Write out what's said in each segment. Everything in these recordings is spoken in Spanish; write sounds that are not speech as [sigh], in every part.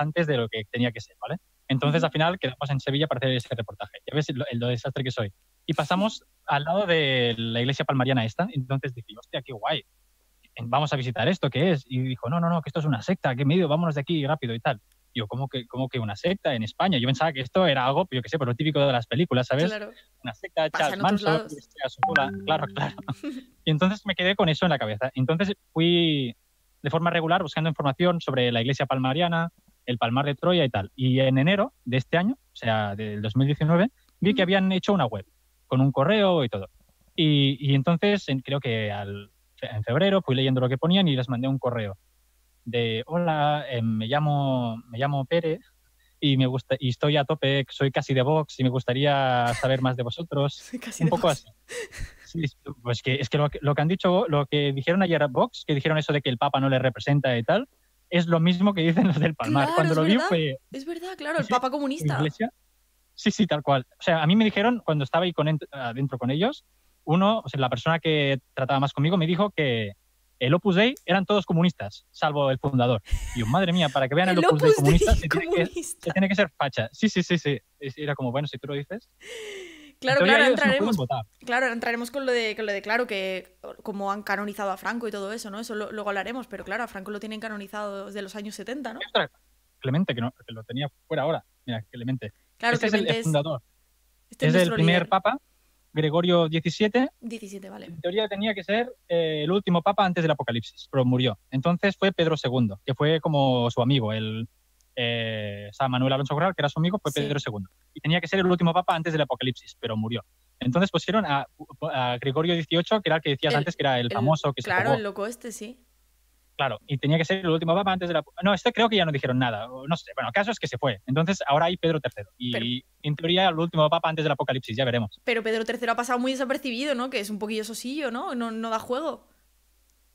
antes de lo que tenía que ser, ¿vale? Entonces, al final, quedamos en Sevilla para hacer ese reportaje. Ya ves el, desastre que soy. Y pasamos al lado de la iglesia palmariana esta. Entonces dije, hostia, qué guay. Vamos a visitar esto, ¿qué es? Y dijo, no, no, no, que esto es una secta, qué medio, vámonos de aquí rápido y tal. Y yo, ¿cómo que, cómo que una secta en España? Yo pensaba que esto era algo, yo qué sé, por lo típico de las películas, ¿sabes? Claro. Una secta, Charles Manson, bola. Claro, claro. [laughs] Y entonces me quedé con eso en la cabeza. Entonces fui de forma regular buscando información sobre la iglesia palmariana, el Palmar de Troya y tal. Y en enero de este año, o sea, del 2019, vi que habían hecho una web con un correo y todo. Y, y entonces en- creo que al- en febrero fui leyendo lo que ponían y les mandé un correo de hola, eh, me llamo me llamo Pere y me gusta y estoy a tope, soy casi de Vox y me gustaría saber más de vosotros [laughs] Soy casi un de poco Vox. así. Sí, pues que es que lo, que lo que han dicho, lo que dijeron ayer a Vox, que dijeron eso de que el Papa no le representa y tal, es lo mismo que dicen los del Palmar. Claro, Cuando lo vi verdad. fue Es verdad, claro, el Papa comunista. iglesia. Sí, sí, tal cual. O sea, a mí me dijeron, cuando estaba ahí con, ent- adentro con ellos, uno, o sea, la persona que trataba más conmigo me dijo que el Opus Dei eran todos comunistas, salvo el fundador. Y yo, madre mía, para que vean el, [laughs] El Opus Dei Opus comunista, Dei se tiene, que, comunista. se tiene que ser facha. Sí, sí, sí, sí. Era como, bueno, si tú lo dices. Claro, claro, entraremos. Claro, entraremos con lo de, con lo de claro, que como han canonizado a Franco y todo eso, ¿no? Eso lo- luego hablaremos, pero claro, a Franco lo tienen canonizado desde los años 70, ¿no? Clemente, que, no, que lo tenía fuera ahora. Mira, Clemente. Claro, este es el, el fundador. este es el nuestro primer líder. papa, Gregorio XVII. 17, vale. En teoría tenía que ser eh, el último papa antes del apocalipsis, pero murió. Entonces fue Pedro II, que fue como su amigo, el eh, San Manuel Alonso Corral, que era su amigo, fue Sí. Pedro II. Y tenía que ser el último papa antes del apocalipsis, pero murió. Entonces pusieron a, a Gregorio XVIII, que era el que decías El- antes, que era el, el- famoso que Claro, el loco este, sí. Claro, y tenía que ser el último papa antes de la... No, este creo que ya no dijeron nada, o no sé. Bueno, el caso es que se fue. Entonces ahora hay Pedro III. Y Pero- en teoría el último papa antes del apocalipsis, ya veremos. Pero Pedro III ha pasado muy desapercibido, ¿no? Que es un poquillo sosillo, ¿no? No, no da juego.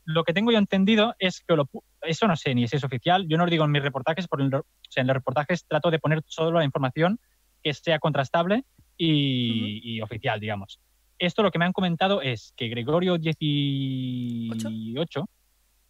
Lo que tengo yo entendido es que lo eso no sé ni si es oficial. Yo no lo digo en mis reportajes, porque en lo- o sea, en los reportajes trato de poner solo la información que sea contrastable y, y oficial, digamos. Esto lo que me han comentado es que Gregorio XVIII,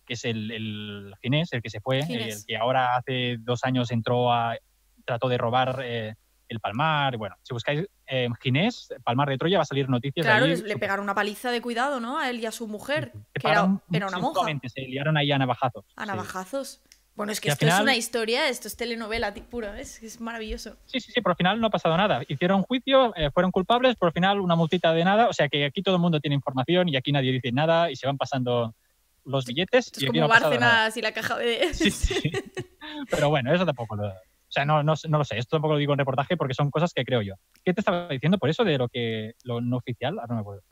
que es el, el ginés, el que se fue, el que ahora hace dos años entró a trató de robar eh, el Palmar. Bueno, si buscáis eh, Ginés, Palmar de Troya, va a salir noticias. Claro, ahí le pegaron una paliza de cuidado, ¿no? A él y a su mujer, que era, pararon era una monja. Se liaron ahí a navajazos. A sí. navajazos. Bueno, es que Y esto es final- una historia, esto es telenovela pura, es, es maravilloso. Sí, sí, sí, pero al final no ha pasado nada. Hicieron juicio, eh, fueron culpables, pero al final una multita de nada. O sea que aquí todo el mundo tiene información y aquí nadie dice nada y se van pasando los billetes. Esto es y aquí como no. Bárcenas y la caja de... Sí, sí. [laughs] Pero bueno, eso tampoco lo. O sea, no, no, no lo sé. Esto tampoco lo digo en reportaje porque son cosas que creo yo. ¿Qué te estaba diciendo por eso de lo que lo no oficial? Ahora no me acuerdo.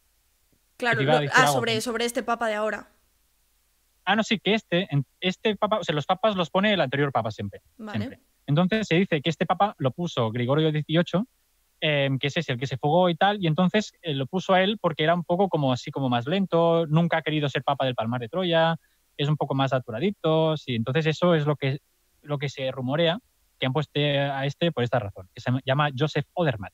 Claro, lo- ah, algo. sobre, sobre este papa de ahora. Ah, no, sí, que este, este papa, o sea, los papas los pone el anterior papa siempre. Vale. siempre. Entonces se dice que este papa lo puso Gregorio XVIII, eh, que es ese, el que se fugó y tal, y entonces eh, lo puso a él porque era un poco como así como más lento, nunca ha querido ser papa del Palmar de Troya, es un poco más saturadito, y entonces eso es lo que, lo que se rumorea que han puesto a este por esta razón, que se llama Joseph Odermatt.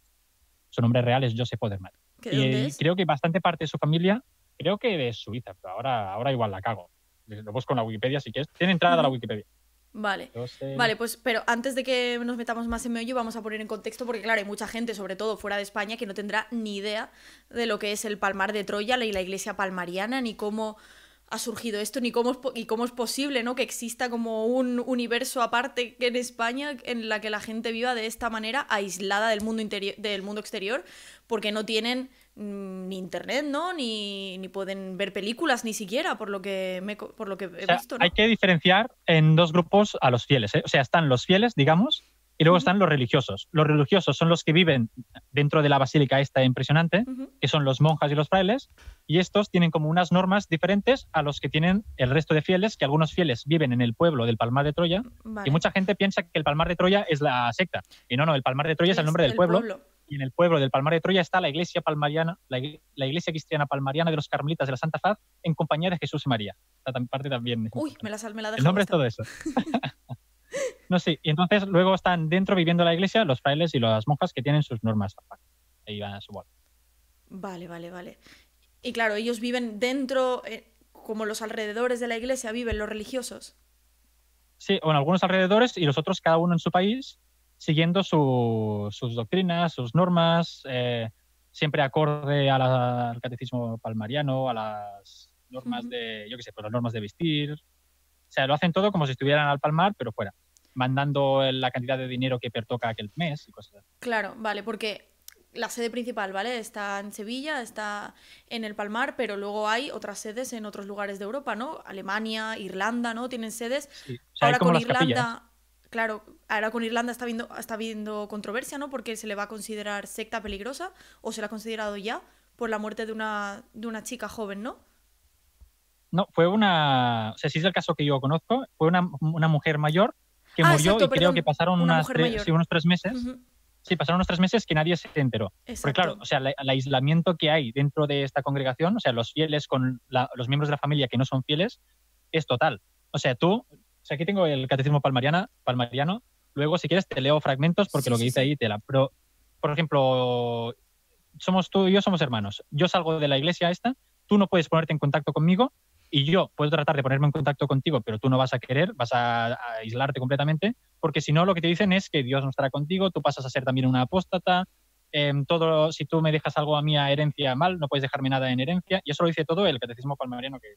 Su nombre real es Joseph Odermatt. ¿Que ¿De Y eh, creo que bastante parte de su familia, creo que de Suiza, pero ahora, ahora igual la cago. Lo busco en la Wikipedia si quieres. Tiene entrada a la. Wikipedia. Vale. Joseph- Vale, pues, pero antes de que nos metamos más en meollo, vamos a poner en contexto, porque claro, hay mucha gente, sobre todo fuera de España, que no tendrá ni idea de lo que es el Palmar de Troya y la iglesia palmariana, ni cómo ha surgido esto, ni cómo es, y cómo es posible ¿no? que exista como un universo aparte que en España en la que la gente viva de esta manera, aislada del mundo, interior, del mundo exterior, porque no tienen mm, ni internet, ¿no? Ni, ni pueden ver películas ni siquiera, por lo que, me, por lo que he O sea, visto, ¿no? Hay que diferenciar en dos grupos a los fieles. ¿eh? O sea, están los fieles, digamos, y luego Ujú. están los religiosos. Los religiosos son los que viven dentro de la basílica esta impresionante, Ujú. que son los monjas y los frailes, y estos tienen como unas normas diferentes a los que tienen el resto de fieles, que algunos fieles viven en el pueblo del Palmar de Troya, Vale. y mucha gente piensa que el Palmar de Troya es la secta. Y no, no, el Palmar de Troya es el nombre del pueblo, y en el pueblo del Palmar de Troya está la iglesia palmariana, la, la iglesia cristiana palmariana de los carmelitas de la Santa Faz, en compañía de Jesús y María. Esta parte también. Uy, me la, me la El nombre es esta. todo eso. [laughs] no, sí. Y entonces luego están dentro viviendo la iglesia los frailes y las monjas que tienen sus normas. Ahí van a su bola. Vale, vale, vale. Y claro, ellos viven dentro, eh, como los alrededores de la iglesia viven los religiosos. Sí, o en algunos alrededores y los otros cada uno en su país, siguiendo sus doctrinas, sus normas, eh, siempre acorde al catecismo palmariano, a las normas de, yo qué sé, pues las normas de vestir. O sea, lo hacen todo como si estuvieran al palmar, pero fuera, mandando la cantidad de dinero que pertoca aquel mes y cosas así. Claro, vale, porque la sede principal, ¿vale? Está en Sevilla, está en el Palmar, pero luego hay otras sedes en otros lugares de Europa, ¿no? Alemania, Irlanda, ¿no? Tienen sedes. ahora con Irlanda, claro, ahora con Irlanda está viendo, está habiendo controversia, ¿no? Porque se le va a considerar secta peligrosa, o se le ha considerado ya, por la muerte de una, de una chica joven, ¿no? No, fue una. O sea, si es el caso que yo conozco, fue una, mujer mayor que ah, murió y creo que pasaron unos tres meses. Sí, pasaron unos tres meses que nadie se enteró. Porque claro, o sea, el aislamiento que hay dentro de esta congregación, o sea, los fieles con los miembros de la familia que no son fieles, es total. O sea, tú, o sea, aquí tengo el catecismo palmariana, palmariano, luego si quieres te leo fragmentos porque lo que dice ahí te la... Pero, por ejemplo, somos tú y yo somos hermanos. Yo salgo de la iglesia esta, tú no puedes ponerte en contacto conmigo y yo puedo tratar de ponerme en contacto contigo, pero tú no vas a querer, vas a, aislarte completamente, porque si no lo que te dicen es que Dios no estará contigo, tú pasas a ser también una apóstata, em, todo, si tú me dejas algo a mí a herencia mal, no puedes dejarme nada en herencia, y eso lo dice todo el catecismo palmariano que...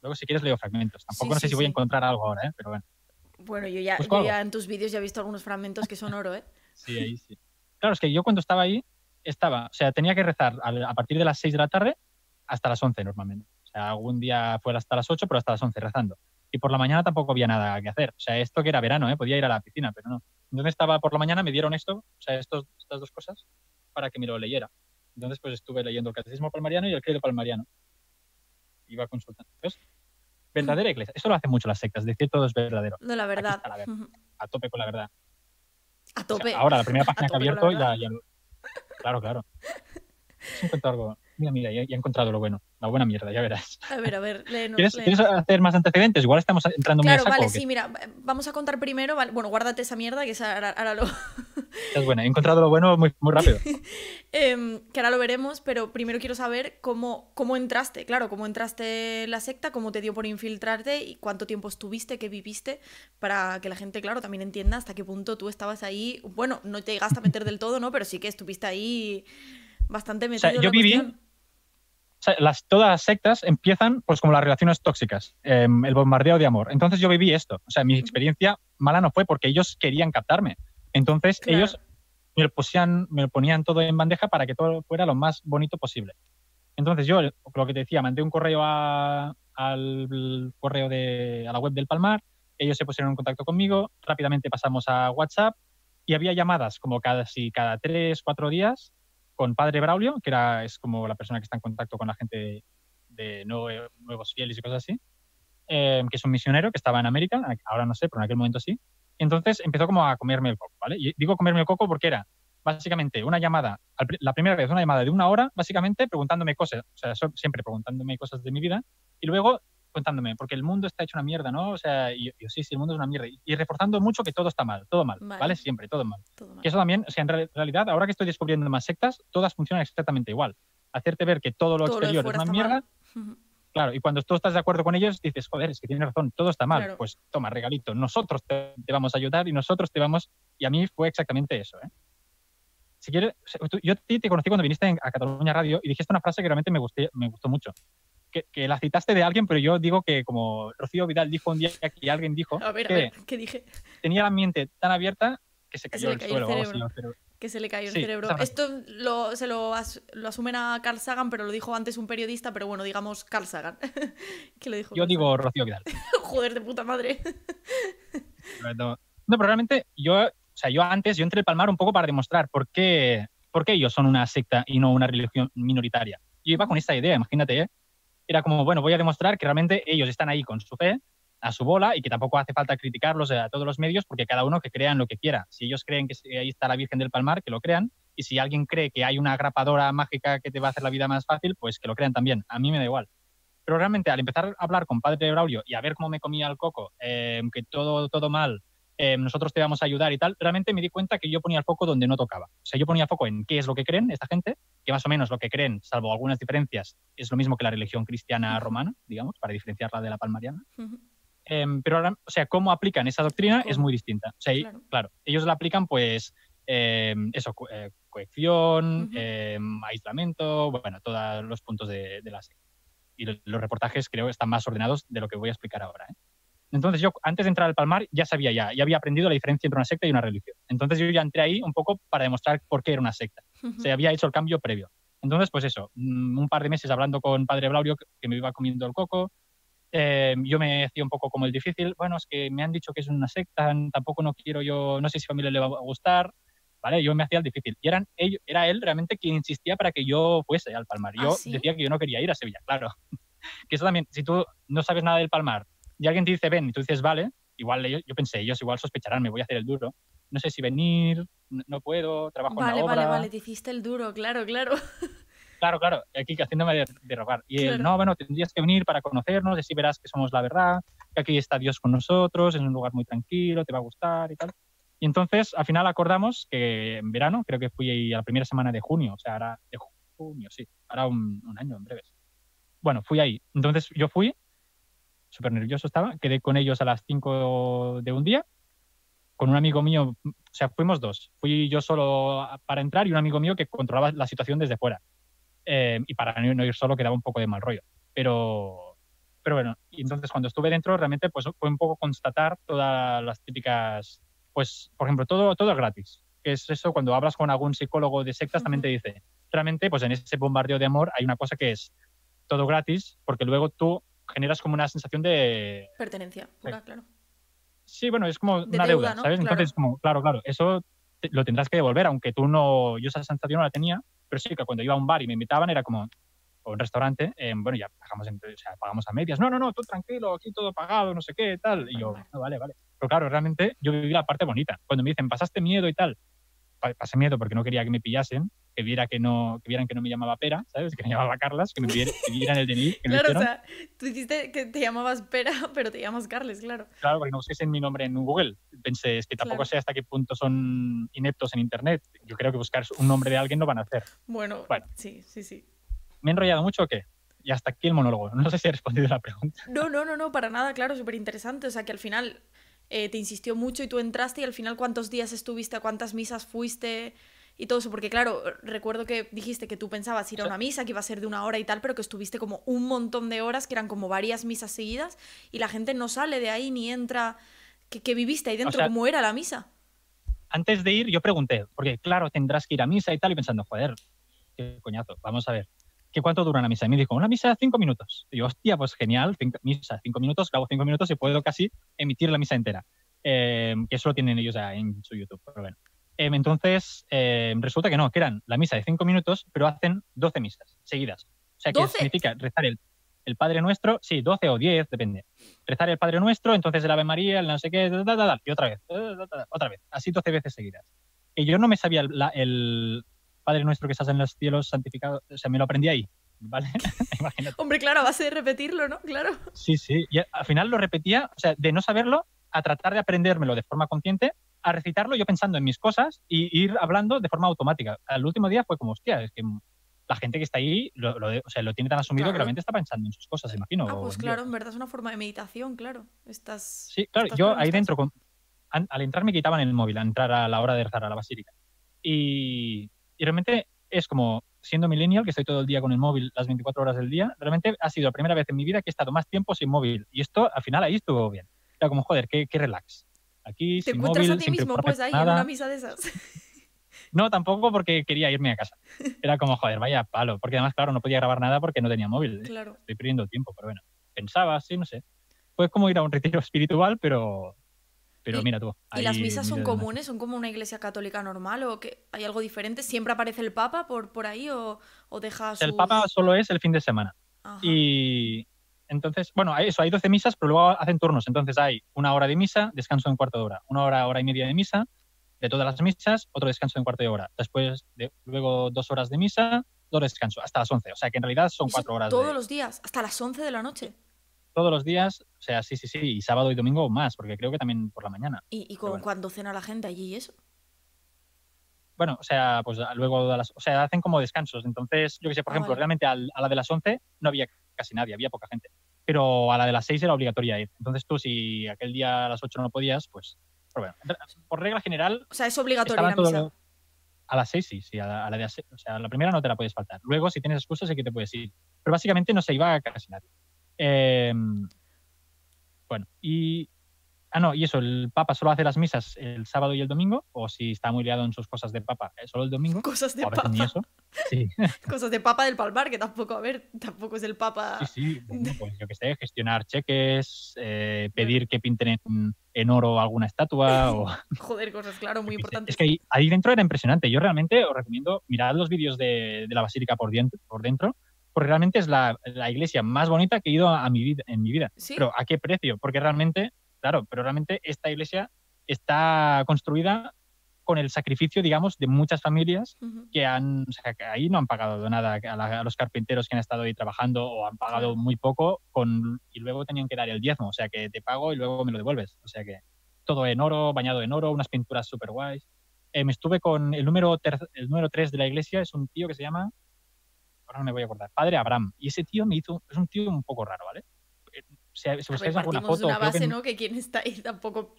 Luego si quieres leo fragmentos, tampoco no sé si voy a encontrar algo ahora, ¿eh? pero bueno. Bueno, yo ya, yo ya en tus vídeos ya he visto algunos fragmentos que son oro, ¿eh? sí, ahí sí. Claro, es que yo cuando estaba ahí, estaba, o sea, tenía que rezar a, partir de las 6 de la tarde hasta las 11 normalmente. O sea, algún día fue hasta las 8, pero hasta las 11 rezando. Y por la mañana tampoco había nada que hacer. O sea, esto que era verano, ¿eh? podía ir a la piscina, pero no. Entonces estaba por la mañana, me dieron esto, o sea, estos, estas dos cosas, para que me lo leyera. Entonces, pues estuve leyendo el Catecismo Palmariano y el Credo Palmariano. Iba consultando. ¿Ves? Verdadera iglesia. Eso lo hacen mucho las sectas, decir todo es verdadero. No, la verdad. A tope con la verdad. A tope. ahora, la primera página que he abierto ya, ya, Claro, claro. [laughs] He algo. Mira, mira, ya, he encontrado lo bueno. La buena mierda, ya verás. A ver, a ver, [laughs] léenos, ¿Quieres, hacer más antecedentes? Igual estamos entrando claro, muy Claro, vale, sí, mira, vamos a contar primero. Bueno, guárdate esa mierda que ahora, lo. Es buena, he encontrado lo bueno muy, muy rápido. [laughs] Em, que ahora lo veremos, pero primero quiero saber cómo, cómo entraste. Claro, cómo entraste en la secta, cómo te dio por infiltrarte y cuánto tiempo estuviste, qué viviste, para que la gente, claro, también entienda hasta qué punto tú estabas ahí. Bueno, no te llegaste a meter del todo, ¿no? Pero sí que estuviste ahí bastante metido. O sea, yo viví las, todas las sectas empiezan pues como las relaciones tóxicas, em, el bombardeo de amor. Entonces yo viví esto. O sea, mi experiencia mala no fue porque ellos querían captarme. Entonces ellos me lo, me ponían todo en bandeja para que todo fuera lo más bonito posible. Entonces yo, lo que te decía, mandé un correo al correo de a la web del Palmar, ellos se pusieron en contacto conmigo, rápidamente pasamos a WhatsApp y había llamadas como casi cada tres, cuatro días con Padre Braulio, que era, es como la persona que está en contacto con la gente de, nuevos fieles y cosas así, em, que es un misionero que estaba en América, ahora no sé, pero en aquel momento sí. Entonces empezó como a comerme el coco, ¿vale? Y digo comerme el coco porque era básicamente una llamada, la primera vez una llamada de una hora, básicamente preguntándome cosas, o sea, siempre preguntándome cosas de mi vida, y luego contándome, porque el mundo está hecho una mierda, ¿no? O sea, y yo, sí, sí, el mundo es una mierda. Y, reforzando mucho que todo está mal, todo mal, ¿vale? Siempre, todo mal. Que eso también, o sea, en realidad, ahora que estoy descubriendo más sectas, todas funcionan exactamente igual. Hacerte ver que todo lo exterior es una mierda. [laughs] Claro, y cuando tú estás de acuerdo con ellos, dices, joder, es que tienes razón, todo está mal. Pues toma, regalito, nosotros te, vamos a ayudar y nosotros te vamos. Y a mí fue exactamente eso, ¿eh? Si quieres, yo te conocí cuando viniste a Cataluña Radio y dijiste una frase que realmente me, gusté, me gustó mucho que, la citaste de alguien, pero yo digo que como Rocío Vidal dijo un día que alguien dijo que ¿qué dije? tenía la mente tan abierta que se cayó, el, suelo, Que se le cayó el cerebro. Esto lo, se lo, lo, asumen a Carl Sagan, pero lo dijo antes un periodista, pero bueno, digamos Carl Sagan. [laughs] ¿Qué lo dijo? Yo digo Rocío Vidal. [laughs] Joder, de puta madre. no, pero realmente yo, o sea, yo antes, yo entré al Palmar un poco para demostrar por qué, por qué ellos son una secta y no una religión minoritaria. Yo iba con esta idea, imagínate, ¿eh? Era como, bueno, voy a demostrar que realmente ellos están ahí con su fe, a su bola, y que tampoco hace falta criticarlos a todos los medios, porque cada uno que crean lo que quiera. Si ellos creen que ahí está la Virgen del Palmar, que lo crean, y si alguien cree que hay una agrapadora mágica que te va a hacer la vida más fácil, pues que lo crean también. A mí me da igual. Pero realmente al empezar a hablar con Padre Braulio y a ver cómo me comía el coco, eh, que todo, todo mal, eh, nosotros te vamos a ayudar y tal, realmente me di cuenta que yo ponía el foco donde no tocaba. O sea, yo ponía el foco en qué es lo que creen esta gente, que más o menos lo que creen, salvo algunas diferencias, es lo mismo que la religión cristiana romana, digamos, para diferenciarla de la palmariana. Em, pero ahora, o sea, cómo aplican esa doctrina es muy distinta. O sea, claro. ellos la aplican pues em, eso, eh, cohección, em, aislamiento, bueno, todos los puntos de, la secta. Y los reportajes creo que están más ordenados de lo que voy a explicar ahora. Entonces yo, antes de entrar al Palmar, ya sabía ya, ya había aprendido la diferencia entre una secta y una religión. Entonces yo ya entré ahí un poco para demostrar por qué era una secta. Se había hecho el cambio previo. Entonces, pues eso, mm, un par de meses hablando con Padre Blaurio, que me iba comiendo el coco, eh, yo me hacía un poco como el difícil, bueno, es que me han dicho que es una secta, tampoco no quiero yo, no sé si a familia le va a gustar, ¿vale? Yo me hacía el difícil. Y eran, era él realmente quien insistía para que yo fuese al Palmar. Yo ¿Ah, decía que yo no quería ir a Sevilla, claro. [laughs] que eso también, si tú no sabes nada del Palmar y alguien te dice ven y tú dices vale, igual yo, yo pensé, ellos igual sospecharán, me voy a hacer el duro. No sé si venir, no, puedo, trabajo en la obra. Vale, vale, te hiciste el duro, claro, claro. [laughs] Claro, claro, aquí haciéndome de, de rogar. Y él, no, bueno, tendrías que venir para conocernos, así verás que somos la verdad, que aquí está Dios con nosotros, es un lugar muy tranquilo, te va a gustar y tal. Y entonces, al final acordamos que en verano, creo que fui a la primera semana de junio, o sea, ahora de junio, sí, ahora un, un año en breves. Bueno, fui ahí. Entonces yo fui, súper nervioso estaba, quedé con ellos a las 5 de un día, con un amigo mío, o sea, fuimos dos. Fui yo solo para entrar y un amigo mío que controlaba la situación desde fuera. Eh, y para no ir solo quedaba un poco de mal rollo. Pero, pero bueno, y entonces cuando estuve dentro realmente pues fue un poco constatar todas las típicas, pues por ejemplo, todo, todo es gratis. Que es eso, cuando hablas con algún psicólogo de sectas también te dice, realmente pues en ese bombardeo de amor hay una cosa que es todo gratis, porque luego tú generas como una sensación de... Pertenencia, claro. Sí, bueno, es como una deuda, ¿sabes? Entonces, como, claro, claro, eso lo tendrás que devolver, aunque tú no, yo esa sensación no la tenía, pero sí que cuando iba a un bar y me invitaban era como, o un restaurante, eh, bueno, ya pagamos, o sea, pagamos a medias, no, no, no, tú tranquilo, aquí todo pagado, no sé qué, tal, y yo, no, vale, vale. Pero claro, realmente yo viví la parte bonita. Cuando me dicen, pasaste miedo y tal, pasé miedo porque no quería que me pillasen, que viera que no que vieran que no me llamaba Pera, ¿sabes? Que me llamaba Carlas, que me vieran el DNI. claro, o sea, tú dijiste que te llamabas Pera, [laughs] pero te llamas Carles, claro. Claro, porque no en mi nombre en Google. Pensé, es que tampoco sé hasta qué punto son ineptos en Internet. Yo creo que buscar un nombre de alguien no van a hacer. Bueno, bueno. sí, sí, sí. ¿Me he enrollado mucho o qué? Y hasta aquí el monólogo. No sé si he respondido a la pregunta. No, no, no, no, para nada, claro, súper interesante. O sea, que al final eh, te insistió mucho y tú entraste y al final cuántos días estuviste, a cuántas misas fuiste y todo eso, porque claro, recuerdo que dijiste que tú pensabas ir a una misa, que iba a ser de una hora y tal, pero que estuviste como un montón de horas, que eran como varias misas seguidas, y la gente no sale de ahí ni entra, que, viviste ahí dentro, ¿cómo era la misa? Antes de ir yo pregunté, porque claro, tendrás que ir a misa y tal, y pensando, joder, qué coñazo, vamos a ver. ¿Qué cuánto dura una misa? Y me dijo, una misa de cinco minutos. Y yo, hostia, pues genial, cinco, misa cinco minutos, grabo cinco minutos y puedo casi emitir la misa entera. Eh, que eso lo tienen ellos en su YouTube, pero bueno. Em, entonces, em, resulta que no, que eran la misa de cinco minutos, pero hacen 12 misas seguidas. O sea, que significa rezar el, el, Padre Nuestro, sí, 12 o 10, depende. Rezar el Padre Nuestro, entonces el Ave María, el no sé qué, y otra vez, otra vez, así 12 veces seguidas. Y yo no me sabía el Padre Nuestro que estás en los cielos santificado, o sea, me lo aprendí ahí. ¿Vale? [laughs] Hombre, claro, a base de repetirlo, ¿no? Claro. Sí, sí. Y al final lo repetía, o sea, de no saberlo a tratar de aprendérmelo de forma consciente a recitarlo yo pensando en mis cosas y ir hablando de forma automática. El último día fue como, hostia, es que la gente que está ahí lo, o sea, lo tiene tan asumido que realmente está pensando en sus cosas, imagino. Ah, pues claro, en verdad es una forma de meditación, claro. Estás, sí, claro, yo ahí dentro, al entrar me quitaban el móvil, a entrar a la hora de rezar a la basílica. Y, y realmente es como, siendo millennial, que estoy todo el día con el móvil las 24 horas del día, realmente ha sido la primera vez en mi vida que he estado más tiempo sin móvil. Y esto, al final, ahí estuvo bien. Era como, joder, qué, qué relax. Aquí, ¿Te encuentras a ti mismo, pues ahí, en una misa de esas? [laughs] No, tampoco porque quería irme a casa. Era como, joder, vaya palo. Porque además, claro, no podía grabar nada porque no tenía móvil. Claro. Estoy perdiendo tiempo, pero bueno. Pensaba, sí, no sé. Fue como ir a un retiro [laughs] espiritual, pero, pero mira tú. ¿Y las misas son comunes? ¿Son como una iglesia católica normal? ¿O que hay algo diferente? ¿Siempre aparece el Papa por, por ahí o, o deja El Papa solo es el fin de semana. Y, entonces, bueno, eso, hay 12 misas, pero luego hacen turnos. Entonces hay una hora de misa, descanso en cuarto de hora. Una hora, hora y media de misa, de todas las misas, otro descanso en cuarto de hora. Después, de, luego dos horas de misa, dos descanso, hasta las 11. O sea que en realidad son cuatro horas. Todos los días, hasta las 11 de la noche. Todos los días, o sea, sí, sí, sí, y sábado y domingo más, porque creo que también por la mañana. ¿Y, y con, bueno. cuando cena la gente allí y eso? Bueno, o sea, pues luego de las, o sea, hacen como descansos. Entonces, yo que sé, por Ah, ejemplo, vale. realmente al- a la de las 11 no había casi nadie, había poca gente. Pero a la de las 6 era obligatoria ir. Entonces tú, si aquel día a las 8 no podías, pues, pero bueno, por regla general, O sea, es obligatorio ir estaban a misa. todo, a las 6 sí, sí, a la, a la de las o sea, a la primera no te la puedes faltar. Luego, si tienes excusas, sí que te puedes ir. Pero básicamente no se iba casi nadie. Eh, bueno, y. Ah, no, y eso, el Papa solo hace las misas el sábado y el domingo, o si está muy liado en sus cosas de Papa, eh, solo el domingo. Cosas de papa. ni eso. [laughs] Sí, Cosas de papa del Palmar, que tampoco, a ver, tampoco es el papa. sí, sí. Bueno, pues yo que sé, gestionar cheques, eh, pedir que pinten en, en oro alguna estatua o. [laughs] Joder, cosas, claro, muy importantes. Es que ahí, ahí dentro era impresionante. Yo realmente os recomiendo mirar los vídeos de, de la basílica por dentro, por dentro, porque realmente es la, la iglesia más bonita que he ido a, a mi vida, en mi vida. ¿Sí? Pero ¿a qué precio? Porque realmente, claro, pero realmente esta iglesia está construida con el sacrificio, digamos, de muchas familias Ujú. que han, o sea, que ahí no han pagado nada a, la- a los carpinteros que han estado ahí trabajando o han pagado muy poco con, y luego tenían que dar el diezmo, o sea, que te pago y luego me lo devuelves, o sea que todo en oro, bañado en oro, unas pinturas súper guays. Eh, me estuve con el número, ter- el número 3 de la iglesia, es un tío que se llama, ahora no me voy a acordar, Padre Abraham, y ese tío me hizo, es un tío un poco raro, ¿vale? Eh, Si, si buscáis alguna foto, de una que base, en- ¿no? Que quien está ahí tampoco.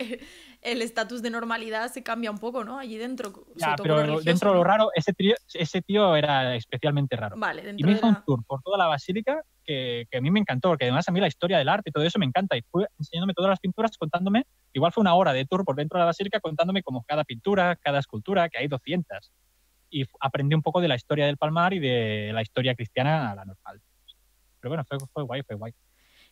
[laughs] El estatus de normalidad se cambia un poco, ¿no? Allí dentro. ya, pero religioso, dentro de lo raro, ese tío, ese tío era especialmente raro. Vale, Y dentro me de hizo un la... tour por toda la basílica que, que a mí me encantó, porque además a mí la historia del arte y todo eso me encanta. Y fue enseñándome todas las pinturas, contándome, igual fue una hora de tour por dentro de la basílica, contándome como cada pintura, cada escultura, que hay 200. Y aprendí un poco de la historia del Palmar y de la historia cristiana a la normal. Pero bueno, fue, fue guay, fue guay.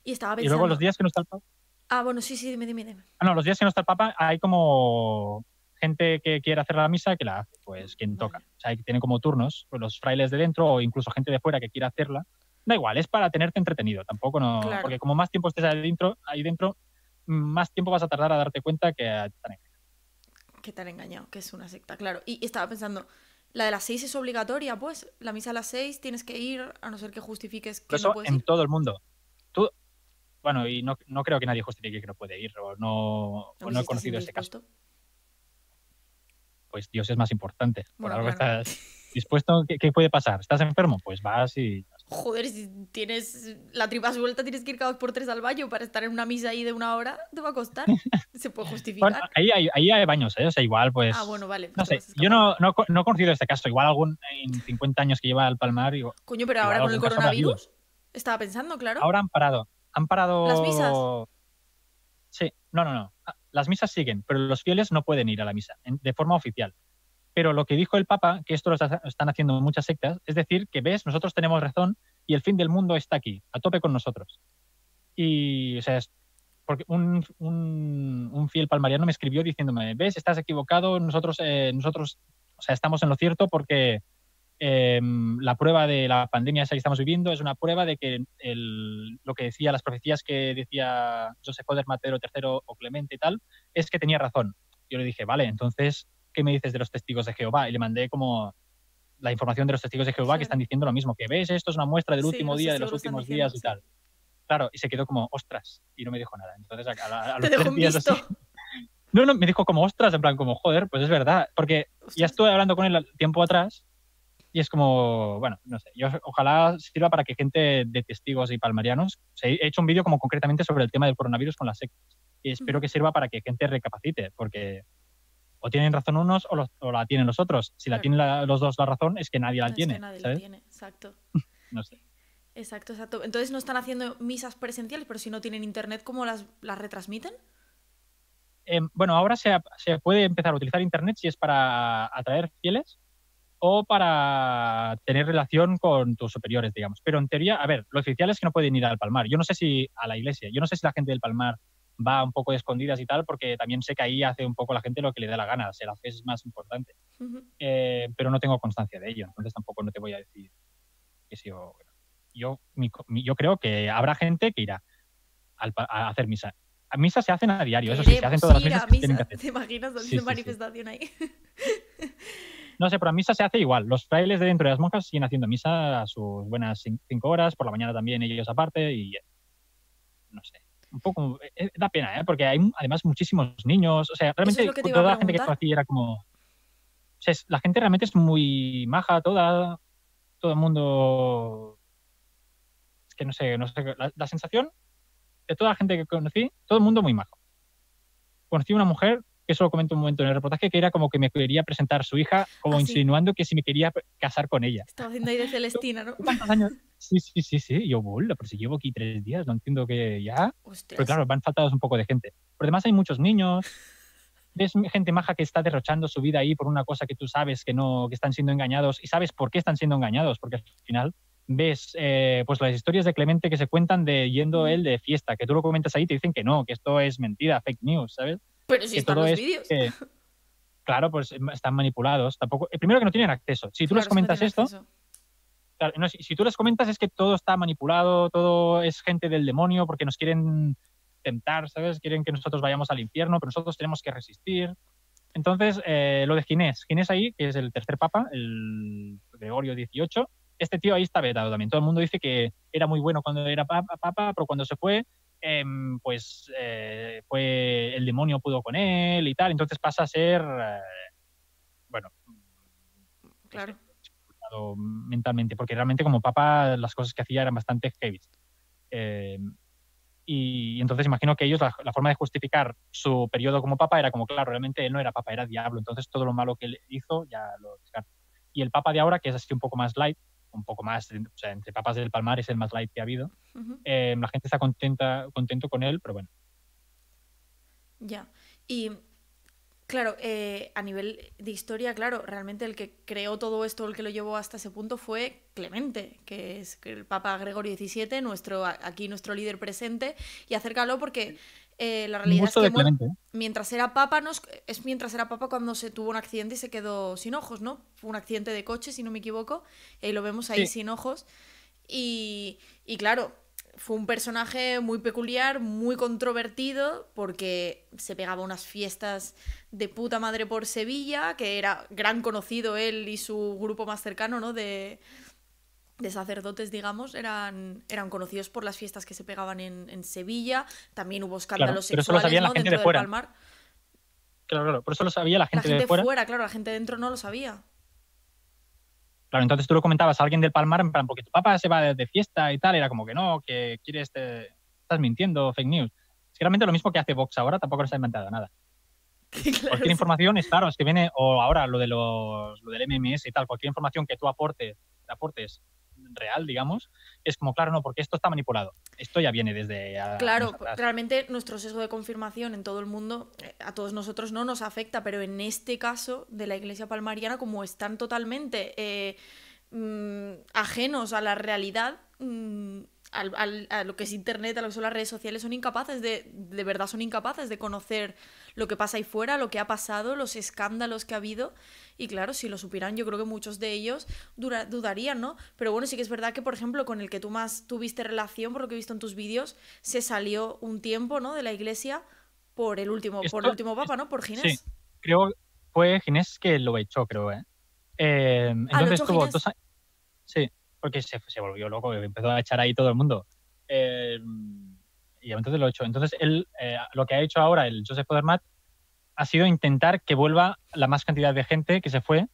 Y estaba Y pensando. luego los días que no está el Papa, Ah, bueno, sí, sí, dime, dime, dime. ah, no, los días que no está el Papa hay como gente que quiere hacer la misa que la hace, pues quien toca. Vale. O sea, que tiene como turnos, pues, los frailes de dentro o incluso gente de fuera que quiera hacerla. Da igual, es para tenerte entretenido, tampoco no. Claro. Porque como más tiempo estés ahí dentro, ahí dentro, más tiempo vas a tardar a darte cuenta que a- están en- Que te han engañado, que es una secta, claro. Y estaba pensando, la de las seis es obligatoria, pues. La misa a las seis tienes que ir, a no ser que justifiques que Pero eso no puedes en ir. todo el mundo. Tú, bueno, y no, no creo que nadie justifique que no puede ir o no, o he conocido estás ese caso. Pues Dios es más importante. Por Bueno, algo claro. estás dispuesto. ¿Qué, qué puede pasar? ¿Estás enfermo? Pues vas y Joder, si tienes la tripa suelta, tienes que ir cada dos por tres al baño para estar en una misa ahí de una hora, te va a costar. [laughs] Se puede justificar. Bueno, ahí hay, ahí hay baños, ¿eh? O sea, igual, pues. ah, bueno, vale. No pues sé, yo no, no, no he conocido este caso. Igual algún en 50 años que lleva al Palmar, digo, Coño, pero igual ahora con el coronavirus, estaba pensando, claro. ahora han parado. Han parado. ¿Las misas? Sí, no, no, no. Ah, Las misas siguen, pero los fieles no pueden ir a la misa en- de forma oficial. Pero lo que dijo el Papa, que esto lo está- están haciendo muchas sectas, es decir, que ves, nosotros tenemos razón y el fin del mundo está aquí, a tope con nosotros. Y, o sea, es- porque un, un- un fiel palmariano me escribió diciéndome, ves, estás equivocado, nosotros, eh, nosotros o sea, estamos en lo cierto porque eh, la prueba de la pandemia esa que estamos viviendo es una prueba de que lo que decía las profecías que decía Joseph Oder, Mateo III o Clemente y tal, es que tenía razón. Yo le dije, vale, entonces, ¿qué me dices de los testigos de Jehová? Y le mandé como la información de los testigos de Jehová Sí. que están diciendo lo mismo, que ves, esto es una muestra del Sí, último los día, de los lo últimos están días y diciendo, tal. Claro, y se quedó como, ostras, y no me dijo nada. Entonces, a, a- a los tres días así- [laughs] no, no, me dijo como, ostras, en plan, como, joder, pues es verdad. Porque ya Ostras. estuve hablando con él tiempo atrás y es como, bueno, no sé, yo ojalá sirva para que gente de testigos y palmarianos, o sea, he hecho un vídeo como concretamente sobre el tema del coronavirus con las sectas y espero Ujú. que sirva para que gente recapacite, porque o tienen razón unos o, los- o la tienen los otros. Si la tienen la- los dos la razón es que nadie la Es que tiene, nadie la tiene, exacto. [laughs] No sé. Exacto, exacto. Entonces no están haciendo misas presenciales, pero si no tienen internet, ¿cómo las, las retransmiten? Em, bueno, ahora se, se puede empezar a utilizar Internet si es para atraer fieles o para tener relación con tus superiores, digamos. Pero en teoría, a ver, lo oficial es que no pueden ir al Palmar. Yo no sé si a la iglesia, yo no sé si la gente del Palmar va un poco de escondidas y tal, porque también sé que ahí hace un poco la gente lo que le da la gana, si la fe es más importante. Eh, pero no tengo constancia de ello, entonces tampoco no te voy a decir que sí o que no. Yo, mi yo creo que habrá gente que irá al a hacer misa. A misas se hacen a diario, eso sí, se hacen todas las misas a que se tienen que misa. hacer. ¿Te imaginas sí, sí. manifestación ahí? [laughs] No sé, pero a misa se hace igual. Los frailes de dentro de las monjas siguen haciendo misa a sus buenas cin- cinco horas, por la mañana también ellos aparte y no sé, un poco, eh, da pena, ¿eh? porque hay además muchísimos niños, o sea, realmente toda la gente que conocí era como, o sea, la gente realmente es muy maja, toda, todo el mundo, es que no sé, no sé, la, sensación de toda la gente que conocí, todo el mundo muy majo. Conocí una mujer que eso lo comento un momento en el reportaje, que era como que me quería presentar a su hija, como ¿Ah, insinuando que si me quería casar con ella. Estaba haciendo ahí de Celestina, ¿no? ¿Cuántos años? Sí, sí, sí, sí. Yo, pero si llevo aquí tres días, no entiendo que ya. Pero claro, van faltados un poco de gente. Pero además hay muchos niños. Ves gente maja que está derrochando su vida ahí por una cosa que tú sabes que no, que están siendo engañados y sabes por qué están siendo engañados, porque al final ves eh, pues las historias de Clemente que se cuentan de yendo él de fiesta, que tú lo comentas ahí y te dicen que no, que esto es mentira, fake news, ¿sabes? Pero si están los vídeos. claro, pues están manipulados. Tampoco, eh, primero que no tienen acceso. Si tú les comentas esto, si, tú les comentas es que todo está manipulado, todo es gente del demonio porque nos quieren tentar, ¿sabes? Quieren que nosotros vayamos al infierno, pero nosotros tenemos que resistir. Entonces, eh, lo de Ginés, Ginés ahí, que es el tercer papa, el Gregorio XVIII, este tío ahí está vetado también. Todo el mundo dice que era muy bueno cuando era papa, papa pero cuando se fue, em, pues eh, fue el demonio pudo con él y tal. Entonces pasa a ser, eh, bueno, claro mentalmente, porque realmente como papa las cosas que hacía eran bastante heavy. Eh, y, entonces imagino que ellos, la, forma de justificar su periodo como papa era como, claro, realmente él no era papa, era diablo, entonces todo lo malo que él hizo ya lo. Y el papa de ahora, que es así un poco más light, un poco más, o sea, entre papas del Palmar es el más light que ha habido, eh, la gente está contenta, contento con él, pero bueno. Ya. Y Claro, eh, a nivel de historia, claro, realmente el que creó todo esto, el que lo llevó hasta ese punto fue Clemente, que es el Papa Gregorio XVII, nuestro, aquí nuestro líder presente, y acércalo porque eh, la realidad es que mientras era Papa, es mientras era Papa cuando se tuvo un accidente y se quedó sin ojos, ¿no? Fue un accidente de coche, si no me equivoco, y lo vemos ahí sin ojos. Y, y claro, fue un personaje muy peculiar, muy controvertido, porque se pegaba unas fiestas de puta madre por Sevilla, que era gran conocido él y su grupo más cercano, ¿no? De, de sacerdotes, digamos, eran, eran conocidos por las fiestas que se pegaban en, Sevilla. También hubo escándalos sexuales la gente dentro de fuera. Palmar. Claro, claro, por eso lo sabía la gente, la gente de fuera. Claro, la gente dentro no lo sabía. Claro, entonces tú lo comentabas a alguien del Palmar, en plan, porque tu papá se va de, fiesta y tal, era como que no, que quieres, estás mintiendo, fake news. Es que realmente lo mismo que hace Vox ahora, tampoco se ha inventado nada. [laughs] cualquier información es claro, es que viene, o ahora lo de los, lo del MMS y tal, cualquier información que tú aportes, aportes real, digamos, es como, claro, no, porque esto está manipulado. Esto ya viene desde... claro, realmente nuestro sesgo de confirmación en todo el mundo, eh, a todos nosotros no nos afecta, pero en este caso de la Iglesia Palmariana, como están totalmente eh, mm, ajenos a la realidad, mm, a lo que es Internet, a lo que son las redes sociales, son incapaces de, de verdad son incapaces de conocer lo que pasa ahí fuera, lo que ha pasado, los escándalos que ha habido. Y claro, si lo supieran, yo creo que muchos de ellos dudarían, ¿no? Pero bueno, sí que es verdad que, por ejemplo, con el que tú más tuviste relación, por lo que he visto en tus vídeos, se salió un tiempo, ¿no? De la iglesia por el último, por el último papa, ¿no? Por Ginés. Sí, creo fue Ginés que lo echó, creo, ¿eh? eh ah, entonces estuvo dos años. Sí, porque se, se, volvió loco, empezó a echar ahí todo el mundo. Eh, y entonces lo he hecho. Entonces, él, eh, lo que ha hecho ahora el Joseph Odermatt ha sido intentar que vuelva la más cantidad de gente que se fue.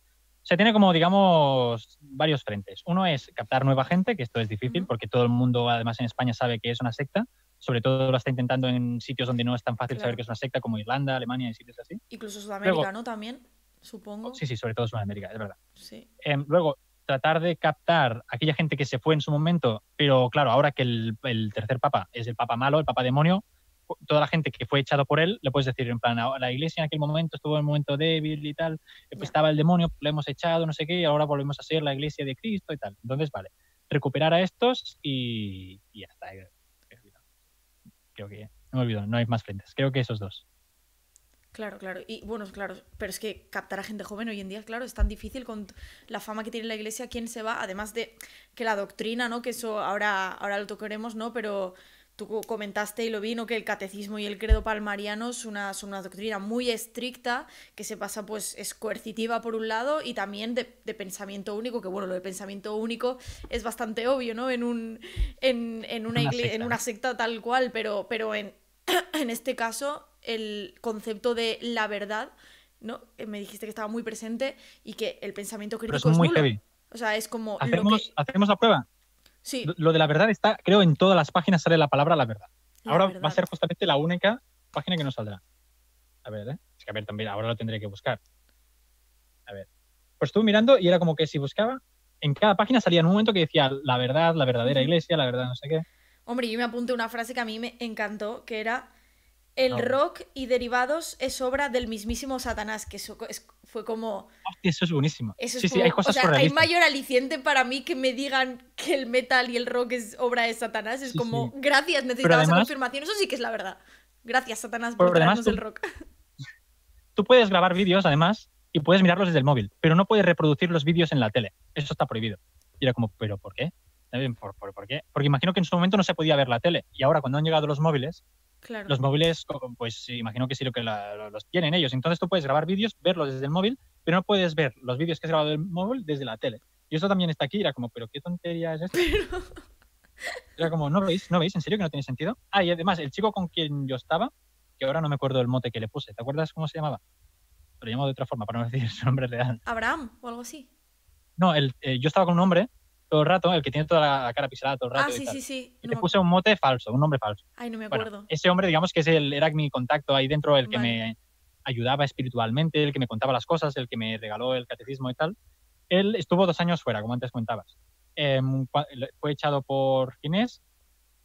Se tiene como, digamos, varios frentes. Uno es captar nueva gente, que esto es difícil porque todo el mundo, además en España, sabe que es una secta. Sobre todo lo está intentando en sitios donde no es tan fácil saber que es una secta, como Irlanda, Alemania y sitios así. Incluso Sudamérica, ¿no? También, supongo. Sí, sí, sobre todo Sudamérica, es verdad. Sí. Em, luego, tratar de captar a aquella gente que se fue en su momento, pero claro, ahora que el, tercer papa es el papa malo, el papa demonio, toda la gente que fue echado por él, le puedes decir, en plan, la iglesia en aquel momento estuvo en un momento débil y tal, estaba el demonio, le hemos echado, no sé qué, y ahora volvemos a ser la iglesia de Cristo y tal. Entonces, vale, recuperar a estos y, y ya está. Creo que, no me olvido, no hay más frentes. Creo que esos dos. Claro, claro. Y bueno, claro, pero es que captar a gente joven hoy en día, claro, es tan difícil con la fama que tiene la iglesia, quién se va, además de que la doctrina, ¿no? Que eso ahora, ahora lo tocaremos, ¿no? Pero tú comentaste y lo vino que el catecismo y el credo palmariano es una, son una doctrina muy estricta que se pasa, pues, es coercitiva por un lado y también de, pensamiento único, que bueno, lo de pensamiento único es bastante obvio, ¿no? En, un, en, una, iglesia, en una secta tal cual, pero, pero en, [clears throat] en este caso el concepto de la verdad, ¿no? Eh, me dijiste que estaba muy presente y que el pensamiento crítico es, muy heavy. O sea, es como... ¿Hacemos, ¿Hacemos la prueba? Sí. Lo de la verdad está, creo, en todas las páginas sale la palabra la verdad. ahora va a ser justamente la única página que nos saldrá. A ver, ¿eh? Es que a ver, también ahora lo tendré que buscar. A ver. Pues estuve mirando y era como que si buscaba, en cada página salía en un momento que decía la verdad, la verdadera iglesia, la verdad no sé qué. Hombre, yo me apunté una frase que a mí me encantó, que era el rock y derivados es obra del mismísimo Satanás, que eso fue como... eso es buenísimo. Eso sí, sí, hay cosas o sea, hay mayor aliciente para mí que me digan que el metal y el rock es obra de Satanás. Es como, gracias, necesitaba esa confirmación. Eso sí que es la verdad. Gracias, Satanás, por traernos el rock. [laughs] Tú puedes grabar vídeos, además, y puedes mirarlos desde el móvil, pero no puedes reproducir los vídeos en la tele. Eso está prohibido. Y era como, ¿pero por qué? ¿Por, por qué? Porque imagino que en su momento no se podía ver la tele. Y ahora, cuando han llegado los móviles, los móviles, pues imagino que sí lo que los tienen ellos. Entonces tú puedes grabar vídeos, verlos desde el móvil, pero no puedes ver los vídeos que has grabado del móvil desde la tele. Y eso también está aquí, era como, pero qué tontería es esto. Era como, ¿no veis? ¿No veis? ¿En serio que no tiene sentido? Ah, y además, el chico con quien yo estaba, que ahora no me acuerdo el mote que le puse, ¿te acuerdas cómo se llamaba? Lo llamo de otra forma, para no decir [laughs] su nombre real. Abraham o algo así. No, el, eh, yo estaba con un hombre todo el rato, el que tiene toda la cara pisada todo el rato. Ah, sí, sí, sí. Y te puse un mote falso, un nombre falso. Ay, no me acuerdo. ese hombre, digamos que es el, era mi contacto ahí dentro, el que me ayudaba espiritualmente, el que me contaba las cosas, el que me regaló el catecismo y tal. Él estuvo dos años fuera, como antes comentabas. Em, fue echado por Ginés.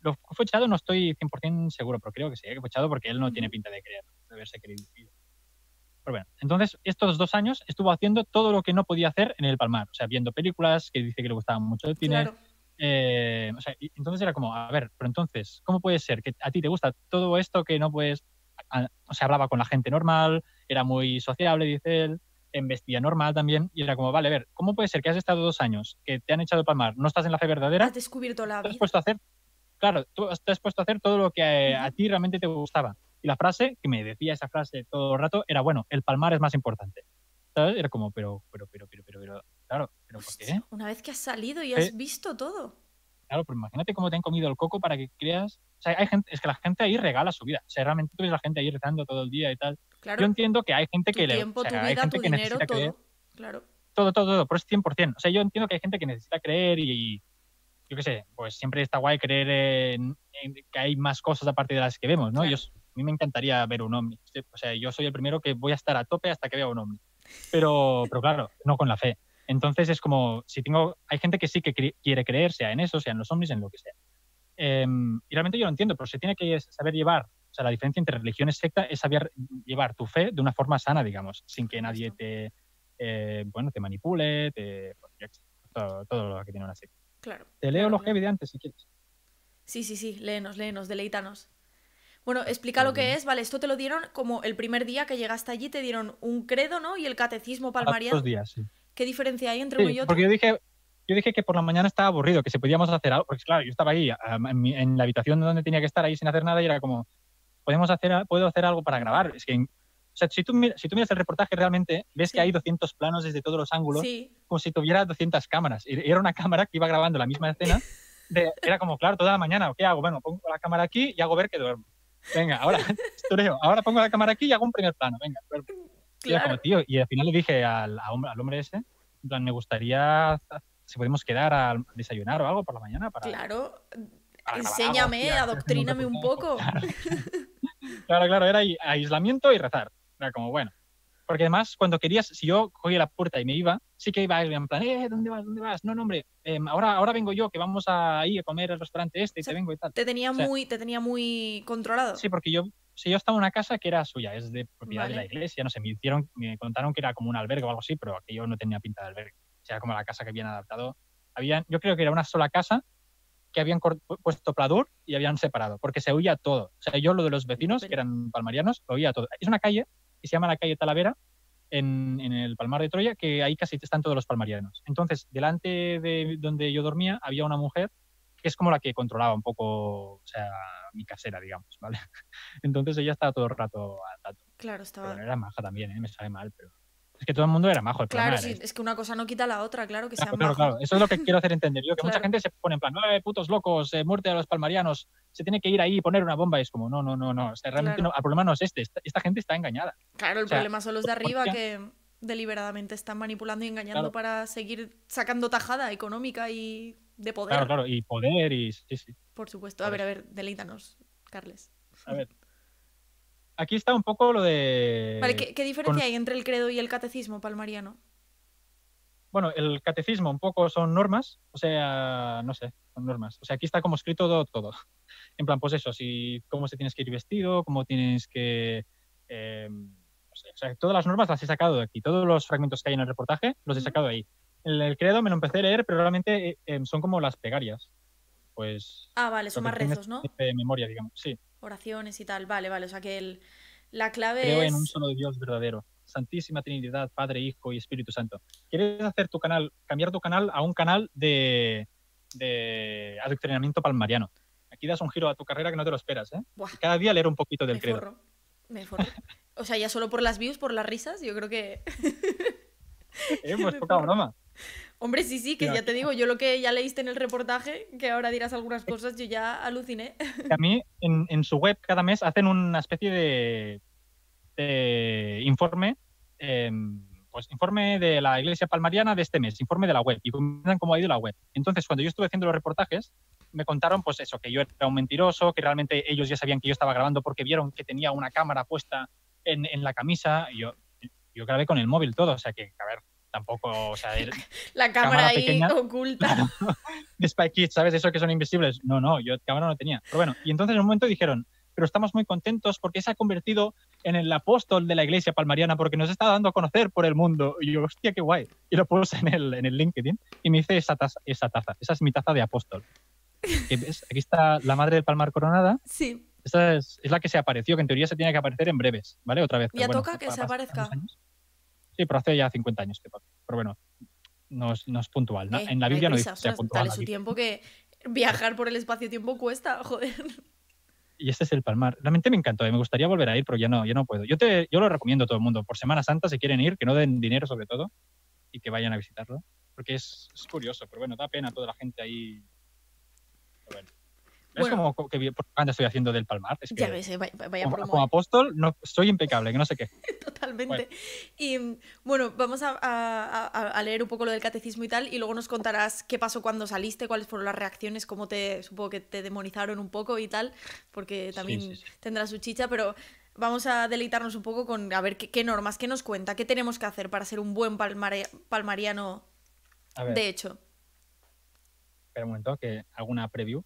Lo fue echado, no estoy 100% seguro, pero creo que sí, que fue echado porque él no tiene pinta de creer, de haberse querido. Pero bueno, entonces estos dos años estuvo haciendo todo lo que no podía hacer en el Palmar, o sea, viendo películas que dice que le gustaban mucho el cine. Eh, o sea, entonces era como, a ver, pero entonces, ¿cómo puede ser que a ti te gusta todo esto que no puedes, o sea, hablaba con la gente normal, era muy sociable, dice él, vestía normal también, y era como, vale, a ver, ¿cómo puede ser que has estado dos años, que te han echado el palmar, no estás en la fe verdadera? Has descubierto la vida. Te has puesto a hacer, claro, tú te has puesto a hacer todo lo que a ti realmente te gustaba. Y la frase, que me decía esa frase todo el rato, era, bueno, el palmar es más importante. ¿Sabes? Era como, pero, pero, pero, pero, pero, pero claro, ¿pero por qué? Una vez que has salido y has eh, visto todo. Claro, pero imagínate cómo te han comido el coco para que creas. O sea, hay gente, es que la gente ahí regala su vida. O sea, realmente tú ves a la gente ahí rezando todo el día y tal. Claro, Yo entiendo que hay gente que tiempo, le. O sea, tu vida, hay gente tu que dinero, necesita todo. Creer. Claro. Todo, todo, todo, pero es 100%. O sea, yo entiendo que hay gente que necesita creer y, yo qué sé, pues siempre está guay creer en, que hay más cosas aparte de las que vemos, ¿no? Yo a mí me encantaría ver un ovni. O sea, yo soy el primero que voy a estar a tope hasta que vea un ovni. Pero, pero claro, no con la fe. Entonces es como, si tengo, hay gente que sí que quiere creer, sea en eso, sea en los ovnis, en lo que sea. Em, y realmente yo lo entiendo, pero se tiene que saber llevar, o sea, la diferencia entre religión y secta es saber llevar tu fe de una forma sana, digamos, sin que nadie te, eh, bueno, te manipule, te, todo, todo, lo que tiene una secta. Claro. Te leo los heavy de antes si quieres. Sí, sí, sí, léenos, léenos, deleítanos. Bueno, explica lo que es, vale, esto te lo dieron como el primer día que llegaste allí, te dieron un credo, ¿no? Y el catecismo palmariano. Dos días, sí. ¿Qué diferencia hay entre uno y otro? Porque yo dije, yo dije que por la mañana estaba aburrido, que si podíamos hacer algo, porque claro, yo estaba ahí en, la habitación donde tenía que estar ahí sin hacer nada y era como, podemos hacer, puedo hacer algo para grabar. Es que, o sea, si tú, si tú miras el reportaje realmente, ves que hay 200 planos desde todos los ángulos, como si tuviera 200 cámaras. Y era una cámara que iba grabando la misma escena. era como, claro, toda la mañana, ¿qué hago? Bueno, pongo la cámara aquí y hago ver que duermo. Venga, ahora, [laughs] ahora pongo la cámara aquí y hago un primer plano, venga. Claro. tío, y al final le dije al, al hombre ese, en plan, me gustaría si podemos quedar a desayunar o algo por la mañana. Para, claro, enséñame, adoctríname un poco. [laughs] Claro. claro, era aislamiento y rezar. Era como, bueno. Porque además, cuando querías, si yo cogía la puerta y me iba, sí que iba en plan, eh, ¿dónde vas? ¿Dónde vas? No, no, hombre, em, ahora, ahora vengo yo, que vamos a ir a comer al restaurante este y te vengo y tal. Te tenía, muy, te tenía muy controlado. Sí, porque yo, si yo estaba en una casa que era suya, es de propiedad de la iglesia, no sé, me hicieron, me contaron que era como un albergue o algo así, pero aquello no tenía pinta de albergue. O sea, como la casa que habían adaptado. Habían, yo creo que era una sola casa que habían puesto pladur y habían separado, porque se oía todo. O sea, yo lo de los vecinos, que eran palmarianos, lo oía todo. Es una calle que se llama la calle Talavera, en, el Palmar de Troya, que ahí casi están todos los palmarianos. Entonces, delante de donde yo dormía había una mujer que es como la que controlaba un poco, o sea, mi casera, digamos, ¿vale? [laughs] Entonces ella estaba todo el rato al. Claro, estaba. Pero era maja también, ¿eh? me sale mal, pero. Es que todo el mundo era majo. El Claro, sí, es que una cosa no quita la otra, claro, que Claro, sean claro, majos. claro. Eso es lo que quiero hacer entender yo, que mucha gente se pone en plan, ¡eh, putos locos! eh, muerte a los palmarianos! Se tiene que ir ahí y poner una bomba. Y es como, no, no, no, no. O sea, realmente no, el problema no es este. Esta, esta gente está engañada. Claro, el O sea, problema son los de arriba que deliberadamente están manipulando y engañando para seguir sacando tajada económica y de poder. Claro, claro. Y poder y... Sí, sí. Por supuesto. A Por ver, a ver, deleítanos, Carles. A ver. Aquí está un poco lo de... Vale, ¿qué, qué diferencia con- hay entre el credo y el catecismo palmariano? Bueno, el catecismo un poco son normas, o sea, no sé, son normas. O sea, aquí está como escrito todo, todo. [laughs] En plan, pues eso, si, cómo se tienes que ir vestido, cómo tienes que... eh, no sé, o sea, todas las normas las he sacado de aquí. Todos los fragmentos que hay en el reportaje los he sacado de ahí. El, el credo me lo empecé a leer, pero realmente eh, eh, son como las plegarias. Pues... Ah, vale, son más rezos, ¿no? De memoria, digamos. Sí. Oraciones y tal. Vale, vale. O sea que el- la clave Creo es. en un solo Dios verdadero. Santísima Trinidad, Padre, Hijo y Espíritu Santo. ¿Quieres hacer tu canal, cambiar tu canal a un canal de, de adoctrinamiento palmariano? Aquí das un giro a tu carrera que no te lo esperas, ¿eh? Buah, Y cada día leer un poquito del me credo. forro. Me forro. O sea, ya solo por las views, por las risas, yo creo que. [laughs] Eh, pues [laughs] poca broma. Hombre, sí, sí, que ya te digo, yo lo que ya leíste en el reportaje, que ahora dirás algunas cosas, yo ya aluciné. A mí, en, en su web, cada mes hacen una especie de, de informe, eh, pues informe de la Iglesia Palmariana de este mes, informe de la web, y comentan cómo ha ido la web. Entonces, cuando yo estuve haciendo los reportajes, me contaron, pues eso, que yo era un mentiroso, que realmente ellos ya sabían que yo estaba grabando porque vieron que tenía una cámara puesta en, en la camisa, y yo, yo grabé con el móvil todo, o sea que, a ver, tampoco, o sea, [laughs] La cámara, Cámara ahí pequeña. oculta. [laughs] de Spy Kids, ¿sabes? Eso que son invisibles. No, no, yo cámara no tenía. Pero bueno, y entonces en un momento dijeron, pero estamos muy contentos porque se ha convertido en el apóstol de la iglesia palmariana porque nos está dando a conocer por el mundo. Y yo, hostia, qué guay. Y lo puse en el, en el LinkedIn y me hice esa taza, esa taza. Esa es mi taza de apóstol. Que ves, Aquí está la madre del palmar coronada. Sí. Esta es, es la que se apareció, que en teoría se tiene que aparecer en breves, ¿vale? Otra vez. Ya Pero toca que pa- se aparezca. años. Sí, pero hace ya 50 años que. Pero bueno, no es, no es puntual. ¿no? Eh, en la Biblia no dice que sea puntual. dale su tiempo que viajar por el espacio-tiempo cuesta, joder. y este es el Palmar. Realmente me encantó, eh, me gustaría volver a ir, pero ya no, ya no puedo. Yo, te, yo lo recomiendo a todo el mundo. Por Semana Santa, si quieren ir, que no den dinero sobre todo y que vayan a visitarlo. Porque es, es curioso, pero bueno, da pena toda la gente ahí. Pero bueno. Es Bueno. como co- que propaganda estoy haciendo del Palmar. Es que Ya ves, vaya, vaya como, como apóstol no, soy impecable, que no sé qué. [laughs] Totalmente. Y mm, bueno, vamos a, a- a- a leer un poco lo del catecismo y tal, y luego nos contarás qué pasó cuando saliste, cuáles fueron las reacciones, cómo te, supongo que te demonizaron un poco y tal, porque también sí, sí. tendrá su chicha, pero vamos a deleitarnos un poco con a ver qué, qué normas, qué nos cuenta, qué tenemos que hacer para ser un buen palmare- palmariano A ver, de hecho. espera un momento, que alguna preview.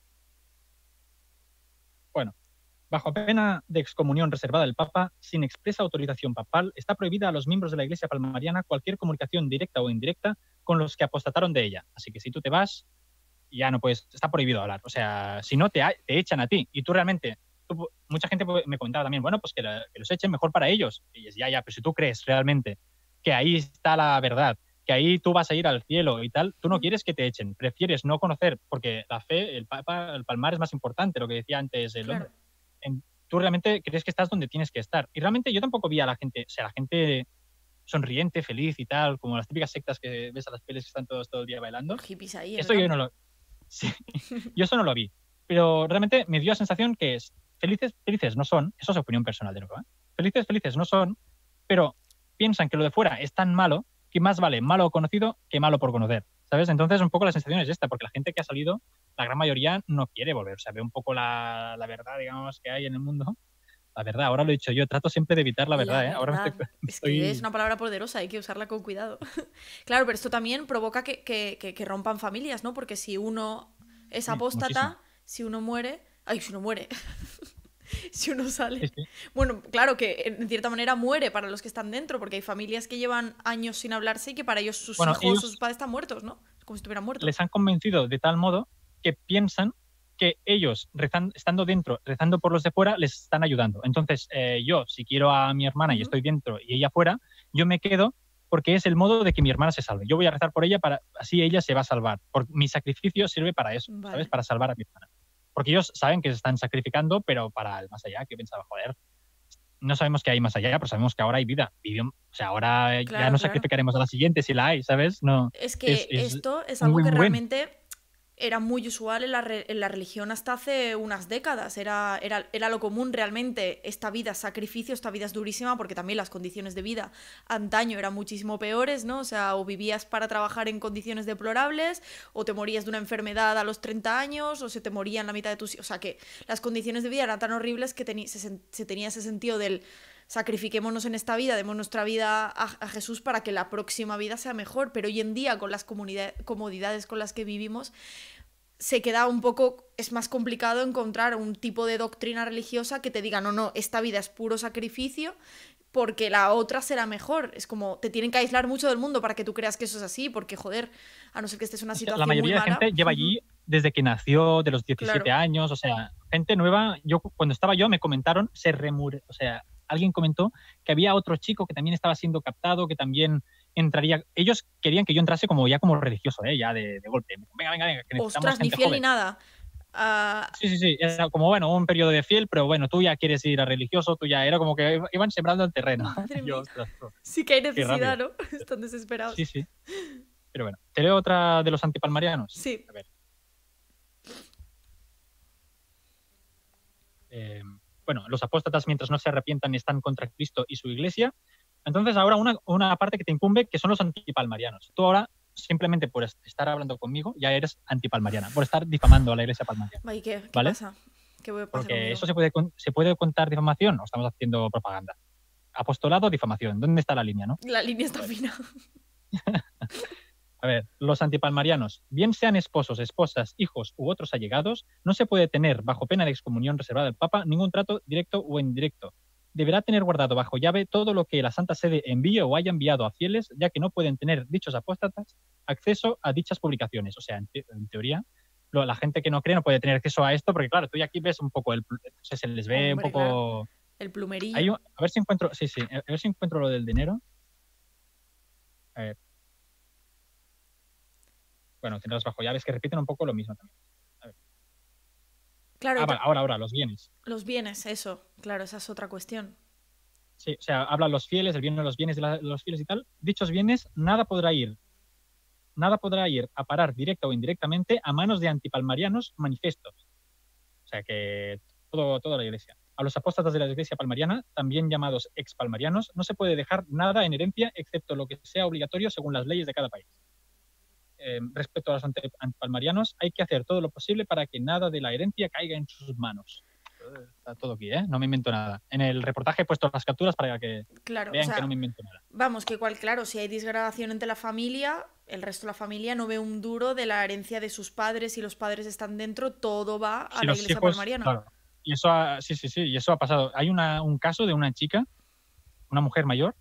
Bajo pena de excomunión reservada del Papa, sin expresa autorización papal, está prohibida a los miembros de la Iglesia palmariana cualquier comunicación directa o indirecta con los que apostataron de ella. Así que si tú te vas, ya no puedes, está prohibido hablar. O sea, si no, te, te echan a ti. Y tú realmente, tú- mucha gente me comentaba también, bueno, pues que, la- que los echen mejor para ellos. Y es, ya, ya, pero si tú crees realmente que ahí está la verdad, que ahí tú vas a ir al cielo y tal, tú no quieres que te echen, prefieres no conocer, porque la fe, el papa, el palmar es más importante, lo que decía antes el Claro. hombre. En- tú realmente crees que estás donde tienes que estar. Y realmente yo tampoco vi a la gente, o sea, la gente sonriente, feliz y tal, como las típicas sectas que ves a las pelis que están todos todo el día bailando. Hippies ahí. el yo no lo. [laughs] Sí, [laughs] yo eso no lo vi. Pero realmente me dio la sensación que es felices, felices no son, eso es opinión personal de nuevo, ¿eh? Felices, felices no son, pero piensan que lo de fuera es tan malo que más vale malo conocido que malo por conocer. ¿Sabes? Entonces, un poco la sensación es esta, porque la gente que ha salido, la gran mayoría no quiere volver. O sea, ve un poco la, la verdad, digamos, que hay en el mundo. La verdad, ahora lo he dicho yo, trato siempre de evitar la verdad, ¿eh? Ahora me estoy- verdad. [laughs] me Es que estoy- es una palabra poderosa, hay que usarla con cuidado. [laughs] claro, pero esto también provoca que, que- que- rompan familias, ¿no? Porque si uno es Sí, apóstata, muchísimo. si uno muere. Ay, si uno muere. [laughs] [laughs] si uno sale. Sí. Bueno, claro que en cierta manera muere para los que están dentro, porque hay familias que llevan años sin hablarse y que para ellos sus Bueno, hijos, ellos- sus padres están muertos, ¿no? Como si estuvieran muertos. les han convencido de tal modo que piensan que ellos, rezan- estando dentro, rezando por los de fuera, les están ayudando. Entonces, eh, yo, si quiero a mi hermana y estoy dentro y ella fuera, yo me quedo porque es el modo de que mi hermana se salve. Yo voy a rezar por ella para así ella se va a salvar. Por, mi sacrificio sirve para eso, Vale. ¿sabes? Para salvar a mi hermana. Porque ellos saben que se están sacrificando, pero para el más allá, que pensaba, joder, no sabemos que hay más allá, pero sabemos que ahora hay vida. O sea, ahora ya claro. sacrificaremos a la siguiente si la hay, ¿sabes? No. Es que Es- es esto es algo que realmente era muy usual en la, re- en la religión hasta hace unas décadas. Era, era, era lo común realmente. Esta vida es sacrificio, esta vida es durísima porque también las condiciones de vida antaño eran muchísimo peores, ¿no? O sea, o vivías para trabajar en condiciones deplorables, o te morías de una enfermedad a los 30 años, o se te moría en la mitad de tus... O sea, que las condiciones de vida eran tan horribles que se, se tenía ese sentido del sacrifiquémonos en esta vida, demos nuestra vida a, a Jesús para que la próxima vida sea mejor. Pero hoy en día, con las comodidades con las que vivimos, se queda un poco, es más complicado encontrar un tipo de doctrina religiosa que te diga, no, no, esta vida es puro sacrificio porque la otra será mejor. Es como, te tienen que aislar mucho del mundo para que tú creas que eso es así, porque joder, a no ser que estés en una situación la mayoría muy de gente lleva allí desde que nació, de los 17 Claro. años, o sea, gente nueva. Yo cuando estaba yo me comentaron, se remure, o sea, alguien comentó que había otro chico que también estaba siendo captado, que también entraría. Ellos querían que yo entrase como ya como religioso, ¿eh? ya de, de golpe. Venga, venga, venga, que necesitamos Ostras, ni gente fiel joven. ni nada. Ah, Sí, sí, sí, era como bueno, un periodo de fiel, pero bueno, tú ya quieres ir a religioso, tú ya era como que iban sembrando el terreno. Madre [laughs] yo, ostras, sí que hay necesidad, ¿no? [laughs] Están desesperados. Sí, sí. Pero bueno, ¿te leo otra de los antipalmarianos? Sí. A ver. Eh, bueno, los apóstatas mientras no se arrepientan están contra Cristo y su iglesia. Entonces ahora una, una parte que te incumbe que son los antipalmarianos. Tú ahora simplemente por est- estar hablando conmigo ya eres antipalmariana, por estar difamando a la iglesia palmariana. Ay, ¿qué, qué ¿Vale? pasa? ¿Qué voy a pasar Porque conmigo? eso se puede, se puede contar difamación o estamos haciendo propaganda. Apostolado, difamación. ¿Dónde está la línea, no? La línea está fina. [laughs] A ver, los antipalmarianos, bien sean esposos, esposas, hijos u otros allegados, no se puede tener, bajo pena de excomunión reservada al Papa, ningún trato directo o indirecto. Deberá tener guardado bajo llave todo lo que la Santa Sede envíe o haya enviado a fieles, ya que no pueden tener dichos apóstatas acceso a dichas publicaciones. O sea, en, te- en teoría, lo- la gente que no cree no puede tener acceso a esto, porque claro, tú ya aquí ves un poco el. se les ve Hombre, un poco. El plumerillo. Un- a ver si encuentro. Sí, sí, a ver si encuentro lo del dinero. A ver. Bueno, tendrás bajo llaves que repiten un poco lo mismo también. Claro, Ah, vale, ahora, ahora, los bienes. los bienes, eso. Claro, esa es otra cuestión. Sí, o sea, hablan los fieles, el bien de los bienes de, la- de los fieles y tal. Dichos bienes, nada podrá ir. Nada podrá ir a parar directa o indirectamente a manos de antipalmarianos manifestos. O sea que todo, toda la iglesia. A los apóstatas de la iglesia palmariana, también llamados expalmarianos, no se puede dejar nada en herencia excepto lo que sea obligatorio según las leyes de cada país. Eh, respecto a los antipalmarianos, hay que hacer todo lo posible para que nada de la herencia caiga en sus manos. Está todo aquí, ¿eh? No me invento nada. En el reportaje he puesto las capturas para que Claro, o vean sea, que no me invento nada. vamos, que igual, claro, si hay disgradación entre la familia, el resto de la familia no ve un duro de la herencia de sus padres y los padres están dentro, todo va a Si la iglesia hijos- palmariana. claro. Y eso ha, sí, sí, sí, y eso ha pasado. Hay una, un caso de una chica, una mujer mayor,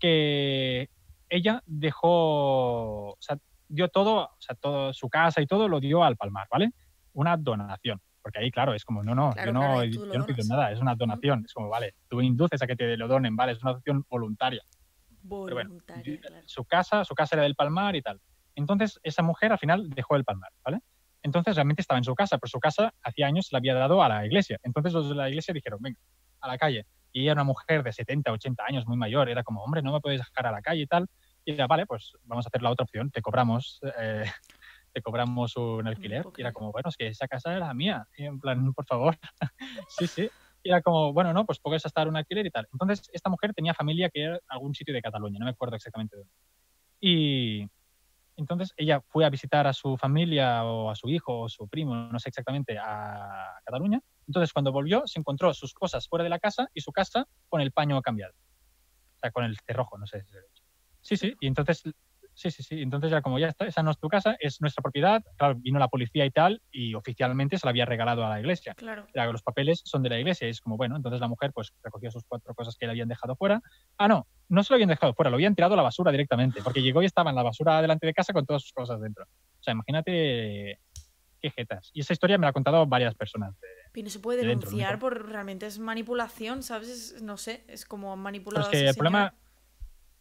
que ella dejó, o sea, dio todo, o sea, todo su casa y todo lo dio al Palmar, ¿vale? Una donación. Porque ahí, claro, es como, no, no, Claro, yo no, claro, yo no pido nada, es una donación. Es como, vale, tú induces a que te lo donen, ¿vale? Es una donación voluntaria. Bueno, Voluntaria, claro. su casa, su casa era del Palmar y tal. Entonces, esa mujer al final dejó el Palmar, ¿vale? Entonces, realmente estaba en su casa, pero su casa hacía años se la había dado a la iglesia. Entonces, los de la iglesia dijeron, venga, a la calle. Y era una mujer de 70, 80 años, muy mayor. Era como, hombre, no me puedes dejar a la calle y tal. Y era, vale, pues vamos a hacer la otra opción. Te cobramos, eh, te cobramos un alquiler. Y era como, bueno, es que esa casa era mía. Y en plan, por favor. [laughs] sí, sí. Y era como, bueno, no, pues puedes estar un alquiler y tal. Entonces, esta mujer tenía familia que era algún sitio de Cataluña, no me acuerdo exactamente dónde. Y entonces ella fue a visitar a su familia o a su hijo o su primo, no sé exactamente, a Cataluña. Entonces, cuando volvió, se encontró sus cosas fuera de la casa y su casa con el paño cambiado. O sea, con el cerrojo, no sé. Sí, sí. Y entonces, sí, sí, sí. Entonces ya como ya está, esa no es tu casa, es nuestra propiedad. Claro, vino la policía y tal y oficialmente se la había regalado a la iglesia Claro. que los papeles son de la iglesia. Y es como, bueno, entonces la mujer pues recogió sus cuatro cosas que le habían dejado fuera. Ah, no, no se lo habían dejado fuera, lo habían tirado a la basura directamente, porque llegó y estaba en la basura delante de casa con todas sus cosas dentro. O sea, imagínate qué jetas. Y esa historia me la han contado varias personas. Y no se puede de dentro, denunciar ¿no? por realmente es manipulación, ¿sabes? Es- no sé, es como manipulado es que el problema.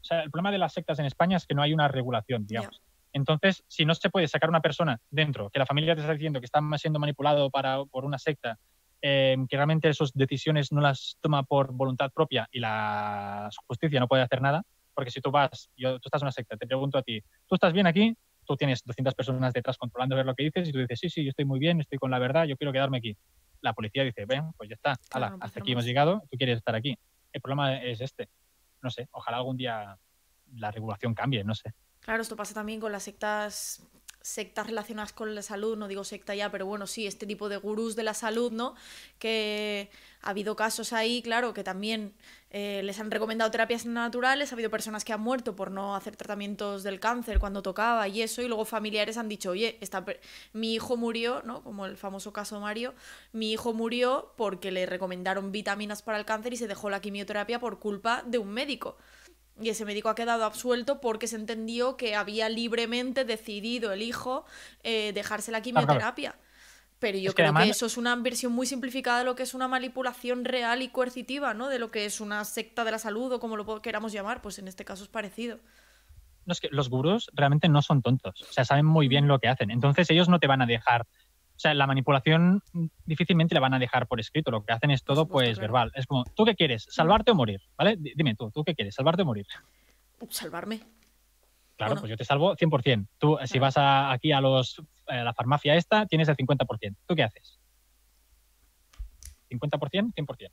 O sea, el problema de las sectas en España es que no hay una regulación, digamos. Entonces, si no se puede sacar una persona dentro, que la familia te está diciendo que está siendo manipulado para, por una secta, eh, que realmente sus decisiones no las toma por voluntad propia y la justicia no puede hacer nada, porque si tú vas, yo, tú estás en una secta, te pregunto a ti, ¿tú estás bien aquí? Tú tienes 200 personas detrás controlando ver lo que dices y tú dices, sí, sí, yo estoy muy bien, estoy con la verdad, yo quiero quedarme aquí. La policía dice, ven, pues ya está, hasta aquí hemos llegado, tú quieres estar aquí. El problema es este. No sé, ojalá algún día la regulación cambie, no sé. Claro, esto pasa también con las sectas sectas relacionadas con la salud, no digo secta ya, pero bueno, sí, este tipo de gurús de la salud, ¿no? Que ha habido casos ahí, claro, que también eh, les han recomendado terapias naturales, ha habido personas que han muerto por no hacer tratamientos del cáncer cuando tocaba y eso, y luego familiares han dicho, oye, esta mi hijo murió, ¿no? Como el famoso caso Mario, mi hijo murió porque le recomendaron vitaminas para el cáncer y se dejó la quimioterapia por culpa de un médico. Y ese médico ha quedado absuelto porque se entendió que había libremente decidido el hijo eh, dejarse la quimioterapia. Pero yo creo que eso es una versión muy simplificada de lo que es una manipulación real y coercitiva, ¿no? De lo que es una secta de la salud o como lo queramos llamar, pues en este caso es parecido. No, es que los gurús realmente no son tontos, o sea, saben muy bien lo que hacen. Entonces ellos no te van a dejar sea, la manipulación difícilmente la van a dejar por escrito. Lo que hacen es todo, pues, verbal. Es como, ¿tú qué quieres? ¿Salvarte o morir? ¿Vale? Dime tú, ¿tú qué quieres? ¿Salvarte o morir? Salvarme. Claro, pues yo te salvo 100%. Tú, si vas aquí a, los, a la farmacia esta, tienes el 50%. ¿Tú qué haces? 50%, 100%.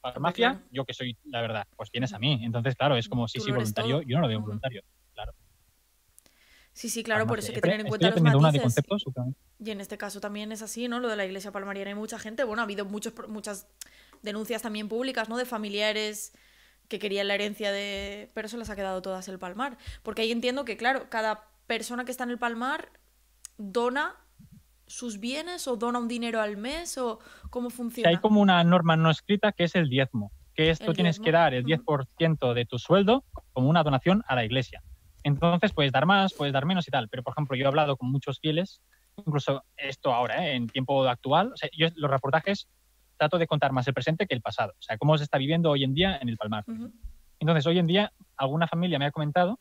Farmacia, yo que soy, la verdad, pues tienes a mí. Entonces, claro, es como, sí, sí, voluntario. Yo no lo veo voluntario. Sí, sí, claro, por eso hay que tener en cuenta los matices. y en este caso también es así, ¿no? Lo de la iglesia palmariana hay mucha gente. Bueno, ha habido muchos, muchas denuncias también públicas, ¿no? De familiares que querían la herencia de... Pero se las ha quedado todas el Palmar. Porque ahí entiendo que, claro, cada persona que está en el Palmar dona sus bienes o dona un dinero al mes o cómo funciona. hay como una norma no escrita que es el diezmo, que es tú tienes que dar el 10% de tu sueldo como una donación a la iglesia. Entonces puedes dar más, puedes dar menos y tal. Pero, por ejemplo, yo he hablado con muchos fieles, incluso esto ahora, ¿eh? en tiempo actual, o sea, yo los reportajes trato de contar más el presente que el pasado. O sea, cómo se está viviendo hoy en día en el Palmar. Entonces, hoy en día, alguna familia me ha comentado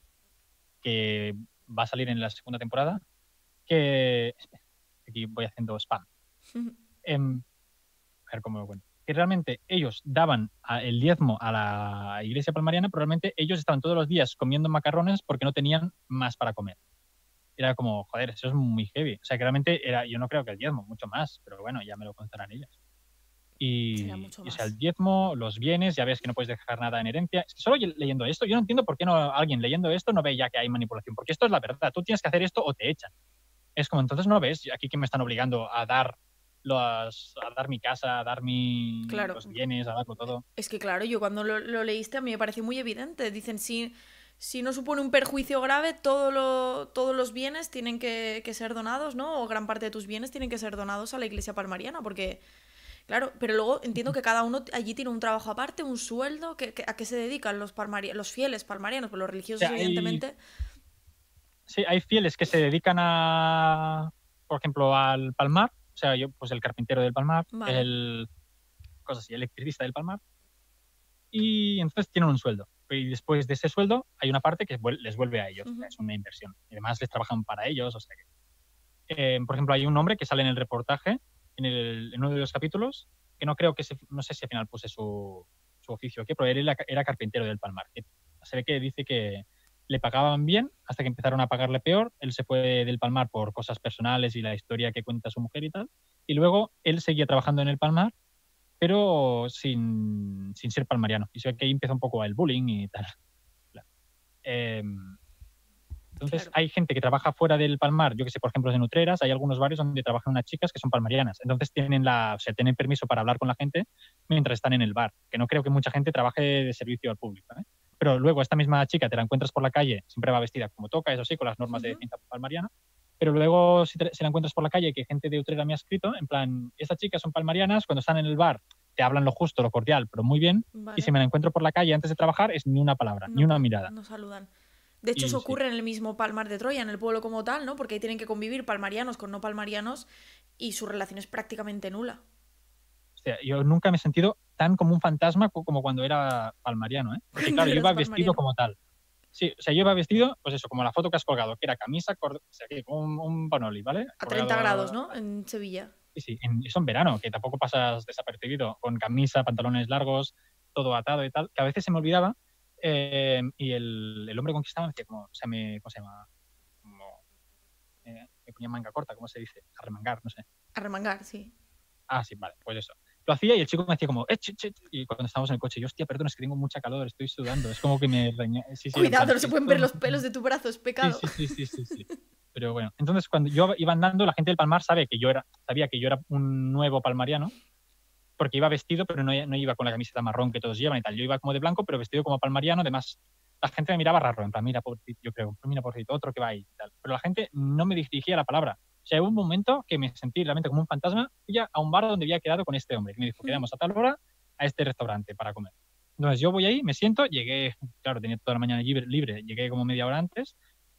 que va a salir en la segunda temporada, que... Aquí voy haciendo spam. Em, a ver cómo lo cuento que realmente ellos daban el diezmo a la iglesia palmariana, probablemente ellos estaban todos los días comiendo macarrones porque no tenían más para comer. Era como, joder, eso es muy heavy. O sea, que realmente era, yo no creo que el diezmo, mucho más, pero bueno, ya me lo contarán ellas. Y, o sea, el diezmo, los bienes, ya ves que no puedes dejar nada en herencia. Es que solo leyendo esto, yo no entiendo por qué no alguien leyendo esto no ve ya que hay manipulación, porque esto es la verdad. Tú tienes que hacer esto o te echan. Es como, entonces no ves aquí que me están obligando a dar a dar mi casa, a dar mi, los bienes, a darlo todo. Es que claro, yo cuando lo, leíste a mí me pareció muy evidente. Dicen, si, si no supone un perjuicio grave, todo lo, todos los bienes tienen que, ser donados, ¿no? O gran parte de tus bienes tienen que ser donados a la iglesia palmariana, porque... Claro, pero luego entiendo que cada uno allí tiene un trabajo aparte, un sueldo. Que, ¿A qué se dedican los, los fieles palmarianos? Pues los religiosos, evidentemente. Sí, hay fieles que se dedican a, por ejemplo, al palmar, o sea, yo, pues el carpintero del Palmar, el cosas así, electricista del Palmar. Y entonces tienen un sueldo. Y después de ese sueldo hay una parte que les vuelve a ellos. es una inversión. Y además les trabajan para ellos. O sea que, eh, por ejemplo, hay un hombre que sale en el reportaje, en, el, en uno de los capítulos, que no creo que, se, no sé si al final puse su, su oficio, pero él era, era carpintero del Palmar. se ve que dice que, le pagaban bien hasta que empezaron a pagarle peor. Él se fue del Palmar por cosas personales y la historia que cuenta su mujer y tal. Y luego él seguía trabajando en el Palmar, pero sin, ser palmariano. Y sé que ahí empieza un poco el bullying y tal. Em, entonces hay gente que trabaja fuera del Palmar, yo que sé, por ejemplo, de Nutreras, hay algunos barrios donde trabajan unas chicas que son palmarianas. Entonces tienen la, o sea, tienen permiso para hablar con la gente mientras están en el bar, que no creo que mucha gente trabaje de servicio al público. ¿eh? Pero luego esta misma chica te la encuentras por la calle, siempre va vestida como toca, eso sí, con las normas de cinta palmariana, pero luego si, la encuentras por la calle, que gente de Utrera me ha escrito, en plan, estas chicas son palmarianas, cuando están en el bar te hablan lo justo, lo cordial, pero muy bien, y si me la encuentro por la calle antes de trabajar es ni una palabra, ni una mirada. No saludan. De hecho, eso ocurre en el mismo Palmar de Troya, en el pueblo como tal, ¿no? Porque ahí tienen que convivir palmarianos con no palmarianos y su relación es prácticamente nula. Sea, yo nunca me he sentido tan como un fantasma como cuando era palmariano, ¿eh? Porque [laughs] claro, yo iba vestido como tal. Sí, o sea, yo iba vestido, pues eso, como la foto que has colgado, que era camisa, o sea, que un, un panoli, ¿vale? A 30 grados, ¿no? En Sevilla. Sí, sí, en, eso en verano, que tampoco pasas desapercibido, con camisa, pantalones largos, todo atado y tal, que a veces se me olvidaba eh, y el, el, hombre conquistaba me decía como, o sea, me, ¿cómo se llama? Como, eh, me ponía manga corta, ¿cómo se dice? Arremangar, no sé. Arremangar, sí. Ah, sí, vale, pues eso lo hacía y el chico me decía como, eh, y cuando estábamos en el coche, yo, hostia, perdón, es que tengo mucha calor, estoy sudando. Es como que me Cuidado, no se pueden ver los pelos de tu brazo, es pecado. Sí, sí, sí, sí, Pero bueno, entonces cuando yo iba andando, la gente del Palmar sabe que yo era, sabía que yo era un nuevo palmariano, porque iba vestido, pero no, no iba con la camiseta marrón que todos llevan y tal. Yo iba como de blanco, pero vestido como palmariano. Además, la gente me miraba raro, en plan, mira, por, yo creo, mira, por otro que va ahí y tal. Pero la gente no me dirigía la palabra. O sea, hubo un momento que me sentí realmente como un fantasma. Fui a un bar donde había quedado con este hombre. Y me dijo, quedamos a tal hora a este restaurante para comer. Entonces yo voy ahí, me siento, llegué, claro, tenía toda la mañana libre, libre llegué como media hora antes,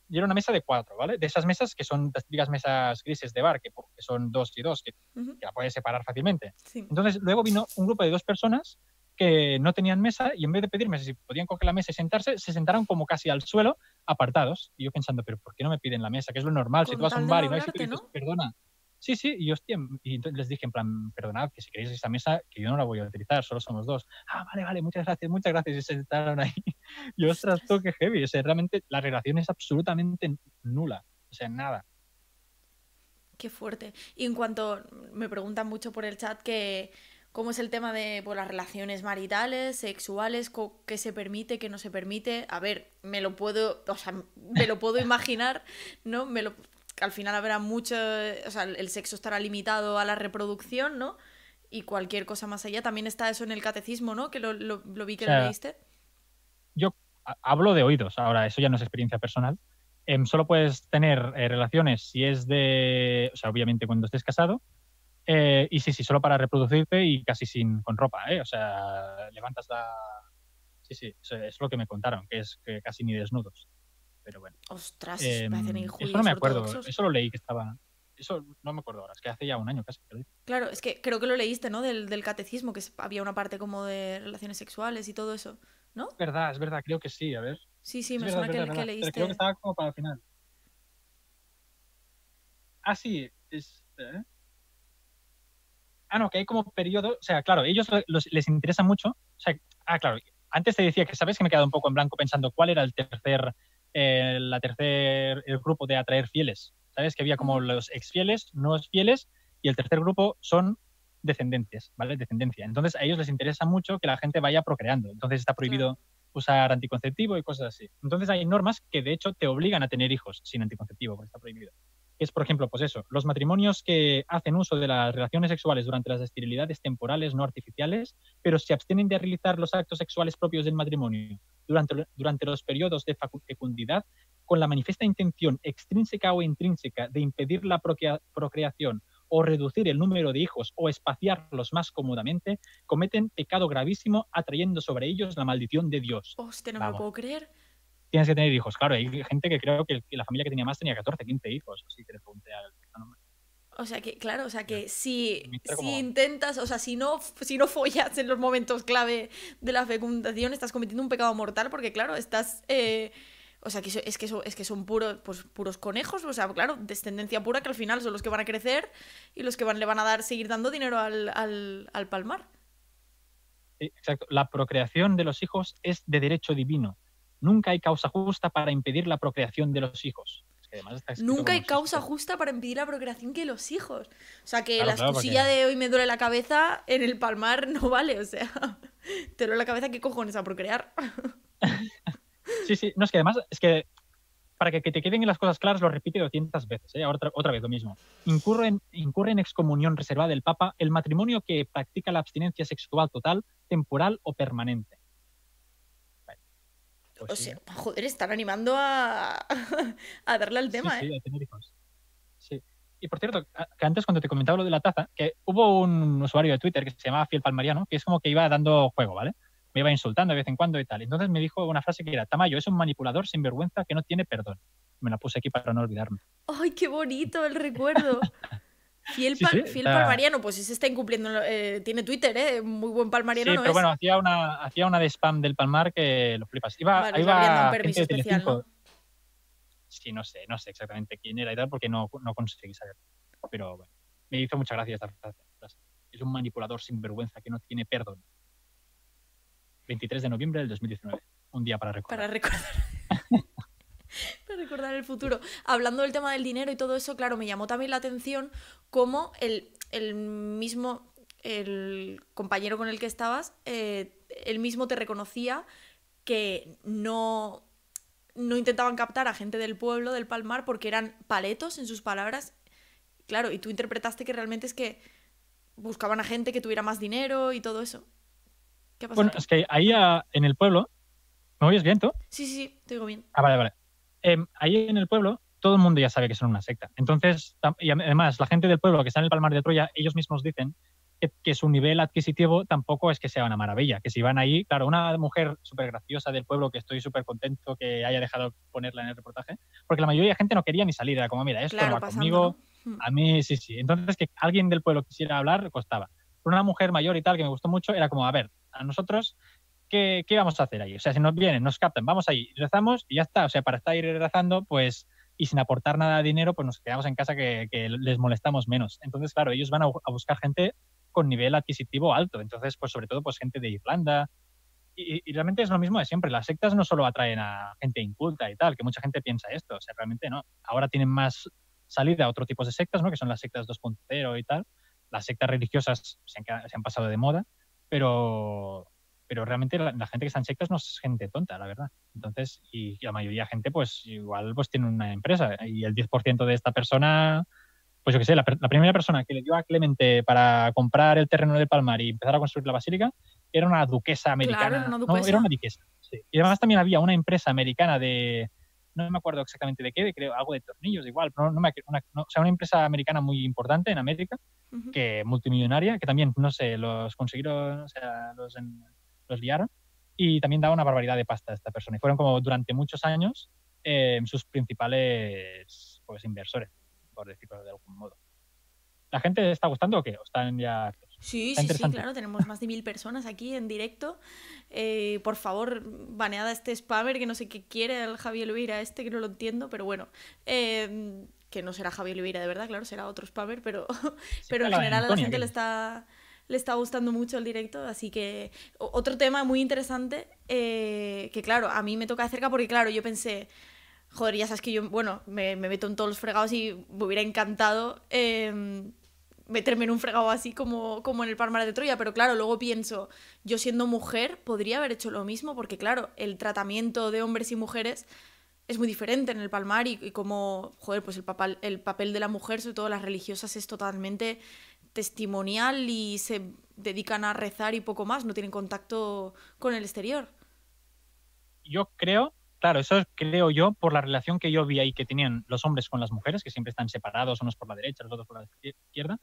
y era una mesa de cuatro, ¿vale? De esas mesas que son las típicas mesas grises de bar, que, son dos y dos, que, la puedes separar fácilmente. Entonces luego vino un grupo de dos personas que no tenían mesa y en vez de pedirme si podían coger la mesa y sentarse, se sentaron como casi al suelo, apartados. Y yo pensando, pero ¿por qué no me piden la mesa? Que es lo normal, si tú vas a un bar y no hay sitio, ¿no? perdona. Sí, sí, y, hostia, y les dije en plan, perdonad, que si queréis esa mesa, que yo no la voy a utilizar, solo somos dos. Ah, vale, vale, muchas gracias, muchas gracias. Y se sentaron ahí. [laughs] Y ostras, todo que heavy. O sea, realmente la relación es absolutamente nula. O sea, nada. Qué fuerte. Y en cuanto me preguntan mucho por el chat que cómo es el tema de pues, las relaciones maritales, sexuales, qué se permite, qué no se permite. A ver, me lo puedo, o sea, me lo puedo imaginar, ¿no? Me lo, al final habrá mucho, o sea, el sexo estará limitado a la reproducción, ¿no? Y cualquier cosa más allá. También está eso en el catecismo, ¿no? Que lo, vi que lo leíste. Yo hablo de oídos, ahora, eso ya no es experiencia personal. Em, solo puedes tener eh, relaciones si es de, o sea, obviamente cuando estés casado, eh, y sí, sí, solo para reproducirte y casi sin con ropa, ¿eh? O sea, levantas la... Sí, sí, es lo que me contaron, que es que casi ni desnudos. Pero bueno. Ostras, eh, Eso no me acuerdo, eso lo leí que estaba... Eso no me acuerdo ahora, es que hace ya un año casi. Claro, es que creo que lo leíste, ¿no? Del, del catecismo, que había una parte como de relaciones sexuales y todo eso, ¿no? Es verdad, es verdad, creo que sí, a ver. Sí, sí, me suena que, que, leíste. creo que estaba como para el final. Ah, sí, es... ¿eh? Ah, no, que hay como periodo, o sea, claro, ellos les interesa mucho, o sea, ah, claro, antes te decía que sabes que me he quedado un poco en blanco pensando cuál era el tercer, eh, la tercer el grupo de atraer fieles, sabes que había como los exfieles, nuevos fieles y el tercer grupo son descendentes, ¿vale? Descendencia. Entonces a ellos les interesa mucho que la gente vaya procreando, entonces está prohibido usar anticonceptivo y cosas así. Entonces hay normas que de hecho te obligan a tener hijos sin anticonceptivo, porque está prohibido es, por ejemplo, pues eso, los matrimonios que hacen uso de las relaciones sexuales durante las esterilidades temporales no artificiales, pero se abstienen de realizar los actos sexuales propios del matrimonio durante, durante los periodos de fecundidad con la manifiesta intención extrínseca o intrínseca de impedir la procreación o reducir el número de hijos o espaciarlos más cómodamente, cometen pecado gravísimo atrayendo sobre ellos la maldición de Dios. Hostia, no me lo puedo creer tienes que tener hijos. Claro, hay gente que creo que la familia que tenía más tenía 14, 15 hijos, así que le pregunté al o sea que, claro, o sea que si, si intentas, o sea, si no, si no follas en los momentos clave de la fecundación, estás cometiendo un pecado mortal, porque claro, estás. Eh, o sea, que es que, es que son puros, pues, puros conejos, o sea, claro, descendencia pura que al final son los que van a crecer y los que van, le van a dar, seguir dando dinero al, al, al palmar. exacto. La procreación de los hijos es de derecho divino nunca hay causa justa para impedir la procreación de los hijos. nunca hay causa justa para impedir la procreación que los hijos. O sea, que la excusilla de hoy me duele la cabeza en el palmar no vale. O sea, [laughs] te duele la cabeza, ¿qué cojones a procrear? [laughs] sí, sí. No, es que además, es que para que, te queden las cosas claras, lo repite 200 veces, ¿eh? otra, otra vez lo mismo. Incurre en, incurre en excomunión reservada del Papa el matrimonio que practica la abstinencia sexual total, temporal o permanente. Pues o sea, joder, están animando a, [laughs] a darle al tema, sí, ¿eh? a tener hijos. Sí. Y por cierto, que antes cuando te comentaba lo de la taza, que hubo un usuario de Twitter que se llamaba Fiel Palmariano, que es como que iba dando juego, ¿vale? Me iba insultando de vez en cuando y tal. Entonces me dijo una frase que era, Tamayo es un manipulador sin vergüenza que no tiene perdón. Me la puse aquí para no olvidarme. ¡Ay, qué bonito el recuerdo! [laughs] Fiel, palmariano, pues ese está incumpliendo. Eh, tiene Twitter, ¿eh? Muy buen palmariano. Sí, pero bueno, hacía una, hacía una de spam del Palmar que lo flipas. Iba, iba un permiso especial, ¿no? Sí, no sé, no sé exactamente quién era y tal, porque no, no conseguí saber. Pero bueno, me hizo mucha gracia esta frase. Es un manipulador sin vergüenza que no tiene perdón. 23 de noviembre del 2019. Un día para recordar. Para recordar. [laughs] [laughs] para recordar el futuro. Hablando del tema del dinero y todo eso, claro, me llamó también la atención cómo el, mismo, el compañero con el que estabas, eh, él mismo te reconocía que no, no intentaban captar a gente del pueblo, del Palmar, porque eran paletos, en sus palabras. Claro, y tú interpretaste que realmente es que buscaban a gente que tuviera más dinero y todo eso. ¿Qué Bueno, es que ahí en el pueblo. ¿Me oyes bien tú? Sí, sí, sí, te digo bien. Ah, vale, vale. Em, ahí en el pueblo todo el mundo ya sabe que son una secta. Entonces, y además, la gente del pueblo que está en el Palmar de Troya, ellos mismos dicen que, su nivel adquisitivo tampoco es que sea una maravilla. Que si van ahí, claro, una mujer súper graciosa del pueblo que estoy súper contento que haya dejado ponerla en el reportaje, porque la mayoría de gente no quería ni salir, era como, mira, esto no va conmigo, hmm. a mí sí, sí. Entonces, que alguien del pueblo quisiera hablar costaba. una mujer mayor y tal que me gustó mucho, era como, a ver, a nosotros ¿qué, vamos a hacer ahí? O sea, si nos vienen, nos captan, vamos ahí, rezamos y ya está. O sea, para estar rezando, pues, y sin aportar nada de dinero, pues nos quedamos en casa que, les molestamos menos. Entonces, claro, ellos van a, buscar gente con nivel adquisitivo alto. Entonces, pues sobre todo, pues gente de Irlanda. Y, realmente es lo mismo de siempre. Las sectas no solo atraen a gente inculta y tal, que mucha gente piensa esto. O sea, realmente no. Ahora tienen más salida a otro tipo de sectas, ¿no? Que son las sectas 2.0 y tal. Las sectas religiosas se han, se han pasado de moda, pero pero realmente la, gente que está en sectas no es gente tonta, la verdad. Entonces, y, la mayoría de gente, pues igual pues tiene una empresa y el 10% de esta persona, pues yo qué sé, la, primera persona que le dio a Clemente para comprar el terreno del Palmar y empezar a construir la basílica era una duquesa americana. Claro, No, era una duquesa. Sí. Y además también había una empresa americana de, no me acuerdo exactamente de qué, creo algo de tornillos igual, no, no me, una, o sea, una empresa americana muy importante en América, que multimillonaria, que también, no sé, los consiguieron, o sea, los en, los liaron y también daba una barbaridad de pasta a esta persona. Y fueron como durante muchos años eh, sus principales pues, inversores, por decirlo de algún modo. ¿La gente está gustando o qué? ¿O están ya...? Sí, sí, sí, claro, tenemos más de mil personas aquí en directo. Eh, por favor, baneada este spammer que no sé qué quiere el Javier Oliveira este, que no lo entiendo, pero bueno. Eh, que no será Javier Oliveira de verdad, claro, será otro spammer, pero, [laughs] pero en general a la gente le está le está gustando mucho el directo, así que otro tema muy interesante, eh, que claro, a mí me toca de cerca porque claro, yo pensé, joder, ya sabes que yo, bueno, me, meto en todos los fregados y me hubiera encantado em, meterme en un fregado así como, como en el Palmar de Troya, pero claro, luego pienso, yo siendo mujer podría haber hecho lo mismo, porque claro, el tratamiento de hombres y mujeres es muy diferente en el Palmar y, como, joder, pues el papel, el papel de la mujer, sobre todo las religiosas, es totalmente testimonial y se dedican a rezar y poco más, no tienen contacto con el exterior. Yo creo, claro, eso creo yo por la relación que yo vi ahí que tenían los hombres con las mujeres, que siempre están separados, unos por la derecha, los otros por la izquierda,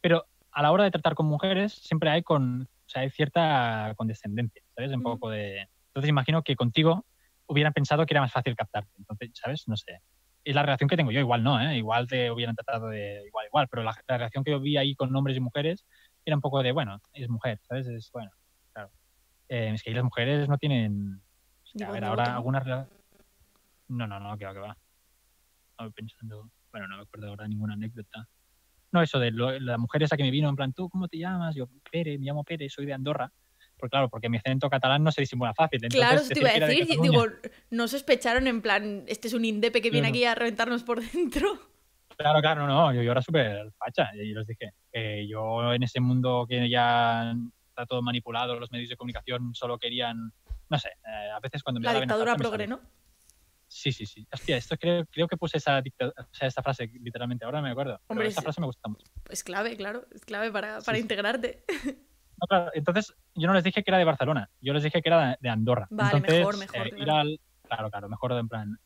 pero a la hora de tratar con mujeres siempre hay con, o sea, hay cierta condescendencia, ¿sabes? Un poco de... Entonces imagino que contigo hubieran pensado que era más fácil captarte, entonces, ¿sabes? No sé es la relación que tengo yo, igual no, ¿eh? igual te hubieran tratado de igual, igual, pero la, relación que yo vi ahí con hombres y mujeres era un poco de, bueno, es mujer, ¿sabes? Es bueno, claro. Eh, es que ahí las mujeres no tienen. a ver, ahora algunas. No, no, no, que va, que va. Estaba pensando. Bueno, no me acuerdo ahora ninguna anécdota. No, eso de la mujer esa que me vino en plan, ¿tú cómo te llamas? Yo, Pere, me llamo Pere, soy de Andorra. Porque claro, porque mi acento catalán no se disimula fácil. claro, eso te iba a decir. digo, no sospecharon en plan, este es un indepe que viene aquí a reventarnos por dentro. Claro, claro, no, yo, era súper facha y les dije, yo en ese mundo que ya está todo manipulado, los medios de comunicación solo querían, no sé, eh, a veces cuando me La dictadura progre, ¿no? Sí, sí, sí. Hostia, esto creo, creo que puse esa, o sea, esta frase literalmente, ahora me acuerdo. Hombre, esta frase me gusta mucho. Es clave, claro, es clave para, para integrarte. [laughs] entonces yo no les dije que era de Barcelona, yo les dije que era de Andorra. Vale, mejor, mejor. Eh, claro, claro, mejor en plan.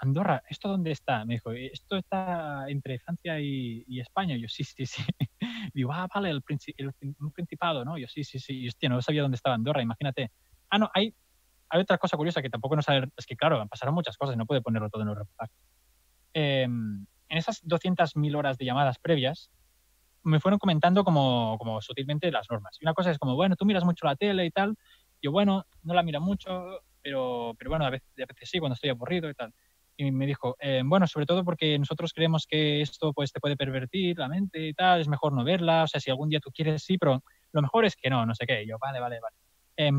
Andorra, ¿esto dónde está? Me dijo, esto está entre Francia y, España. yo, sí, sí, sí. [laughs] Digo, ah, vale, el, principado, ¿no? Yo, sí, sí, sí. Y hostia, no sabía dónde estaba Andorra, imagínate. Ah, no, hay, hay otra cosa curiosa que tampoco no saber. Es que, claro, pasaron muchas cosas, no puede ponerlo todo en el reportaje. Em, en esas 200.000 horas de llamadas previas, me fueron comentando como, como sutilmente las normas. Y una cosa es como, bueno, tú miras mucho la tele y tal. Yo, bueno, no la miro mucho, pero, pero bueno, a veces, a veces sí, cuando estoy aburrido y tal. Y me dijo, eh, bueno, sobre todo porque nosotros creemos que esto pues te puede pervertir la mente y tal, es mejor no verla, o sea, si algún día tú quieres, sí, pero lo mejor es que no, no sé qué. Y yo, vale, vale, vale.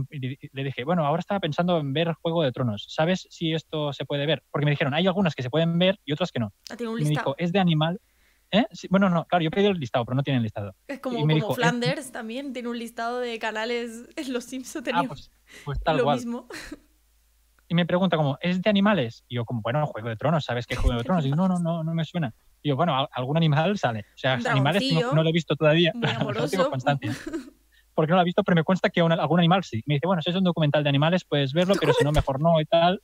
Y le dije, bueno, ahora estaba pensando en ver Juego de Tronos. ¿Sabes si esto se puede ver? Porque me dijeron, hay algunas que se pueden ver y otras que no. Ah, tiene un Y me dijo, es de animal. ¿Eh? Sí, bueno, no, claro, yo pedí el listado, pero no tienen listado. Es como, y me como dijo, es- Flanders también tiene un listado de canales en Los Simpsons. Tenía Ah, pues, pues tal lo cual. mismo. Y me pregunta como, ¿es de animales? Y yo como, bueno, Juego de Tronos, ¿sabes qué es Juego [laughs] de Tronos? Y yo, no, no, no, no me suena. Y yo, bueno, al- algún animal sale. O sea, animales no, no lo he visto todavía. [laughs] No tengo constancia. [laughs] Porque no lo he visto, pero me consta que un- algún animal sí. Me dice, bueno, si es un documental de animales, puedes verlo, pero si no, mejor no y tal.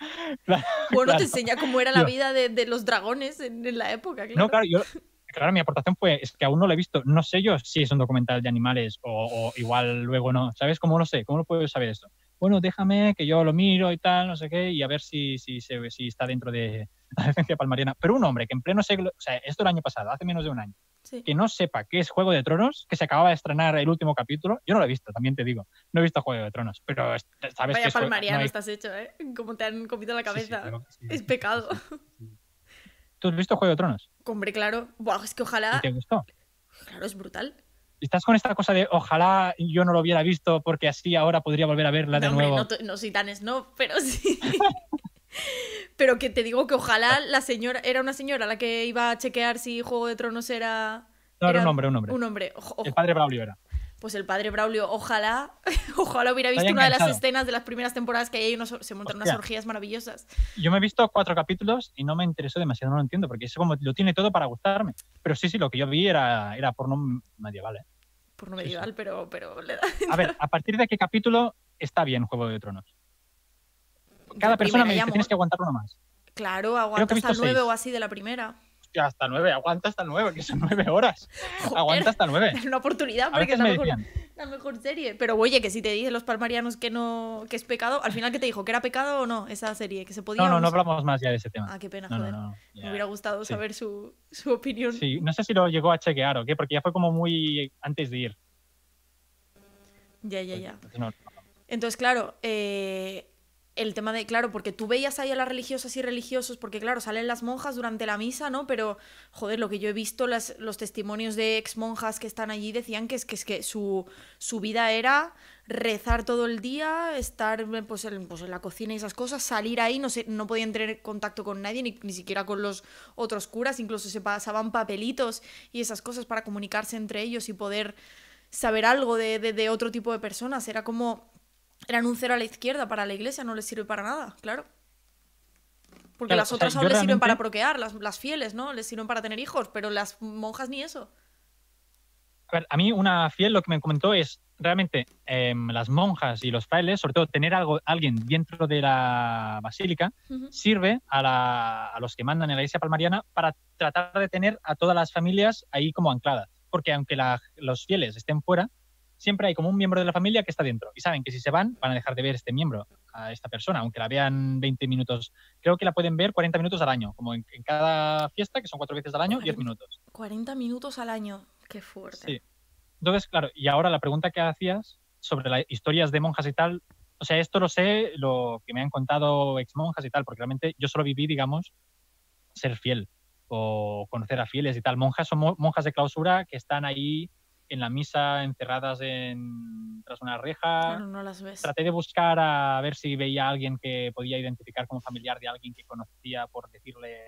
[laughs] Claro, Bueno, claro. te enseña cómo era la vida de, de los dragones en, en la época, claro. No, claro, yo, claro, mi aportación fue, es que aún no lo he visto. No sé yo si es un documental de animales o, o igual luego no. ¿Sabes cómo lo sé? ¿Cómo lo puedo saber esto? Bueno, déjame que yo lo miro y tal, no sé qué, y a ver si, si, está dentro de la licencia palmariana. Pero un hombre que en pleno siglo, o sea, esto el año pasado, hace menos de un año, Sí. que no sepa qué es Juego de Tronos, que se acababa de estrenar el último capítulo, yo no lo he visto, también te digo. No he visto Juego de Tronos, pero es- sabes que Vaya Jue- palmariano no hay- estás hecho, ¿eh? Como te han comido la sí, cabeza. que sí. Es pecado. ¿Tú has visto Juego de Tronos? Hombre, claro. Buah, es que ¿Y ojalá. te gustó? Claro, es brutal. estás con esta cosa de ojalá yo no lo hubiera visto porque así ahora podría volver a verla de hombre, nuevo. no, no Titanes, no, pero sí. [laughs] pero que te digo que ojalá la señora. Era una señora la que iba a chequear si Juego de Tronos era. No, era era un hombre, un hombre. Un hombre. Ojo-. El padre Braulio era. Pues el padre Braulio, ojalá, [laughs] ojalá hubiera visto una de las escenas de las primeras temporadas que hay unos, se montan unas orgías maravillosas. Yo me he visto cuatro capítulos y no me interesó demasiado, no lo entiendo, porque eso como lo tiene todo para gustarme. Pero sí, sí, lo que yo vi era, era porno medieval. ¿eh? Porno Sí, sí. medieval, pero, pero le da. A ver, a partir de qué capítulo está bien Juego de Tronos. Cada persona me dice tienes que aguantar uno más. Claro, aguanta hasta el visto 9 seis. o así de la primera. Hostia, hasta nueve, aguanta hasta nueve, que son nueve horas. Joder, Aguanta hasta nueve. [laughs] Es una oportunidad porque es la me mejor, la mejor serie. Pero oye, que si te dicen los palmarianos que no que es pecado, al final, ¿qué te dijo? ¿Que era pecado o no esa serie? ¿Que se podía no, no, no hablamos más ya de ese tema. Ah, qué pena, No, no, joder. Me hubiera gustado Sí. saber su, su opinión. Sí, no sé si lo llegó a chequear o qué, porque ya fue como muy antes de ir. Ya, ya, ya. Entonces, no- Entonces, claro, eh, el tema de, claro, porque tú veías ahí a las religiosas y religiosos, porque claro, salen las monjas durante la misa, ¿no? Pero, joder, lo que yo he visto, las, los testimonios de ex monjas que están allí decían que es que, es que su, su vida era rezar todo el día, estar pues, en, pues, en la cocina y esas cosas, salir ahí, no, sé, no podían tener contacto con nadie, ni, ni siquiera con los otros curas, incluso se pasaban papelitos y esas cosas para comunicarse entre ellos y poder saber algo de, de- de otro tipo de personas. Era como. Eran un cero a la izquierda para la iglesia, no les sirve para nada, claro. Porque Claro, las sea, otras aún les sirven para procrear, las, las fieles, ¿no? Les sirven para tener hijos, pero las monjas ni eso. A ver, a mí una fiel lo que me comentó es realmente em, las monjas y los frailes, sobre todo tener algo, alguien dentro de la basílica, sirve a, la- a los que mandan en la iglesia palmariana para tratar de tener a todas las familias ahí como ancladas. Porque aunque la- los fieles estén fuera, siempre hay como un miembro de la familia que está dentro. Y saben que si se van, van a dejar de ver este miembro, a esta persona, aunque la vean 20 minutos. Creo que la pueden ver 40 minutos al año, como en, en cada fiesta, que son cuatro veces al año, 10 40. minutos. 40 minutos al año. Qué fuerte. Sí. Entonces, claro, y ahora la pregunta que hacías sobre las historias de monjas y tal, o sea, esto lo sé, lo que me han contado ex monjas y tal, porque realmente yo solo viví, digamos, ser fiel o conocer a fieles y tal. Monjas son mo- monjas de clausura que están ahí en la misa encerradas en, tras una reja. Claro, no las ves. Traté de buscar a ver si veía a alguien que podía identificar como familiar de alguien que conocía por decirle,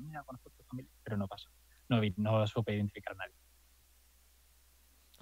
mira, conozco a tu familia, pero no pasó. No, vi- no supe identificar a nadie.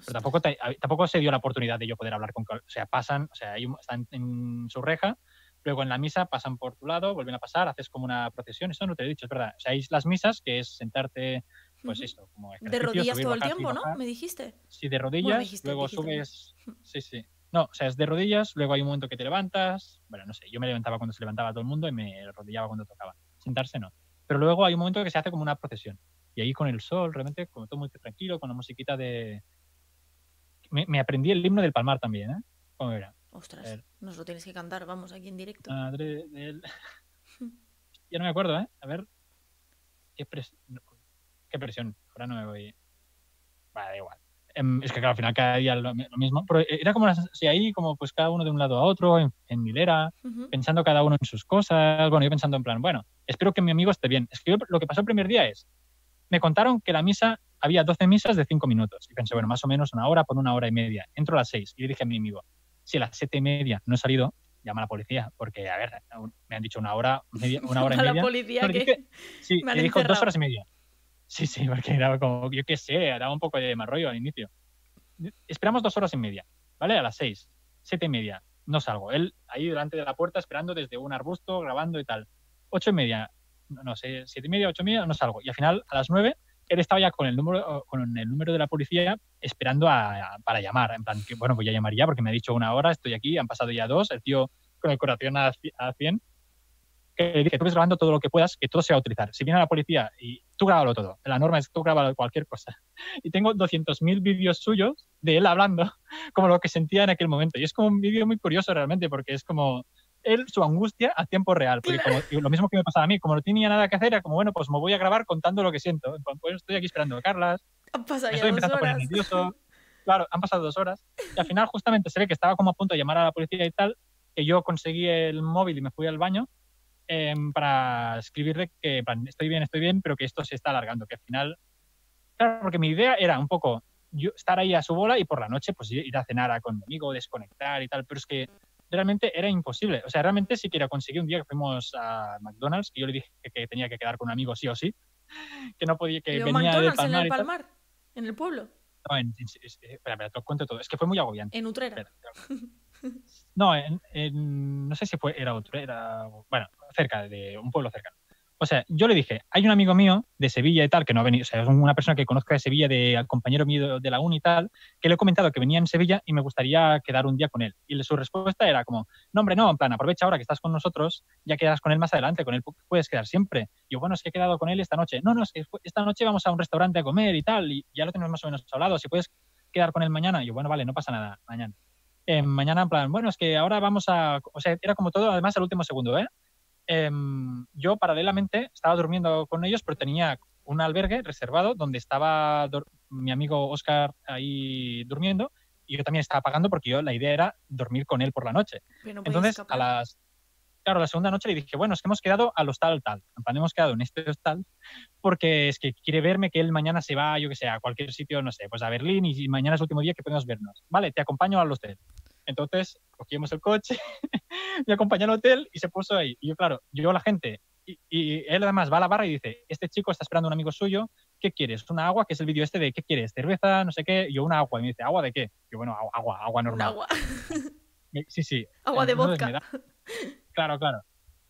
Pero Ostras. tampoco, tampoco se dio la oportunidad de yo poder hablar con... O sea, pasan, o sea, están en su reja, luego en la misa pasan por tu lado, vuelven a pasar, haces como una procesión, eso no te lo he dicho, es verdad. O sea, hay las misas, que es sentarte, pues Ujú. esto, como De rodillas subir, todo el bajar, tiempo, ¿no? Me dijiste. Sí, de rodillas, dijiste, luego dijiste, subes... Sí, sí. No, o sea, es de rodillas, luego hay un momento que te levantas, bueno, no sé, yo me levantaba cuando se levantaba todo el mundo y me arrodillaba cuando tocaba. Sentarse no. Pero luego hay un momento que se hace como una procesión. Y ahí con el sol, realmente, como todo muy tranquilo, con la musiquita de... Me, me aprendí el himno del Palmar también, ¿eh? ¿Cómo era? Ostras, nos lo tienes que cantar, vamos, aquí en directo. Madre del... [laughs] ya no me acuerdo, ¿eh? A ver. ¿Qué, pres- ¿Qué presión? Ahora no me voy... Vale, da igual. Em, es que claro, al final cada día lo, lo mismo. Pero era como si ahí, como pues cada uno de un lado a otro, en, en hilera, pensando cada uno en sus cosas. Bueno, yo pensando en plan, bueno, espero que mi amigo esté bien. Es que yo lo que pasó el primer día es, me contaron que la misa, había 12 misas de 5 minutos. Y pensé, bueno, más o menos una hora por una hora y media. Entro a las 6 y le dije a mi amigo, si a las 7 y media no he salido, llama a la policía, porque, a ver, me han dicho una hora, media, una hora y [laughs] A la media. policía No, que... dije- sí, [laughs] me han le dijo dos horas y media. Sí, sí, porque era como, yo qué sé, daba un poco de mal al inicio. Esperamos dos horas y media, ¿vale? A las seis, siete y media, no salgo. Él ahí delante de la puerta esperando desde un arbusto, grabando y tal. Ocho y media, no, sé, siete y media, ocho y media, no salgo. Y al final, a las nueve, él estaba ya con el número, con el número de la policía esperando a- a- para llamar. En plan, bueno, pues ya llamaría porque me ha dicho una hora, estoy aquí, han pasado ya dos, el tío con el corazón a, a 100 que dije, tú ves grabando todo lo que puedas, que todo se va a utilizar. Si viene la policía y tú grábalo todo. La norma es que tú grabalo cualquier cosa. [laughs] Y tengo 200.000 vídeos suyos de él hablando, [laughs] como lo que sentía en aquel momento. Y es como un vídeo muy curioso realmente, porque es como él, su angustia a tiempo real. Porque como, lo mismo que me pasaba a mí, como no tenía nada que hacer, era como, bueno, pues me voy a grabar contando lo que siento. Pues estoy aquí esperando a Carlas, Han pasado estoy dos empezando a poner horas. nervioso. [laughs] Claro, han pasado dos horas. Y al final, justamente, se ve que estaba como a punto de llamar a la policía y tal, que yo conseguí el móvil y me fui al baño em, para escribirle que en plan, estoy bien, estoy bien, pero que esto se está alargando, que al final... Claro, porque mi idea era un poco yo estar ahí a su bola y por la noche pues ir a cenar a- con mi amigo, desconectar y tal, pero es que realmente era imposible. O sea, realmente sí que era conseguí un día que fuimos a McDonald's, que yo le dije que, tenía que quedar con un amigo sí o sí, [laughs] que no podía, que ¿Vio venía McDonald's en Palmar el y tal. Palmar? ¿En el pueblo? No, en- en- eh, espera, espera, te lo cuento todo. Es que fue muy agobiante. En Utrera. Espera. [laughs] No, no sé si fue, era otro, era, bueno, cerca de un pueblo cercano. O sea, yo le dije, hay un amigo mío de Sevilla y tal, que no ha venido, o sea, es una persona que conozco de Sevilla, de compañero mío de la uni y tal, que le he comentado que venía en Sevilla y me gustaría quedar un día con él. Y su respuesta era como, no, hombre, no, en plan, aprovecha ahora que estás con nosotros, ya quedas con él más adelante, con él pu- puedes quedar siempre. Y yo, bueno, es que he quedado con él esta noche. No, no, es que esta noche vamos a un restaurante a comer y tal, y ya lo tenemos más o menos hablado, si puedes quedar con él mañana. Y yo, bueno, vale, no pasa nada, mañana. Eh, mañana, en plan, bueno, es que ahora vamos a. O sea, era como todo, además, al último segundo, ¿eh? Em, yo, paralelamente, estaba durmiendo con ellos, pero tenía un albergue reservado donde estaba mi amigo Oscar ahí durmiendo y yo también estaba pagando porque yo la idea era dormir con él por la noche. No Entonces, a las. Claro, la segunda noche le dije, bueno, es que hemos quedado al hostal tal. En plan, hemos quedado en este hostal porque es que quiere verme que él mañana se va, yo que sé, a cualquier sitio, no sé, pues a Berlín y mañana es el último día que podemos vernos. Vale, te acompaño al hotel. Entonces, cogimos el coche, [laughs] me acompañó al hotel y se puso ahí. Y yo, claro, yo la gente, y, y él además va a la barra y dice, este chico está esperando a un amigo suyo, ¿qué quieres? ¿Una agua? Que es el vídeo este de, ¿qué quieres? ¿Cerveza? No sé qué. Y yo, una agua. Y me dice, ¿agua de qué? Yo, bueno, agua, agua, normal. agua. [laughs] Sí, sí. Agua de Entonces vodka. me da- Claro, claro.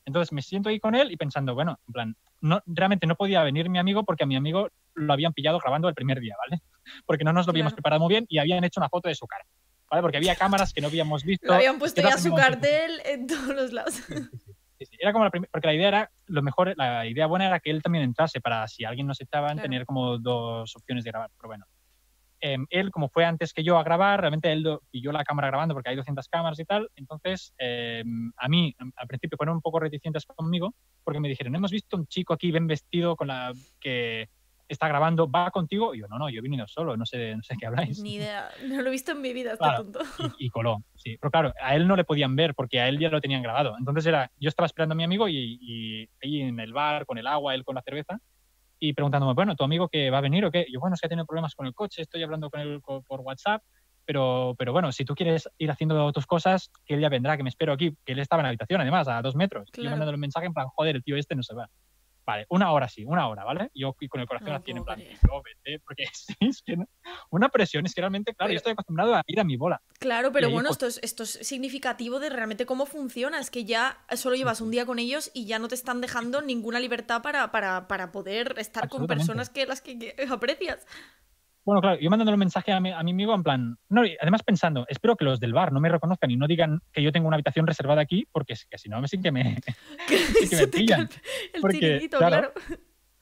Entonces me siento ahí con él y pensando, bueno, en plan, no, realmente no podía venir mi amigo porque a mi amigo lo habían pillado grabando el primer día, ¿vale? Porque no nos lo habíamos Claro. preparado muy bien y habían hecho una foto de su cara, ¿vale? Porque había cámaras que no habíamos visto. Lo habían puesto ya su cartel en todos los lados. Sí, sí, sí. Sí, sí. Era como la porque la idea era, lo mejor, la idea buena era que él también entrase para si alguien nos echaban, Claro. tener como dos opciones de grabar, pero bueno. Em, él, como fue antes que yo a grabar, realmente él pilló la cámara grabando porque hay 200 cámaras y tal, entonces em, a mí al principio fueron un poco reticentes conmigo porque me dijeron, hemos visto un chico aquí bien vestido con la que está grabando, ¿va contigo? Y yo, no, no, yo he venido solo, no sé, no sé qué habláis Ni idea. No lo he visto en mi vida este Claro. punto. y, y coló, sí. Pero claro, a él no le podían ver porque a él ya lo tenían grabado. Entonces era, yo estaba esperando a mi amigo y, y ahí en el bar con el agua, él con la cerveza y preguntándome, bueno, ¿tu amigo que va a venir o qué? Y yo, bueno, es que ha tenido problemas con el coche, estoy hablando con él por WhatsApp, pero, pero bueno, si tú quieres ir haciendo tus cosas, que él ya vendrá, que me espero aquí, que él estaba en la habitación además, a dos metros. Y Yo Claro. mandándole un mensaje en plan, joder, el tío este no se va. Vale, una hora sí, una hora, ¿vale? Yo con el corazón No así en plan, yo vete, porque [laughs] es que no- una presión, es que realmente, claro, Pero- yo estoy acostumbrado a ir a mi bola. Claro, pero ahí, bueno, pues- esto es, esto es significativo de realmente cómo funciona. Es que ya solo llevas un día con ellos y ya no te están dejando ninguna libertad para, para, para poder estar con personas que las que, que aprecias. Bueno, claro, yo mandando un mensaje a mi, a mi amigo en plan, no, además pensando, espero que los del bar no me reconozcan y no digan que yo tengo una habitación reservada aquí, porque es que si no, me sí que me... [laughs] [laughs] Que me pillan, el, el porque, claro.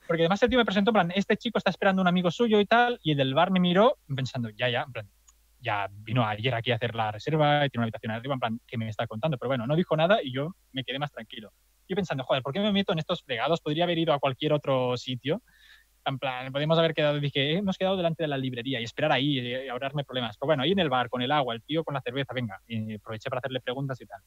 Porque además el tío me presentó en plan, este chico está esperando un amigo suyo y tal, y el del bar me miró pensando, ya, ya, en plan, ya vino ayer aquí a hacer la reserva y tiene una habitación arriba, en plan, ¿qué me está contando? Pero bueno, no dijo nada y yo me quedé más tranquilo. Yo pensando, joder, ¿por qué me meto en estos fregados? Podría haber ido a cualquier otro sitio En plan, podemos haber quedado, dije, "Eh, hemos quedado delante de la librería y esperar ahí y, y ahorrarme problemas. Pero bueno, ahí en el bar, con el agua, el tío con la cerveza, venga, y aproveché para hacerle preguntas y tal.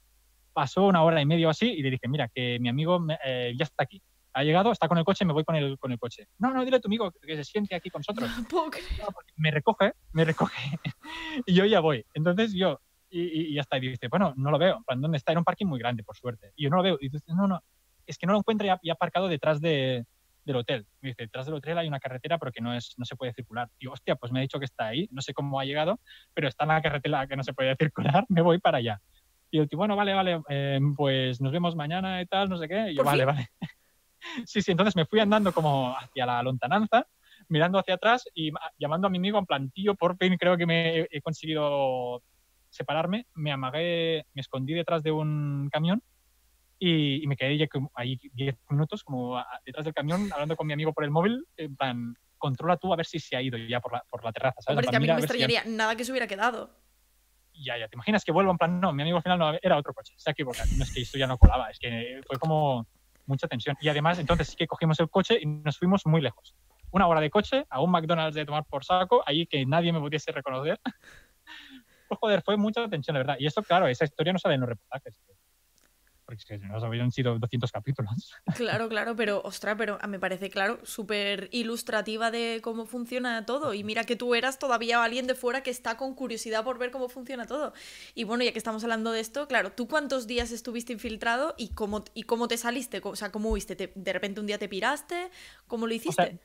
Pasó una hora y media o así y le dije, mira, que mi amigo me- eh, ya está aquí. Ha llegado, está con el coche, me voy con el, con el coche. No, no, dile a tu amigo que se siente aquí con nosotros. [laughs] No puedo creer. Me recoge, me recoge [laughs] y yo ya voy. Entonces yo, y, y- y ya está. Y dice, bueno, no lo veo. ¿Dónde está? Era un parking muy grande, por suerte. Y yo no lo veo. Y dice, no, no, es que no lo encuentro ya, ya aparcado detrás de, del hotel. Me dice, detrás del hotel hay una carretera, pero que no, es, no se puede circular. Y yo, hostia, pues me ha dicho que está ahí. No sé cómo ha llegado, pero está en la carretera que no se puede [laughs] circular. Me voy para allá. Y yo, bueno, vale, vale, eh, pues nos vemos mañana y tal, no sé qué. Y yo, ¿Por vale, fin? vale. [laughs] sí, sí, entonces me fui andando como hacia la lontananza mirando hacia atrás y ma- llamando a mi amigo en plan, tío, por fin creo que me he, he conseguido separarme. Me amagué, me escondí detrás de un camión y, y me quedé ya como ahí 10 minutos como a- detrás del camión hablando con mi amigo por el móvil, en plan, controla tú a ver si se ha ido ya por la, por la terraza, ¿sabes? Hombre, En que a plan, mí mira me ver si ya- extrañaría nada que se hubiera quedado. ya, ya, ¿te imaginas que vuelvo en plan? No, mi amigo al final no, era otro coche, se ha equivocado. No es que esto ya no colaba, es que fue como mucha tensión. Y además, entonces sí que cogimos el coche y nos fuimos muy lejos. Una hora de coche a un McDonald's de tomar por saco, ahí que nadie me pudiese reconocer. [laughs] Pues joder, fue mucha tensión, de verdad. Y esto, claro, esa historia no sale en los reportajes. Porque es que si no, habrían sido 200 capítulos. [laughs] Claro, claro, pero ostras, pero me parece, claro, súper ilustrativa de cómo funciona todo. Y mira que tú eras todavía alguien de fuera que está con curiosidad por ver cómo funciona todo. Y bueno, ya que estamos hablando de esto, claro, ¿tú cuántos días estuviste infiltrado y cómo, y cómo te saliste? O sea, ¿cómo huiste? ¿Te- ¿De repente un día te piraste? ¿Cómo lo hiciste?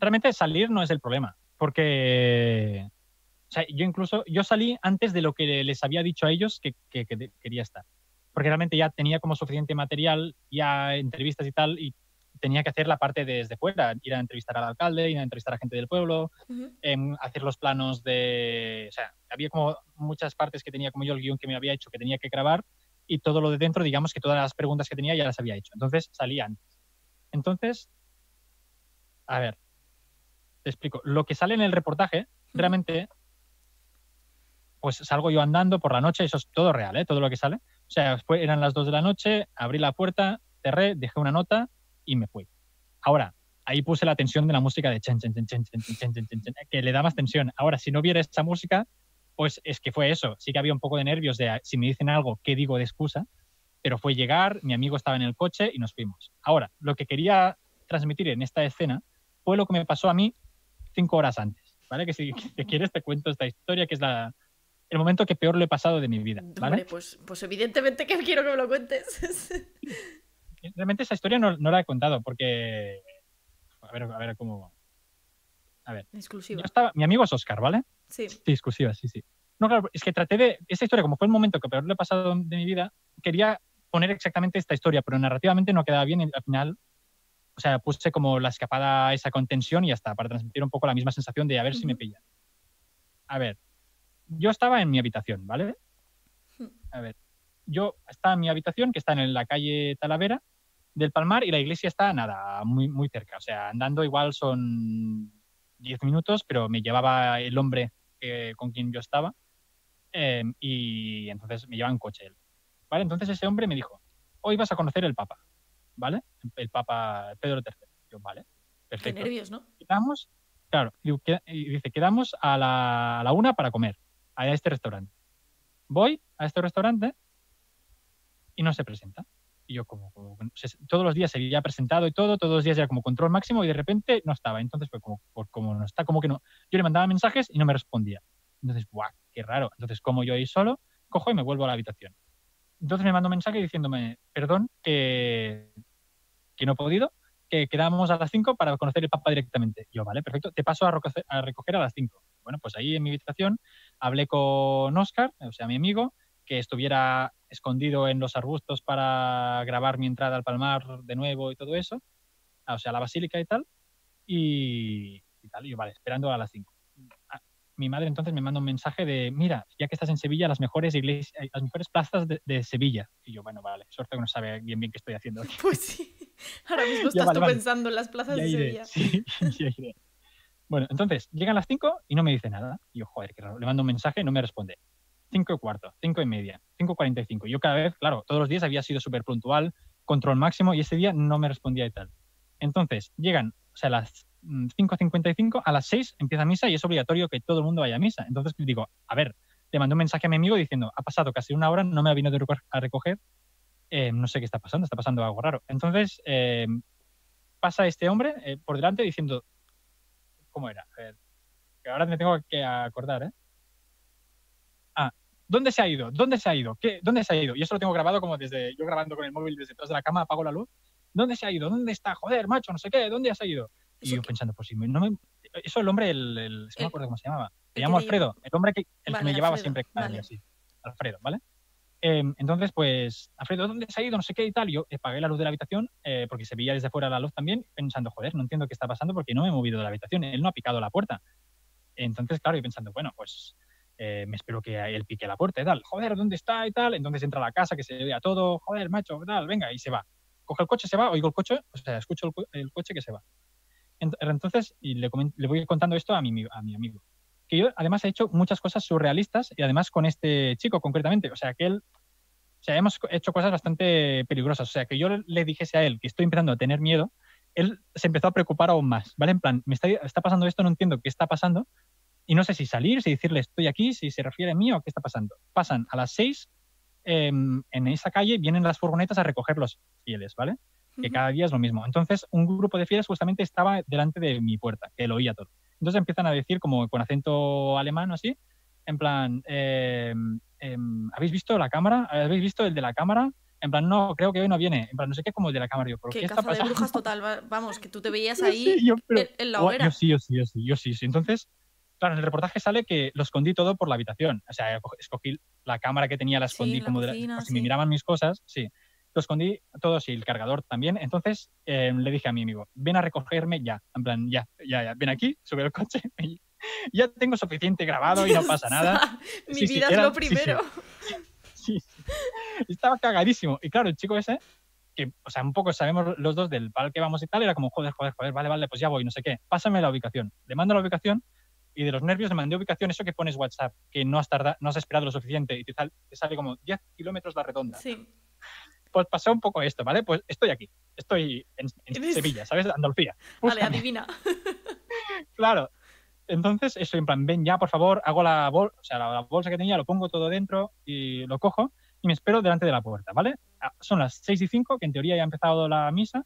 realmente salir no es el problema, porque o sea, yo incluso yo salí antes de lo que les había dicho a ellos que, que- que de- quería estar, porque realmente ya tenía como suficiente material, ya entrevistas y tal, y tenía que hacer la parte desde fuera, ir a entrevistar al alcalde, ir a entrevistar a gente del pueblo, em, hacer los planos de, o sea, había como muchas partes que tenía como yo el guion que me había hecho que tenía que grabar y todo lo de dentro, digamos que todas las preguntas que tenía ya las había hecho. Entonces salí antes. Entonces, a ver, te explico. Lo que sale en el reportaje, realmente, pues salgo yo andando por la noche, eso es todo real, ¿eh? todo lo que sale. O sea, fue, eran las dos de la noche, abrí la puerta, cerré, dejé una nota y me fui. Ahora, ahí puse la tensión de la música de chen, chen, chen, chen, chen, chen, chen, chen, que le da más tensión. Ahora, si no viera esa música, pues es que fue eso. Sí que había un poco de nervios de si me dicen algo, ¿qué digo de excusa? Pero fue llegar, mi amigo estaba en el coche y nos fuimos. Ahora, lo que quería transmitir en esta escena fue lo que me pasó a mí cinco horas antes, ¿vale? Que si te quieres te cuento esta historia, que es la, el momento que peor lo he pasado de mi vida, ¿vale? Hombre, pues, pues evidentemente que quiero que me lo cuentes. [laughs] Realmente esa historia no, no la he contado porque... A ver, a ver cómo... A ver, yo Exclusiva. estaba... Mi amigo es Oscar, ¿vale? Sí. Sí, exclusiva, sí, sí. No, claro, es que traté de... Esa historia, como fue el momento que peor lo he pasado de mi vida, quería poner exactamente esta historia, pero narrativamente no quedaba bien y al final... O sea, puse como la escapada esa con tensión y ya está, para transmitir un poco la misma sensación de a ver si me pillan. A ver, yo estaba en mi habitación, ¿vale? Hmm. A ver, yo estaba en mi habitación, que está en la calle Talavera del Palmar, y la iglesia está, nada, muy, muy cerca. O sea, andando igual son 10 minutos, pero me llevaba el hombre que- con quien yo estaba, eh, y entonces me lleva en coche él. ¿Vale? Entonces ese hombre me dijo, hoy vas a conocer el Papa, ¿vale? El Papa Pedro III. Yo, vale, Qué perfecto nervios, ¿no? quedamos, claro, y dice, quedamos a la, a la una para comer, a este restaurante. Voy a este restaurante y no se presenta. Y yo como, todos los días se había presentado y todo, todos los días era como control máximo y de repente no estaba. Entonces fue como, por- como no está, como que no. Yo le mandaba mensajes y no me respondía. Entonces, ¡buah! ¡Qué raro! Entonces, como yo ahí solo, cojo y me vuelvo a la habitación. Entonces me manda un mensaje diciéndome, perdón, que, que no he podido, que quedamos a las 5 para conocer el Papa directamente. Yo, vale, perfecto, te paso a, recoger a las 5. Bueno, pues ahí en mi habitación hablé con Oscar, o sea, mi amigo, que estuviera escondido en los arbustos para grabar mi entrada al Palmar de nuevo y todo eso, o sea, la basílica y tal, y, y tal, y yo, vale, esperando a las 5. Mi madre entonces me manda un mensaje de, mira, ya que estás en Sevilla, las mejores iglesias, las mejores plazas de, de Sevilla. Y yo, bueno, vale, suerte que no sabe bien bien qué estoy haciendo aquí. [laughs] Pues sí. Ahora mismo [laughs] Ya, estás vale, tú vale. pensando en las plazas Ya de iré, Sevilla. [laughs] sí, ya iré. Bueno, entonces llegan las 5 y no me dice nada. Y yo, joder, qué raro. Le mando un mensaje y no me responde. 5 y cuarto, 5 y media, 5.45. Yo cada vez, claro, todos los días había sido súper puntual, control máximo y ese día no me respondía y tal. Entonces llegan o sea, a las 5.55, a las 6 empieza misa y es obligatorio que todo el mundo vaya a misa. Entonces digo, a ver, le mandé un mensaje a mi amigo diciendo, ha pasado casi una hora, no me ha venido a recoger, eh, no sé qué está pasando, está pasando algo raro. Entonces eh, pasa este hombre eh, por delante diciendo, ¿cómo era? A ver, que ahora me tengo que acordar, ¿eh? Ah, ¿dónde se ha ido? ¿Dónde se ha ido? ¿Qué? ¿Dónde se ha ido? Y eso lo tengo grabado como desde, yo grabando con el móvil desde detrás de la cama, apago la luz. ¿Dónde se ha ido? ¿Dónde está? Joder, macho, no sé qué, ¿dónde has ido? Y yo pensando, pues si no me... Eso el hombre, el, no me acuerdo cómo se llamaba. Se llama Alfredo, el hombre que, el que me llevaba siempre. Así. Alfredo, ¿vale? Em, entonces, pues, Alfredo, ¿dónde se ha ido? No sé qué y tal. Yo apagué la luz de la habitación eh, porque se veía desde fuera la luz también, pensando, joder, no entiendo qué está pasando porque no me he movido de la habitación. Él no ha picado la puerta. Entonces, claro, y pensando, bueno, pues eh, me espero que él pique la puerta y tal. Joder, ¿dónde está y tal? Entonces entra a la casa, que se vea todo. Joder, macho, tal, venga, y se va. Coge el coche, se va, oigo el coche, o sea, escucho el coche que se va. Entonces, y le, voy contando esto a mi amigo. Que yo, además, he hecho muchas cosas surrealistas y además con este chico concretamente. O sea, que él. O sea, hemos hecho cosas bastante peligrosas. O sea, que yo le dijese a él que estoy empezando a tener miedo, él se empezó a preocupar aún más. ¿Vale? En plan, me está, está pasando esto, no entiendo qué está pasando. Y no sé si salir, si decirle estoy aquí, si se refiere a mí o qué está pasando. Pasan a las seis em, en esa calle, vienen las furgonetas a recoger los fieles, ¿vale? que cada día es lo mismo. Entonces, un grupo de fieles justamente estaba delante de mi puerta, que lo oía todo. Entonces empiezan a decir, como con acento alemán o así, en plan, em, em, ¿habéis visto la cámara? ¿Habéis visto el de la cámara? En plan, no, creo que hoy no viene. En plan, no sé qué como el de la cámara. Yo, ¿qué, está pasando? de brujas [laughs] total, vamos, que tú te veías ahí en, la hoguera. Yo sí, yo sí, yo sí, yo sí, sí. Entonces, claro, en el reportaje sale que lo escondí todo por la habitación. O sea, escogí la cámara que tenía, la escondí como de la, si me miraban mis cosas, sí lo escondí todo y el cargador también. Entonces em, le dije a mi amigo, ven a recogerme ya, en plan, ya, ya, ya, ven aquí, [laughs] sube el coche. ya tengo suficiente grabado y no [laughs] pasa nada. Mi vida es lo primero. Sí, Estaba cagadísimo. Y claro, el chico ese, que, o sea, un poco sabemos los dos del pal que vamos y tal, era como, joder, joder, joder, vale, vale, pues ya voy, no sé qué. Pásame la ubicación. Le mando la ubicación y de los nervios le mandé ubicación, eso que pones WhatsApp, que no has, tardado, no has esperado lo suficiente y te, sale, te sale como 10 kilómetros la redonda. Sí pues pasó un poco esto, ¿vale? Pues estoy aquí, estoy en, Sevilla, ¿sabes? Andalucía. [laughs] Vale, adivina. [laughs] claro. Entonces, eso, en plan, ven ya, por favor, hago la, bolsa, o sea, la, bolsa que tenía, lo pongo todo dentro y lo cojo y me espero delante de la puerta, ¿vale? Ah, son las 6 y 5, que en teoría ya ha empezado la misa.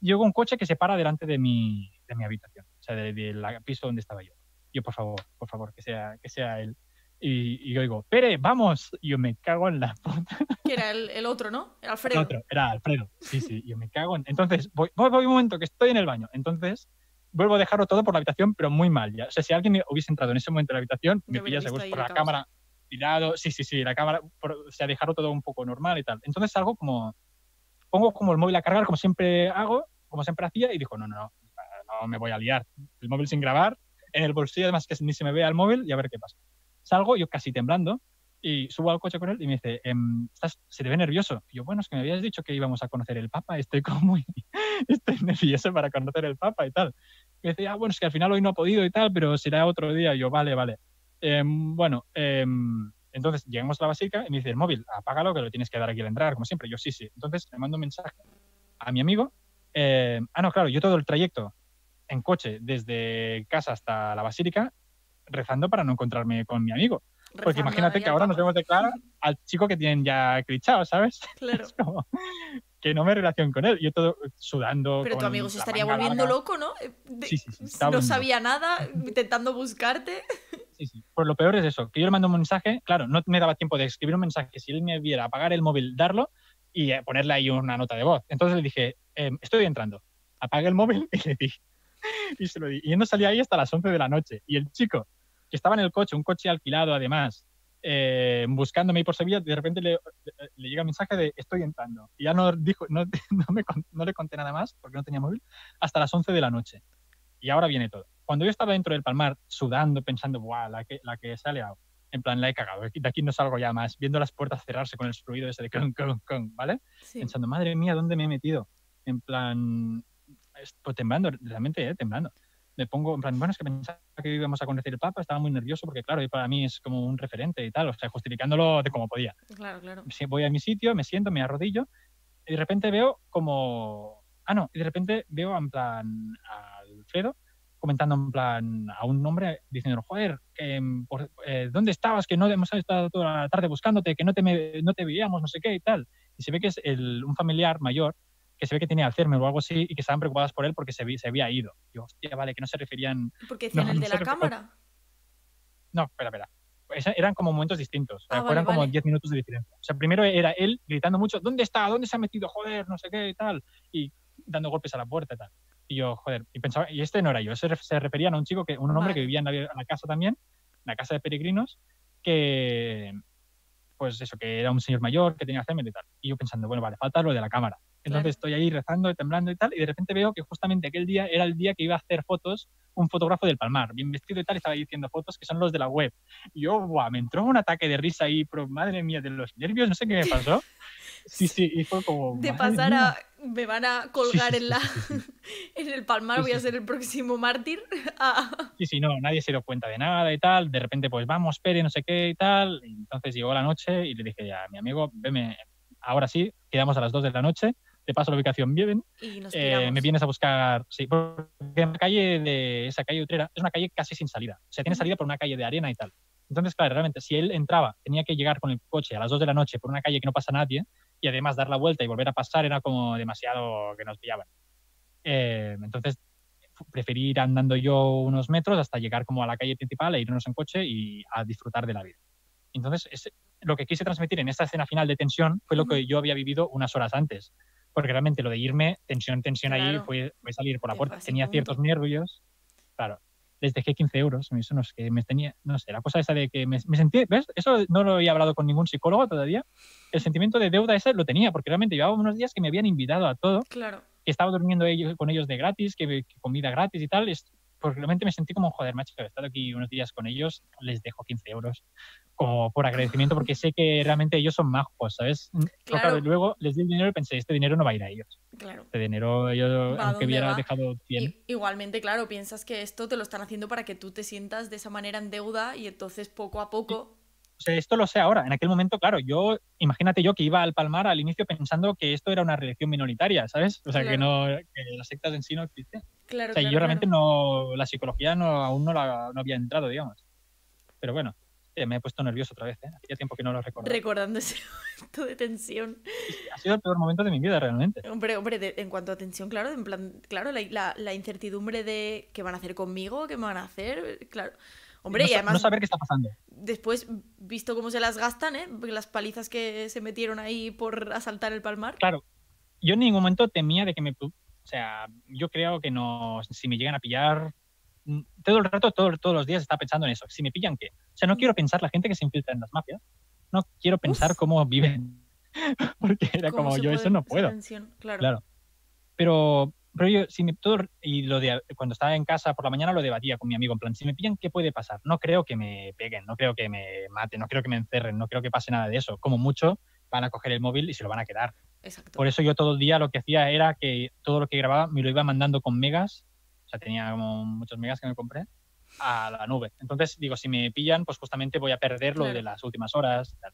Llego un coche que se para delante de mi, de mi habitación, o sea, del piso donde estaba yo. Yo, por favor, por favor, que sea, que sea él. Y, yo digo, Pere, vamos. Y yo me cago en la [laughs] puta. Que era el, otro, ¿no? Era Alfredo. El otro, era Alfredo. Sí, sí, yo me cago en. Entonces, voy, voy, un momento que estoy en el baño. Entonces, vuelvo a dejarlo todo por la habitación, pero muy mal ya. O sea, si alguien hubiese entrado en ese momento en la habitación, me pilla seguro por la cámara tirado. Sí, sí, sí, la cámara, o sea, dejarlo todo un poco normal y tal. Entonces salgo como, pongo como el móvil a cargar, como siempre hago, como siempre hacía, y dijo, no, no, no, no me voy a liar. El móvil sin grabar, en el bolsillo, además que ni se me vea el móvil, y a ver qué pasa. Salgo, yo casi temblando, y subo al coche con él y me dice, em, ¿se te ve nervioso? Y yo, bueno, es que me habías dicho que íbamos a conocer el Papa, estoy [laughs] como muy, estoy nervioso para conocer el Papa y tal. Y me dice, ah, bueno, es que al final hoy no ha podido y tal, pero será otro día. Y yo, vale, vale. Em, bueno, em, entonces llegamos a la basílica y me dice, el móvil, apágalo, que lo tienes que dar aquí al entrar, como siempre. Yo, sí, sí. Entonces le mando un mensaje a mi amigo. ah, no, claro, yo todo el trayecto en coche desde casa hasta la basílica rezando para no encontrarme con mi amigo. Porque imagínate que ahora nos vemos de cara al chico que tienen ya clichado, ¿sabes? [laughs] Claro. que no me relaciono con él. Yo todo sudando. Pero tu amigo se estaría volviendo loco, ¿no? Eh, sí, sí, sí. No sabía nada, intentando buscarte. [laughs] Sí, sí. Pues lo peor es eso, que yo le mando un mensaje, claro, no me daba tiempo de escribir un mensaje, si él me viera apagar el móvil, darlo y eh, ponerle ahí una nota de voz. Entonces le dije, em, estoy entrando. Apague el móvil [laughs] y le dije, y se lo di. Y él no salía ahí hasta las 11 de la noche. Y el chico estaba en el coche, un coche alquilado además, eh, buscándome ahí por Sevilla, de repente le, llega el mensaje de estoy entrando. Y ya no, dijo, no, [laughs] no, le conté nada más porque no tenía móvil hasta las 11 de la noche. Y ahora viene todo. Cuando yo estaba dentro del palmar, sudando, pensando, ¡buah, la que, la que sale En plan, la he cagado. De aquí no salgo ya más. Viendo las puertas cerrarse con el fluido ese de con, con, con, ¿vale? Pensando, madre mía, ¿dónde me he metido? En plan, pues temblando, realmente, ¿eh? temblando me pongo, en plan, bueno, es que pensaba que íbamos a conocer el Papa, estaba muy nervioso porque, claro, para mí es como un referente y tal, o sea, justificándolo de como podía. Claro, claro. Voy a mi sitio, me siento, me arrodillo y de repente veo como... Ah, no, y de repente veo en plan al Alfredo, comentando en plan a un hombre diciendo, joder, que, mm, por- eh, ¿dónde estabas? Que no hemos estado toda la tarde buscándote, que no te, me- no te veíamos, no sé qué y tal. Y se ve que es el- un familiar mayor que se ve que tenía Alzheimer o algo así y que estaban preocupadas por él porque se, vi- se había ido. Yo, hostia, vale, que no se referían... Porque decían No, el no de la cámara. No, espera, espera. Eran como momentos distintos. O sea, Ah, vale, fueron como vale. 10 minutos de diferencia. O sea, primero era él gritando mucho, ¿dónde está? ¿Dónde se ha metido? Joder, no sé qué y tal. Y dando golpes a la puerta y tal. Y yo, joder, y pensaba, y este no era yo, ese se referían a un chico, que, un hombre Vale. que vivía en la, en la casa también, en la casa de peregrinos, que, pues eso, que era un señor mayor, que tenía Alzheimer y tal. Y yo pensando, bueno, vale, falta lo de la cámara. Entonces estoy ahí rezando, temblando y tal, y de repente veo que justamente aquel día era el día que iba a hacer fotos un fotógrafo del Palmar, bien vestido y tal, y estaba diciendo fotos que son los de la web. Y yo, guau, me entró un ataque de risa ahí, pero madre mía, de los nervios, no sé qué me pasó. Sí, sí, y fue como... De pasar mía. a. Me van a colgar sí, en la. sí, sí, sí. [laughs] en el palmar, voy a ser el próximo mártir. [laughs] Ah, Sí, sí, no, nadie se dio cuenta de nada y tal. De repente, pues vamos, Pere, no sé qué y tal. Y entonces llegó la noche y le dije a mi amigo, veme, ahora sí, quedamos a las 2 de la noche, te paso la ubicación bien, eh, me vienes a buscar. Sí, porque en la calle de esa calle Utrera es una calle casi sin salida. O sea, tiene salida por una calle de arena y tal. Entonces, claro, realmente, si él entraba, tenía que llegar con el coche a las 2 de la noche por una calle que no pasa nadie y además dar la vuelta y volver a pasar era como demasiado que nos pillaban. Eh, entonces, preferí ir andando yo unos metros hasta llegar como a la calle principal e irnos en coche y a disfrutar de la vida. Entonces, lo que quise transmitir en esta escena final de tensión fue lo que yo había vivido unas horas antes. Porque realmente lo de irme, tensión, tensión ahí, Claro. fue, fue salir por la puerta. Tenía ciertos nervios. Claro. Les dejé 15 euros. Eso no es que me tenía, no sé, la cosa esa de que me, me sentí, ¿ves? Eso no lo había hablado con ningún psicólogo todavía. El sentimiento de deuda ese lo tenía, porque realmente llevaba unos días que me habían invitado a todo Claro. que estaba durmiendo ellos, con ellos de gratis, que, que comida gratis y tal. Es, porque realmente me sentí como, joder, macho, he estado aquí unos días con ellos, les dejo 15 euros como por agradecimiento, porque sé que realmente ellos son majos, ¿sabes? Claro. claro, luego les di el dinero y pensé, este dinero no va a ir a ellos. Claro. Este dinero, yo, ¿Va a aunque hubiera va? dejado 100, I- igualmente, claro, piensas que esto te lo están haciendo para que tú te sientas de esa manera en deuda y entonces poco a poco. O sea, esto lo sé ahora. En aquel momento, claro, yo, imagínate yo que iba al Palmar al inicio pensando que esto era una religión minoritaria, ¿sabes? O sea, que, no, que las sectas en sí no existen. Claro, O sea, claro, yo realmente claro. no, la psicología no, aún no, la, no había entrado, digamos. Pero bueno, eh, me he puesto nervioso otra vez, ¿eh? Hacía tiempo que no lo recordaba. Recordando ese [laughs] momento de tensión. ha sido el peor momento de mi vida, realmente. Hombre, hombre, de- en cuanto a tensión, claro, en plan, claro, la, la- la incertidumbre de qué van a hacer conmigo, qué me van a hacer, claro. Hombre, no, y además no saber qué está pasando. después, visto cómo se las gastan, ¿eh? Las palizas que se metieron ahí por asaltar el palmar. Claro, yo en ningún momento temía de que me... O sea, yo creo que no... Si me llegan a pillar... mm, Todo el rato, todo- todos los días estaba pensando en eso. Si me pillan, ¿qué? O sea, no quiero pensar la gente que se infiltra en las mafias. No quiero pensar Uf. cómo viven. [laughs] Porque era ¿Cómo como, yo eso no puedo. Claro. Claro. Pero, pero yo, si me, todo, y lo de cuando estaba en casa por la mañana lo debatía con mi amigo, en plan, si me pillan, ¿qué puede pasar? No creo que me peguen, no creo que me maten, no creo que me encerren, no creo que pase nada de eso. Como mucho, van a coger el móvil y se lo van a quedar. Exacto. Por eso yo todo el día lo que hacía era que todo lo que grababa me lo iba mandando con megas, o sea, tenía como muchos megas que me compré, a la nube. Entonces, digo, si me pillan, pues justamente voy a perder lo Claro. de las últimas horas. tal.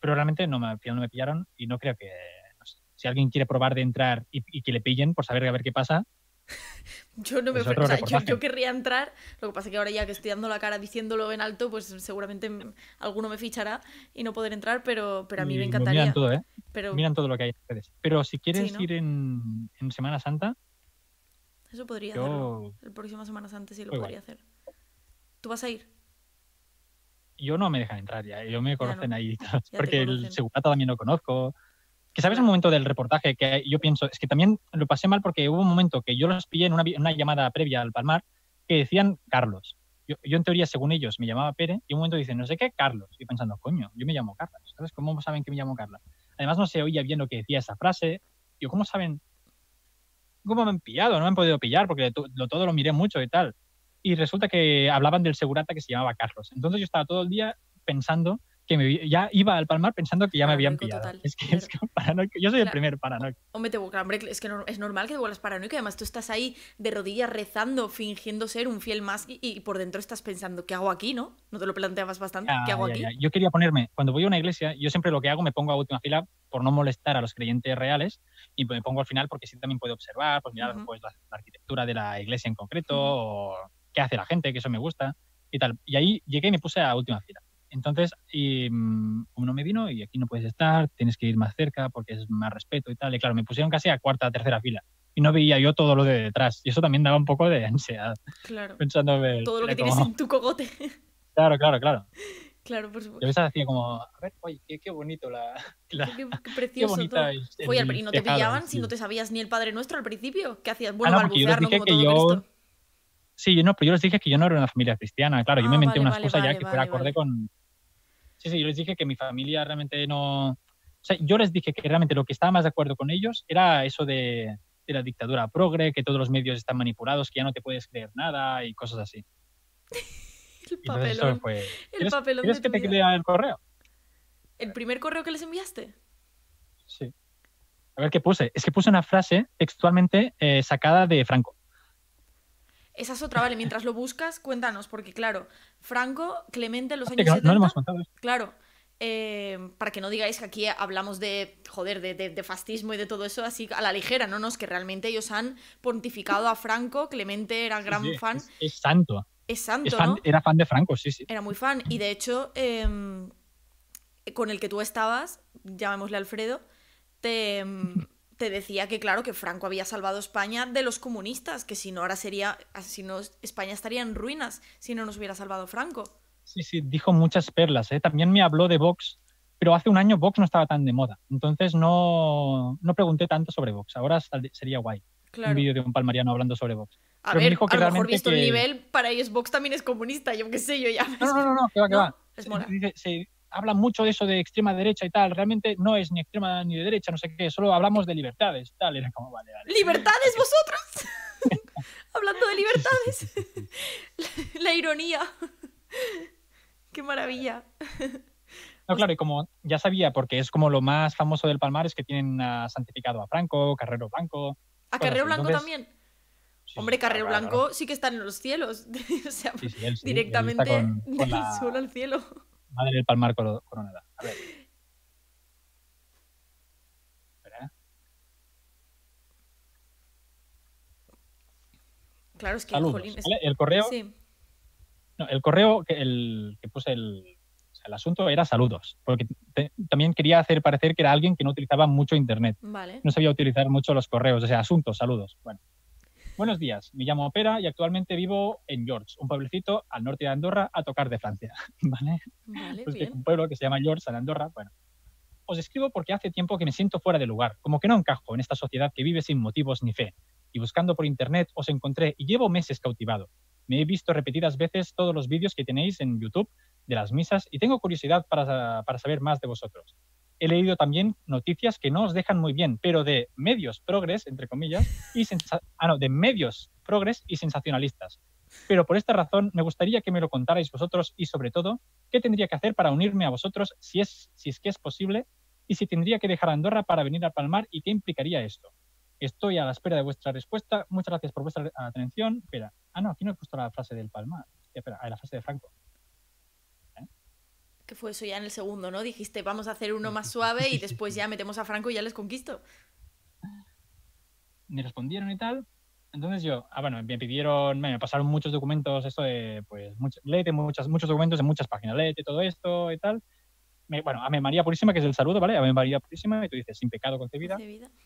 Pero realmente no me, al final no me pillaron y no creo que... no sé, si alguien quiere probar de entrar y, y que le pillen por saber a ver qué pasa, [laughs] Yo no me o sea, yo, yo querría entrar, lo que pasa es que ahora ya que estoy dando la cara diciéndolo en alto, pues seguramente alguno me fichará y no poder entrar, pero, pero a mí y me encantaría. Miran todo, ¿eh? Pero Miran todo lo que hay en redes. Pero si quieres ¿no? ir en, en Semana Santa, eso podría hacerlo. yo, El próximo Semana Santa sí lo Pues podría hacer. ¿Tú vas a ir? yo no me dejan entrar ya. Yo me conocen no. ahí. [laughs] Ya porque el conocen. segurata también lo conozco. Que sabes un momento del reportaje que yo pienso, es que también lo pasé mal porque hubo un momento que yo los pillé en una, una llamada previa al Palmar que decían Carlos. Yo, yo en teoría, según ellos, me llamaba Pere y un momento dicen, no sé qué, Carlos. Y pensando, coño, yo me llamo Carlos. ¿Sabes cómo saben que me llamo Carla? Además no se oía bien lo que decía esa frase. Yo, ¿cómo saben? ¿Cómo me han pillado? No me han podido pillar porque to- lo, todo lo miré mucho y tal. Y resulta que hablaban del segurata que se llamaba Carlos. Entonces yo estaba todo el día pensando que me, ya iba al Palmar pensando que ya me habían Paranoico pillado. total, es que claro. es que paranoico. Yo soy el Claro. primer paranoico. Hombre, te hombre, es que no- es normal que te vuelvas paranoico. Además, tú estás ahí de rodillas rezando, fingiendo ser un fiel más y, y por dentro estás pensando, ¿qué hago aquí, no? ¿No te lo planteabas bastante? ¿Qué Ya, hago ya, aquí? ya. Yo quería ponerme, cuando voy a una iglesia, yo siempre lo que hago, me pongo a última fila por no molestar a los creyentes reales y me pongo al final porque sí también puedo observar, pues mirar Ujú. pues, la, la arquitectura de la iglesia en concreto Ujú. o qué hace la gente, que eso me gusta y tal. Y ahí llegué y me puse a última fila. Entonces, y, mm, uno me vino y aquí no puedes estar, tienes que ir más cerca porque es más respeto y tal. Y claro, me pusieron casi a cuarta, tercera fila. Y no veía yo todo lo de detrás. Y eso también daba un poco de [laughs] ansiedad, Claro. pensando ver... Todo lo que tienes en tu cogote. [laughs] Claro, claro, claro. claro, por Yo supuesto. a veces hacía como, a ver, oye, qué, qué bonito la... [laughs] la- Qué, qué qué precioso bonita todo. el Oye, ¿y no te pillaban si no te sabías ni el Padre Nuestro al principio? ¿Qué hacías? Bueno, no, yo les balbucear, ¿no? Como todo yo- Cristo. Sí, yo no, pero yo les dije que yo no era una familia cristiana. Claro, yo Ah, me inventé vale, una vale, excusa vale, ya que fuera acorde con... Sí, sí, yo les dije que mi familia realmente no... O sea, yo les dije que realmente lo que estaba más de acuerdo con ellos era eso de, de la dictadura progre, que todos los medios están manipulados, que ya no te puedes creer nada y cosas así. [laughs] El papelón. fue... El ¿Quieres, papelón ¿quieres de que te lea el correo? ¿El primer correo que les enviaste? Sí. A ver qué puse. Es que puse una frase textualmente eh, sacada de Franco. Esa es otra, vale. Mientras lo buscas, cuéntanos, porque claro, Franco, Clemente en los Hostia, años no, no 70, lo hemos contado. claro, eh, para que no digáis que aquí hablamos de, joder, de, de- de fascismo y de todo eso así a la ligera, no, no, es que realmente ellos han pontificado a Franco, Clemente era gran Sí, fan, Es, es santo. es santo, Es fan- ¿no? Era fan de Franco, sí, sí. Era muy fan. Y de hecho, em, con el que tú estabas, llamémosle Alfredo, te, em, te decía que, claro, que Franco había salvado España de los comunistas, que si no, ahora sería. Si no, España estaría en ruinas si no nos hubiera salvado Franco. Sí, sí, dijo muchas perlas. ¿eh? También me habló de Vox, pero hace un año Vox no estaba tan de moda. Entonces no, no pregunté tanto sobre Vox. Ahora sería guay. Claro. Un vídeo de un palmariano hablando sobre Vox. A pero me ver, dijo que a lo mejor visto el que- nivel, para ellos Vox también es comunista, yo qué sé, yo ya. No, no, no, no, no, que va, que [laughs] ¿No? va. Dice, se habla mucho de eso de extrema derecha y tal. Realmente no es ni extrema ni de derecha, no sé qué. Solo hablamos de libertades. Tal. Era como, vale, vale. ¡Libertades vosotros! [laughs] Hablando de libertades. la, [laughs] la ironía. Qué maravilla. No, claro, y como ya sabía, porque es como lo más famoso del Palmar, es que tienen ah, santificado a Franco, Carrero Blanco. ¿A Carrero Blanco entonces- también? Sí, Hombre, Carrero claro, claro, Blanco sí que está en los cielos. [laughs] o sea. Sí, sí, él directamente con, con del la suelo al cielo. Madre del Palmar coro- coronada. A ver. Espera, Claro, es que. El correo, Sí, no, el correo que, el, que puse el, el asunto era saludos, porque te- también quería hacer parecer que era alguien que no utilizaba mucho internet. vale. no sabía utilizar mucho los correos, o sea, asuntos, saludos. Bueno. Buenos días, me llamo Pera y actualmente vivo en George, un pueblecito al norte de Andorra a tocar de Francia. [laughs] ¿Vale? Vale, Pues que es bien. un pueblo que se llama George, en Andorra. Bueno. Os escribo porque hace tiempo que me siento fuera de lugar, como que no encajo en esta sociedad que vive sin motivos ni fe. Y buscando por internet os encontré y llevo meses cautivado. Me he visto repetidas veces todos los vídeos que tenéis en YouTube de las misas y tengo curiosidad para, para saber más de vosotros. He leído también noticias que no os dejan muy bien, pero de medios progres, entre comillas, y ah, no, de medios progres y sensacionalistas. Pero por esta razón me gustaría que me lo contarais vosotros y sobre todo, qué tendría que hacer para unirme a vosotros si es, si es que es posible y si tendría que dejar Andorra para venir a Palmar y qué implicaría esto. Estoy a la espera de vuestra respuesta. Muchas gracias por vuestra atención. Espera. Ah, no, aquí no he puesto la frase del Palmar. Espera, ah, la frase de Franco. Que fue eso ya en el segundo, ¿no? Dijiste, vamos a hacer uno más suave y [laughs] después ya metemos a Franco y ya les conquisto. me respondieron y tal. Entonces yo, ah, bueno, me pidieron, me pasaron muchos documentos, esto de, pues, mucho, léete muchas, muchos documentos de muchas páginas, léete todo esto y tal. Bueno, Ame María Purísima, que es el saludo, ¿vale? Ame María Purísima, y tú dices, sin pecado concebida.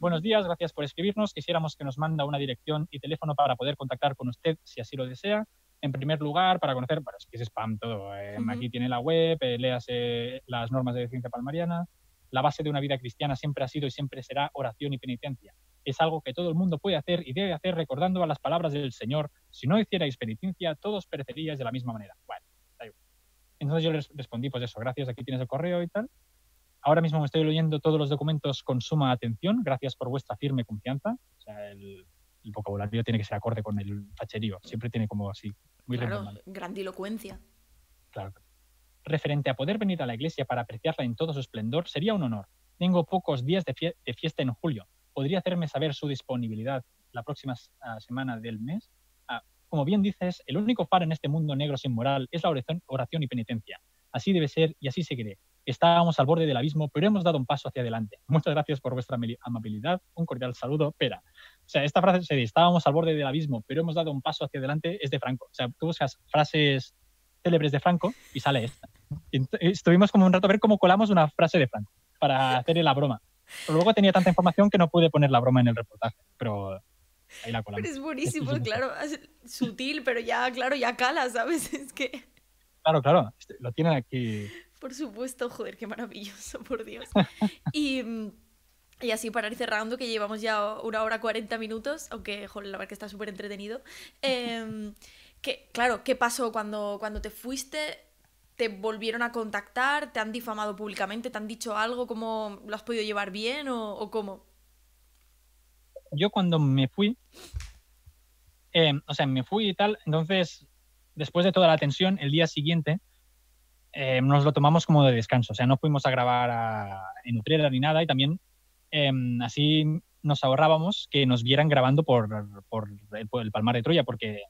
Buenos días, gracias por escribirnos. Quisiéramos que nos manda una dirección y teléfono para poder contactar con usted si así lo desea. En primer lugar, para conocer, bueno, es que es spam todo. eh. Aquí tiene la web, eh, léase las normas de ciencia palmariana. La base de una vida cristiana siempre ha sido y siempre será oración y penitencia. Es algo que todo el mundo puede hacer y debe hacer recordando a las palabras del Señor. Si no hicierais penitencia, todos pereceríais de la misma manera. Bueno. Entonces yo les respondí, pues eso, gracias, aquí tienes el correo y tal. Ahora mismo me estoy leyendo todos los documentos con suma atención. Gracias por vuestra firme confianza. O sea, el, el vocabulario tiene que ser acorde con el facherío. Siempre tiene como así, muy Claro, grandilocuencia. Claro. referente a poder venir a la iglesia para apreciarla en todo su esplendor, sería un honor. Tengo pocos días de, fie- de fiesta en julio. ¿Podría hacerme saber su disponibilidad la próxima ah, semana del mes? Como bien dices, el único faro en este mundo negro sin moral es la oración, y penitencia. Así debe ser y así seguiré. Estábamos al borde del abismo, pero hemos dado un paso hacia adelante. Muchas gracias por vuestra amabili- amabilidad. Un cordial saludo, Pera. O sea, esta frase se estábamos al borde del abismo, pero hemos dado un paso hacia adelante, es de Franco. O sea, tú buscas frases célebres de Franco y sale esta. Estuvimos como un rato a ver cómo colamos una frase de Franco para hacer la broma. Pero luego tenía tanta información que no pude poner la broma en el reportaje, pero ahí la colamos. Pero es buenísimo, es claro. es Sutil, pero ya, claro, ya cala, ¿sabes? [laughs] Es que, Claro, claro, este, lo tienen aquí. por supuesto, joder, qué maravilloso, por Dios. [laughs] Y, y así para ir cerrando, que llevamos ya una hora 40 minutos, aunque, joder, la verdad que está súper entretenido. em, que, claro, ¿qué pasó cuando, cuando te fuiste? ¿Te volvieron a contactar? ¿Te han difamado públicamente? ¿Te han dicho algo? ¿Cómo lo has podido llevar bien o, o cómo? Yo cuando me fui, eh, o sea, me fui y tal, entonces, después de toda la tensión, el día siguiente eh, nos lo tomamos como de descanso, o sea, no fuimos a grabar a, en Utrera ni nada y también eh, así nos ahorrábamos que nos vieran grabando por, por el, por el Palmar de Troya, porque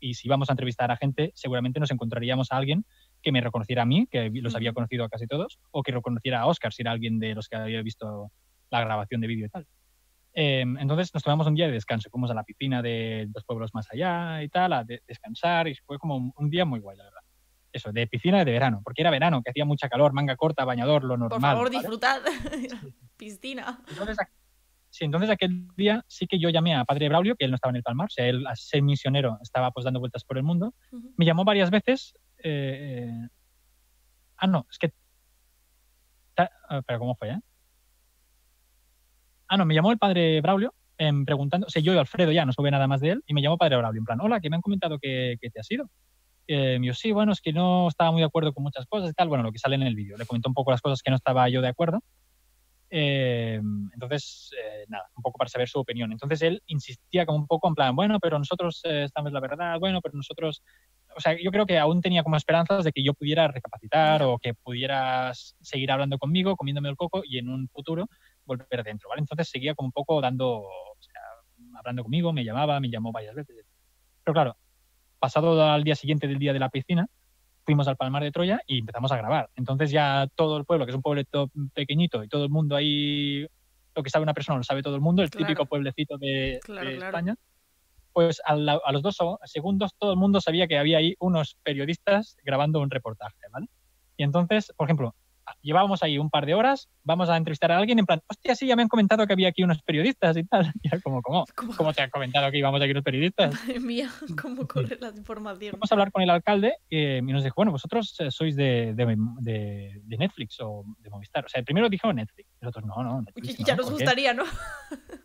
y si íbamos a entrevistar a gente, seguramente nos encontraríamos a alguien que me reconociera a mí, que los había conocido a casi todos, o que reconociera a Oscar, si era alguien de los que había visto la grabación de vídeo y tal. Eh, entonces nos tomamos un día de descanso, fuimos a la piscina de dos pueblos más allá y tal, a de- descansar, y fue como un, un día muy guay, la verdad. Eso, de piscina de verano, porque era verano, que hacía mucha calor, manga corta, bañador, lo normal. Por favor, ¿vale? disfrutad. [laughs] Piscina. Entonces, sí, entonces aquel día sí que yo llamé a Padre Braulio, que él no estaba en el Palmar, o sea, él, al ser misionero, estaba pues dando vueltas por el mundo. Me llamó varias veces. eh, eh, Ah, no, es que... ta- ah, Pero ¿cómo fue, eh? Ah, no, me llamó el Padre Braulio em, preguntando, o sea, yo y Alfredo ya no supe nada más de él, y me llamó Padre Braulio, en plan, hola, que me han comentado que, que te has ido. Eh, yo, sí, bueno, es que no estaba muy de acuerdo con muchas cosas y tal, bueno, lo que sale en el vídeo. Le comentó un poco las cosas que no estaba yo de acuerdo. Eh, entonces, eh, nada, un poco para saber su opinión. Entonces él insistía como un poco en plan, bueno, pero nosotros eh, estamos la verdad, bueno, pero nosotros, o sea, yo creo que aún tenía como esperanzas de que yo pudiera recapacitar o que pudieras seguir hablando conmigo, comiéndome el coco y en un futuro volver dentro, ¿vale? Entonces seguía como un poco dando, o sea, hablando conmigo, me llamaba, me llamó varias veces. Pero claro, pasado al día siguiente del día de la piscina, fuimos al Palmar de Troya y empezamos a grabar. Entonces ya todo el pueblo, que es un pueblecito pequeñito y todo el mundo ahí, lo que sabe una persona lo sabe todo el mundo, el Claro. típico pueblecito de, Claro, de claro. España, pues a, la- a los dos segundos todo el mundo sabía que había ahí unos periodistas grabando un reportaje, ¿vale? Y entonces, por ejemplo, llevábamos ahí un par de horas, vamos a entrevistar a alguien en plan, hostia, sí, ya me han comentado que había aquí unos periodistas y tal. [laughs] Y era como, ¿cómo? ¿Cómo, ¿Cómo te han comentado que íbamos aquí unos periodistas? [laughs] Madre mía, cómo [laughs] corre la información. Fuimos a hablar con el alcalde eh, y nos dijo, bueno, vosotros eh, sois de, de, de- de Netflix o de Movistar. O sea, primero dijo Netflix, nosotros no, no. Netflix, ya no, nos ¿por qué?". gustaría, ¿no?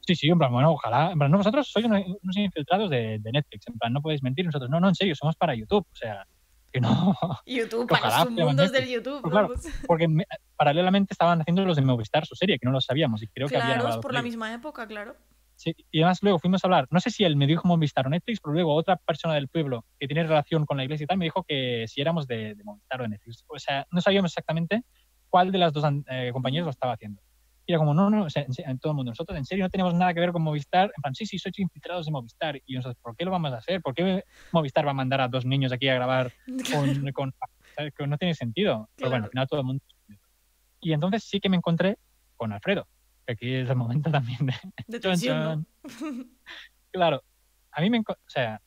Sí, sí, en plan, bueno, ojalá. En plan, no, vosotros sois unos, unos infiltrados de, de Netflix. En plan, no podéis mentir. Nosotros, no, no, en serio, somos para YouTube. O sea, que no. [laughs] YouTube, Que para fuera mundos del. YouTube. Pues claro. [laughs] Porque me- paralelamente estaban haciendo los de Movistar, su serie, que no lo sabíamos. Y creo que habían Claro, por la misma época, claro. Sí, y además luego fuimos a hablar, no sé si él me dijo Movistar o Netflix, pero luego otra persona del pueblo que tiene relación con la iglesia y tal me dijo que si éramos de, de Movistar o de Netflix. O sea, no sabíamos exactamente cuál de las dos eh, compañías lo estaba haciendo. Y era como, no, no, en, todo el mundo, nosotros en serio no tenemos nada que ver con Movistar. En plan, sí, sí, sois infiltrados de Movistar. Y nosotros, ¿por qué lo vamos a hacer? ¿Por qué Movistar va a mandar a dos niños aquí a grabar [laughs] con, con- que no tiene sentido. Pero bueno, al final todo el mundo. Y entonces sí que me encontré con Alfredo, que aquí es el momento también de. [laughs] De tensión, ¿no? [laughs] Claro, a mí me. O sea,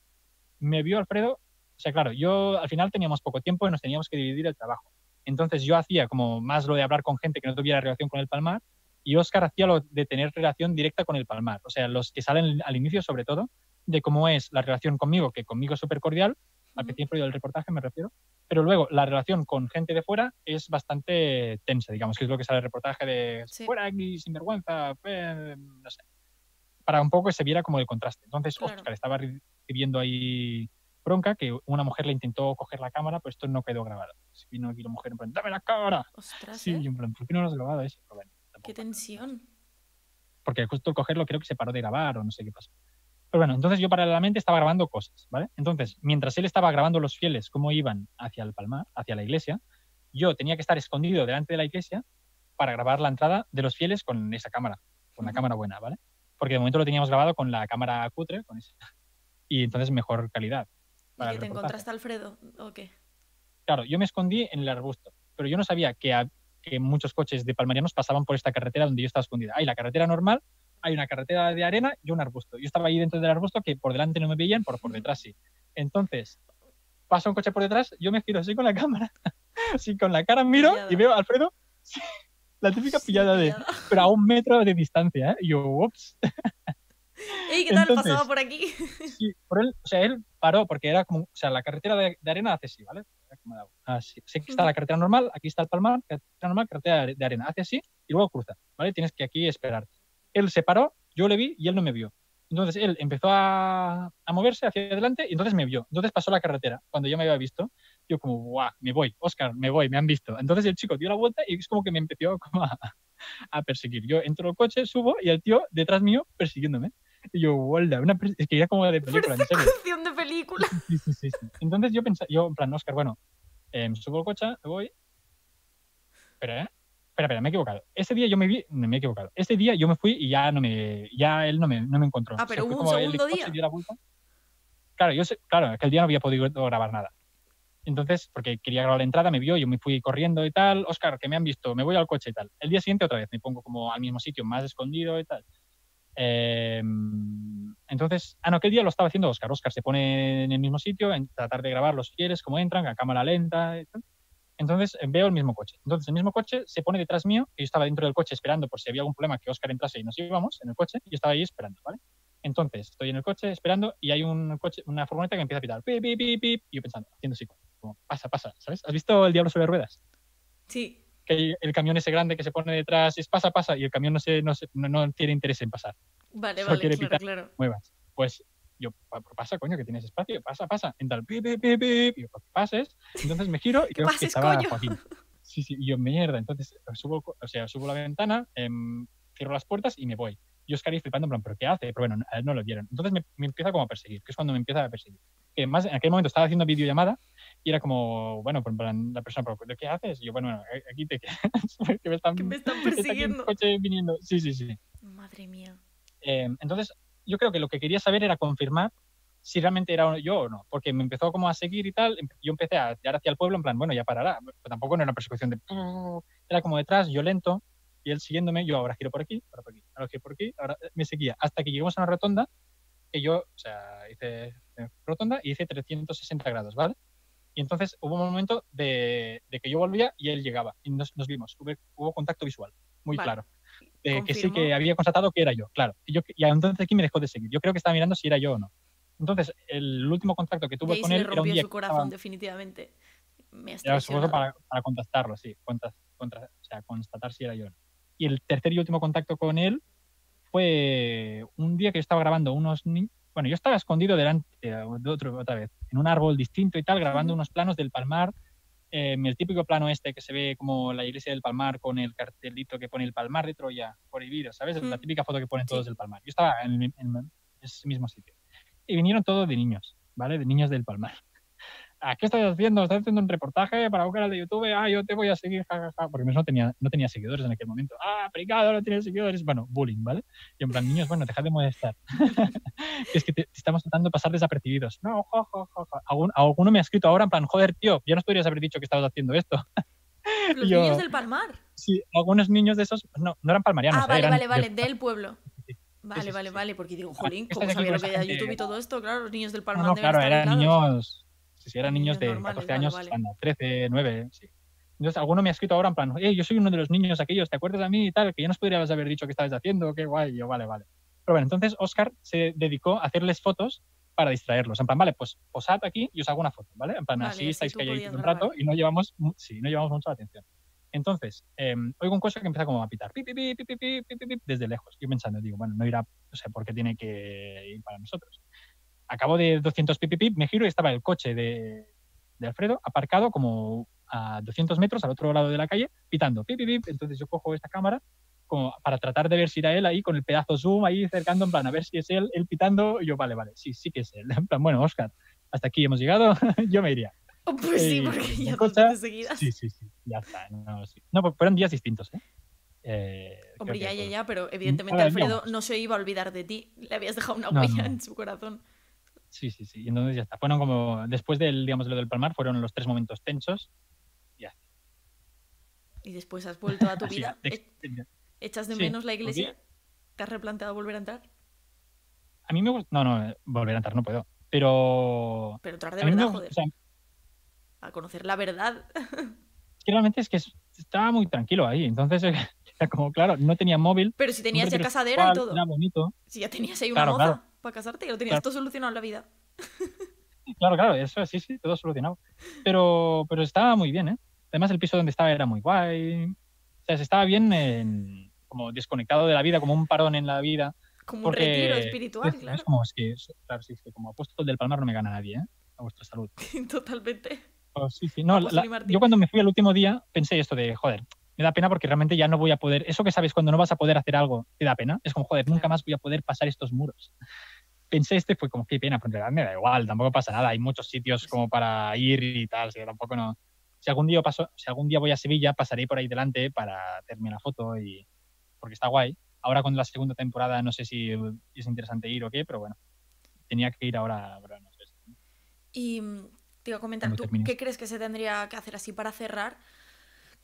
me vio Alfredo. O sea, claro, yo al final teníamos poco tiempo y nos teníamos que dividir el trabajo. Entonces yo hacía como más lo de hablar con gente que no tuviera relación con el Palmar y Oscar hacía lo de tener relación directa con el Palmar. O sea, los que salen al inicio, sobre todo, de cómo es la relación conmigo, que conmigo es súper cordial, al principio del reportaje me refiero, pero luego la relación con gente de fuera es bastante tensa, digamos, que es lo que sale el reportaje de Sí. fuera aquí, sinvergüenza, eh, no sé. Para un poco que se viera como el contraste. Entonces, Claro. Oscar estaba recibiendo ahí bronca, que una mujer le intentó coger la cámara, pero esto no quedó grabado. Se Vino aquí la mujer en plan, ¡dame la cámara! Ostras, Sí, ¿eh? en plan, ¿por qué no lo has grabado eso? Pero bueno, Qué tensión. Porque justo al cogerlo creo que se paró de grabar o no sé qué pasó. Pero bueno, entonces yo paralelamente estaba grabando cosas, ¿vale? Entonces, mientras él estaba grabando los fieles, cómo iban hacia el palmar, hacia la iglesia, yo tenía que estar escondido delante de la iglesia para grabar la entrada de los fieles con esa cámara, con la cámara buena, ¿vale? Porque de momento lo teníamos grabado con la cámara cutre, con esa, [laughs] y entonces mejor calidad. ¿Y que te encontraste a Alfredo? ¿O qué? Claro, yo me escondí en el arbusto, pero yo no sabía que, que muchos coches de palmarianos pasaban por esta carretera donde yo estaba escondida. Hay la carretera normal, hay una carretera de arena y un arbusto. Yo estaba ahí dentro del arbusto que por delante no me veían, por, por detrás sí. Entonces, pasa un coche por detrás, yo me giro así con la cámara, [laughs] así con la cara miro Pillada. y veo a Alfredo, la típica Sí, pillada de, pillada. pero a un metro de distancia, ¿eh? Y yo, ups. [laughs] ¡Ey, qué tal! Entonces- Pasaba por aquí. [laughs] Sí, por él, o sea, él paró porque era como, o sea, la carretera de, de arena hace así, ¿vale? Así. Sé que está la carretera normal, aquí está el palmar, carretera normal, carretera de- de arena, hace así y luego cruza, ¿vale? Tienes que aquí esperar. Él se paró, yo le vi y él no me vio. Entonces él empezó a, a moverse hacia adelante y entonces me vio. Entonces pasó la carretera. Cuando yo me había visto, yo como, guau, me voy, Oscar, me voy, me han visto. Entonces el chico dio la vuelta y es como que me empezó como a, a perseguir. Yo entro al coche, subo y el tío detrás mío persiguiéndome. Y yo, ¡walda! Una es que era como de película, en serio. De película. Sí, sí, sí, sí. Entonces yo pensé, yo en plan, Oscar, bueno, em, subo el coche, me voy. Espera, ¿eh? Espera, espera, me he equivocado. Ese día yo me vi, me, me he equivocado. Ese día yo me fui y ya no me, ya él no me, no me encontró. Ah, pero fue hubo un segundo día. dio la vuelta. Claro, yo sé, claro, aquel día no había podido grabar nada. Entonces, porque quería grabar la entrada, me vio, yo me fui corriendo y tal. Oscar, que me han visto, me voy al coche y tal. El día siguiente otra vez me pongo como al mismo sitio, más escondido y tal. Eh, entonces, ah, no, día lo estaba haciendo Oscar. Oscar se pone en el mismo sitio, en tratar de grabar los fieles, cómo entran, a cámara lenta y tal. Entonces eh, veo el mismo coche. Entonces el mismo coche se pone detrás mío, y yo estaba dentro del coche esperando por si había algún problema que Oscar entrase y nos íbamos en el coche, y yo estaba ahí esperando, ¿vale? Entonces estoy en el coche esperando y hay un coche, una furgoneta que empieza a pitar, pip, pip, pip, pip, y yo pensando, haciendo así, como, pasa, pasa, ¿sabes? ¿Has visto El Diablo sobre ruedas? Sí. Que hay el camión ese grande que se pone detrás, es pasa, pasa, y el camión no, se, no, se- no, no tiene interés en pasar. Vale, Solo vale, quiere claro, pitar. claro. muevas. Pues yo, "Pa- pasa, coño, que tienes espacio, pasa, pasa. En tal, pip, pip, pip, pip, y yo, "Pues que pases. Entonces me giro y veo que estaba coño. Joaquín. Sí, sí, y yo, mierda. Entonces subo, co- o sea, subo la ventana, em, cierro las puertas y me voy. Y Oscar ahí flipando, en plan, ¿pero qué hace? Pero bueno, a él no lo vieron. Entonces me, me empieza como a perseguir, que es cuando me empieza a perseguir. Que más en aquel momento estaba haciendo videollamada y era como, bueno, pues la persona, ¿pero qué haces? Y yo, bueno, bueno, aquí te quedas, [laughs] que me están, Que me están [laughs] está persiguiendo. coche viniendo. Sí, sí, sí. Madre mía. Eh, entonces, yo creo que lo que quería saber era confirmar si realmente era yo o no, porque me empezó como a seguir y tal, em- yo empecé a tirar hacia el pueblo en plan, bueno, ya parará, pero tampoco no era una persecución de... [laughs] Era como detrás, yo lento, y él siguiéndome, yo ahora giro por aquí, ahora por aquí, ahora giro por aquí, ahora eh, me seguía, hasta que llegamos a una rotonda, que yo, o sea, hice eh, rotonda y hice 360 grados, ¿vale? Y entonces hubo un momento de, de que yo volvía y él llegaba, y nos, nos vimos, hubo, hubo contacto visual, muy Vale. claro de que sí que había constatado que era yo, claro. Y, yo, y entonces aquí me dejó de seguir. Yo creo que estaba mirando si era yo o no. Entonces, el último contacto que tuve con él le era un rompió día su corazón, estaba- definitivamente. Me era para, para contestarlo, sí, contra, contra- o sea, constatar si era yo o no. Y el tercer y último contacto con él fue un día que yo estaba grabando unos. Bueno, yo estaba escondido delante de otro, otra vez, en un árbol distinto y tal, grabando unos planos del Palmar. eh, el típico plano este que se ve como la iglesia del Palmar con el cartelito que pone el Palmar de Troya prohibido, ¿sabes? La Ujú. típica foto que ponen todos Sí. del Palmar. Yo estaba en- en ese mismo sitio. Y vinieron todos de niños, ¿vale? De niños del Palmar. ¿A qué estás haciendo? ¿Estás haciendo un reportaje para un canal de YouTube? Ah, yo te voy a seguir, jajaja. Porque no tenía, no tenía seguidores en aquel momento. Ah, pringado, no tienes seguidores. Bueno, bullying, ¿vale? Y en plan, niños, bueno, dejad de molestar. [laughs] es que te, te estamos tratando de pasar desapercibidos. No, jo, jo, alguno me ha escrito ahora en plan, joder, tío, ya nos podrías haber dicho que estabas haciendo esto. [laughs] Los yo- niños del Palmar. Sí, algunos niños de esos, no, no eran palmarianos. Ah, vale, eran vale, vale, del pueblo. sí, Vale, sí, vale, sí. vale, porque digo, Ah, jolín, este ¿cómo de aquí sabía lo que era YouTube y todo esto? Claro, los niños del No, Palmar no, deben claro, eran niños, si, si eran niños, niños de 14 años, vale. Están 13, 9, sí. Entonces, alguno me ha escrito ahora en plan, hey, yo soy uno de los niños aquellos, ¿te acuerdas de mí y tal? Que ya nos podrías haber dicho que estabas haciendo, qué guay, y yo, vale, vale. Pero bueno, entonces Oscar se dedicó a hacerles fotos para distraerlos. En plan, vale, pues posad aquí y os hago una foto, ¿vale? En plan, vale, así estáis calladitos un rato y no llevamos, sí, no llevamos mucho la atención. Entonces, eh, oigo un coche que empieza como a pitar, desde lejos. Yo pensando, digo, bueno, no irá, o sea, porque tiene que ir para nosotros. Acabo de 200 pip, pip, pip, me giro y estaba el coche de, de Alfredo aparcado como a 200 metros al otro lado de la calle, pitando, pip, pip, pip. Entonces yo cojo esta cámara como para tratar de ver si era él ahí con el pedazo zoom ahí cercando, en plan, a ver si es él, él pitando. Y yo, vale, vale, sí, sí que es él. [laughs] En plan, bueno, Oscar, hasta aquí hemos llegado, [laughs] yo me iría. Oh, pues sí, porque ya dos cosas- seguidas. Sí, sí, sí, ya está. No, sí. no pues fueron días distintos, ¿eh? Eh, Hombre, ya, ya, ya, pero evidentemente Ahora, Alfredo digamos. no se iba a olvidar de ti. Le habías dejado una No, huella no. en su corazón. Sí, sí, sí. Y entonces ya está. Fueron como, después del, digamos, lo del Palmar, fueron los tres momentos tensos. Y después has vuelto a tu [laughs] vida. de- ¿E- de- ¿Echas de sí, menos la iglesia? ¿Te has replanteado volver a entrar? A mí me gusta. No, no, eh, volver a entrar no puedo. Pero. Pero entrar de verdad, joder. o sea, A conocer la verdad. [laughs] es que realmente es que es- estaba muy tranquilo ahí. Entonces, [laughs] era como, claro, no tenía móvil. Pero si tenías ya casadera y todo. Era bonito. Si ya tenías ahí una Claro, moza claro. Para casarte, ya lo tenías Claro. todo solucionado en la vida. Claro, claro, eso sí, sí, todo solucionado. Pero, pero estaba muy bien, ¿eh? Además, el piso donde estaba era muy guay. O sea, se estaba bien en- como desconectado de la vida, como un parón en la vida. Como un Porque retiro espiritual, es, claro. es como, es que, claro, sí, es que como apóstol del Palmar no me gana nadie, ¿eh? A vuestra salud. [laughs] Totalmente. Oh, sí, sí. No, la- y yo cuando me fui el último día pensé esto de, joder, me da pena porque realmente ya no voy a poder, eso que sabes cuando no vas a poder hacer algo, te da pena. Es como, joder, nunca más voy a poder pasar estos muros. Pensé este fue como, qué pena, realidad me da igual, tampoco pasa nada. Hay muchos sitios como para ir y tal, que tampoco no. Si algún día paso, si algún día voy a Sevilla, pasaré por ahí delante para hacerme la foto y porque está guay. Ahora con la segunda temporada no sé si es interesante ir o qué, pero bueno, tenía que ir ahora, no sé. Y mm, te iba a comentar, ¿tú termines. qué crees que se tendría que hacer así para cerrar?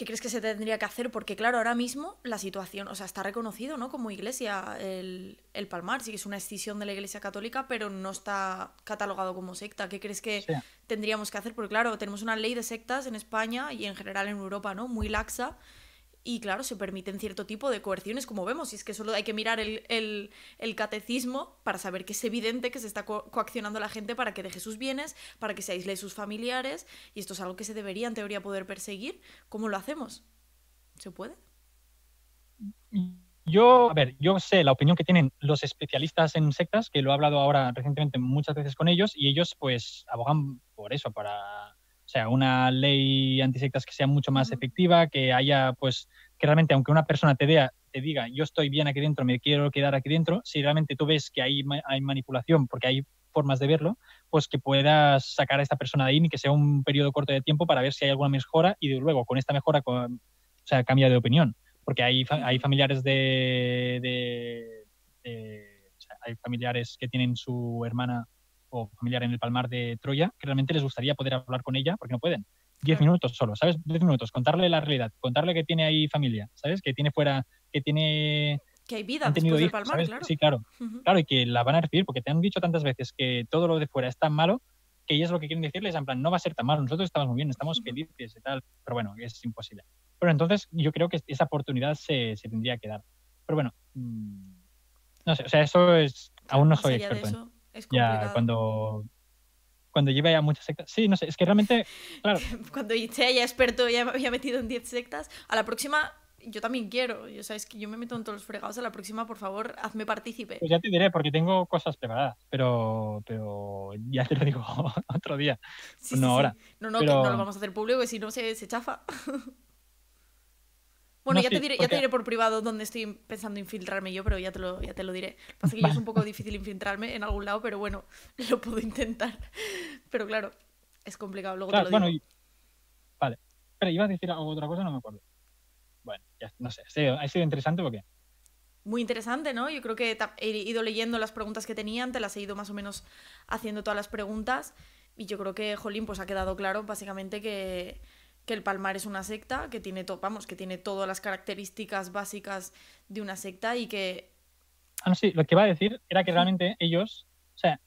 ¿Qué crees que se tendría que hacer? Porque claro, ahora mismo la situación, o sea, está reconocido, ¿no? Como iglesia el, el Palmar, sí que es una escisión de la iglesia católica, pero no está catalogado como secta. ¿Qué crees que tendríamos que hacer? Porque claro, tenemos una ley de sectas en España y en general en Europa, ¿no? Muy laxa. Y claro, se permiten cierto tipo de coerciones, como vemos. Y es que solo hay que mirar el, el- catecismo para saber que es evidente que se está co- coaccionando a la gente para que deje sus bienes, para que se aísle sus familiares. Y esto es algo que se debería, en teoría, poder perseguir. ¿Cómo lo hacemos? ¿Se puede? Yo, a ver, yo sé la opinión que tienen los especialistas en sectas, que lo he hablado ahora recientemente muchas veces con ellos, y ellos pues abogan por eso, para, sea, una ley antisectas que sea mucho más efectiva, que haya pues, que realmente aunque una persona te, dea- te diga, yo estoy bien aquí dentro, me quiero quedar aquí dentro, si realmente tú ves que hay, hay manipulación, porque hay formas de verlo, pues que puedas sacar a esta persona de ahí, ni que sea un periodo corto de tiempo para ver si hay alguna mejora y de luego con esta mejora, con- o sea, cambia de opinión. Porque hay, fa- hay familiares de, de- de- o sea, hay familiares que tienen su hermana o familiar en el Palmar de Troya que realmente les gustaría poder hablar con ella porque no pueden. Diez Claro. minutos solo, ¿sabes? Diez minutos, contarle la realidad, contarle que tiene ahí familia, ¿sabes? Que tiene fuera, que tiene, Que hay vida después del hijos, Palmar, ¿sabes? claro. Sí, claro, claro, y que la van a recibir porque te han dicho tantas veces que todo lo de fuera es tan malo que ellas lo que quieren decirles en plan, no va a ser tan malo, nosotros estamos muy bien, estamos felices y tal, pero bueno, es imposible. Pero entonces yo creo que esa oportunidad se, se tendría que dar. Pero bueno, mm, no sé, o sea, eso es, aún no soy experto en es ya complicado. cuando cuando lleve a muchas sectas. Sí, no sé, es que realmente, claro, [laughs] cuando sea ya experto, ya me había metido en 10 sectas, a la próxima yo también quiero. Yo sabes que yo me meto en todos los fregados. A la próxima, por favor, hazme partícipe. pues ya te diré porque tengo cosas preparadas, pero pero ya te lo digo [laughs] otro día. Sí, no sí, sí. ahora, No, no, pero- que no lo vamos a hacer público, que si no se, se chafa. [laughs] bueno, No, ya, te diré, ya porque- te diré por privado dónde estoy pensando infiltrarme yo, pero ya te lo, ya te lo diré. Pasa que yo es un poco difícil infiltrarme en algún lado, pero bueno, [laughs] lo puedo intentar. Pero claro, es complicado. Luego Claro, te lo bueno, digo. y- vale. Pero iba a decir algo, otra cosa, no me acuerdo. Bueno, ya, no sé, ha sido, ha sido interesante porque Muy interesante, ¿no? Yo creo que he ido leyendo las preguntas que tenían, te las he ido más o menos haciendo todas las preguntas y yo creo que, Jolín, pues ha quedado claro básicamente que, que el Palmar es una secta, que tiene, to- vamos, que tiene todas las características básicas de una secta y que... Ah, no, sí, lo que iba a decir era que realmente ellos, o sea,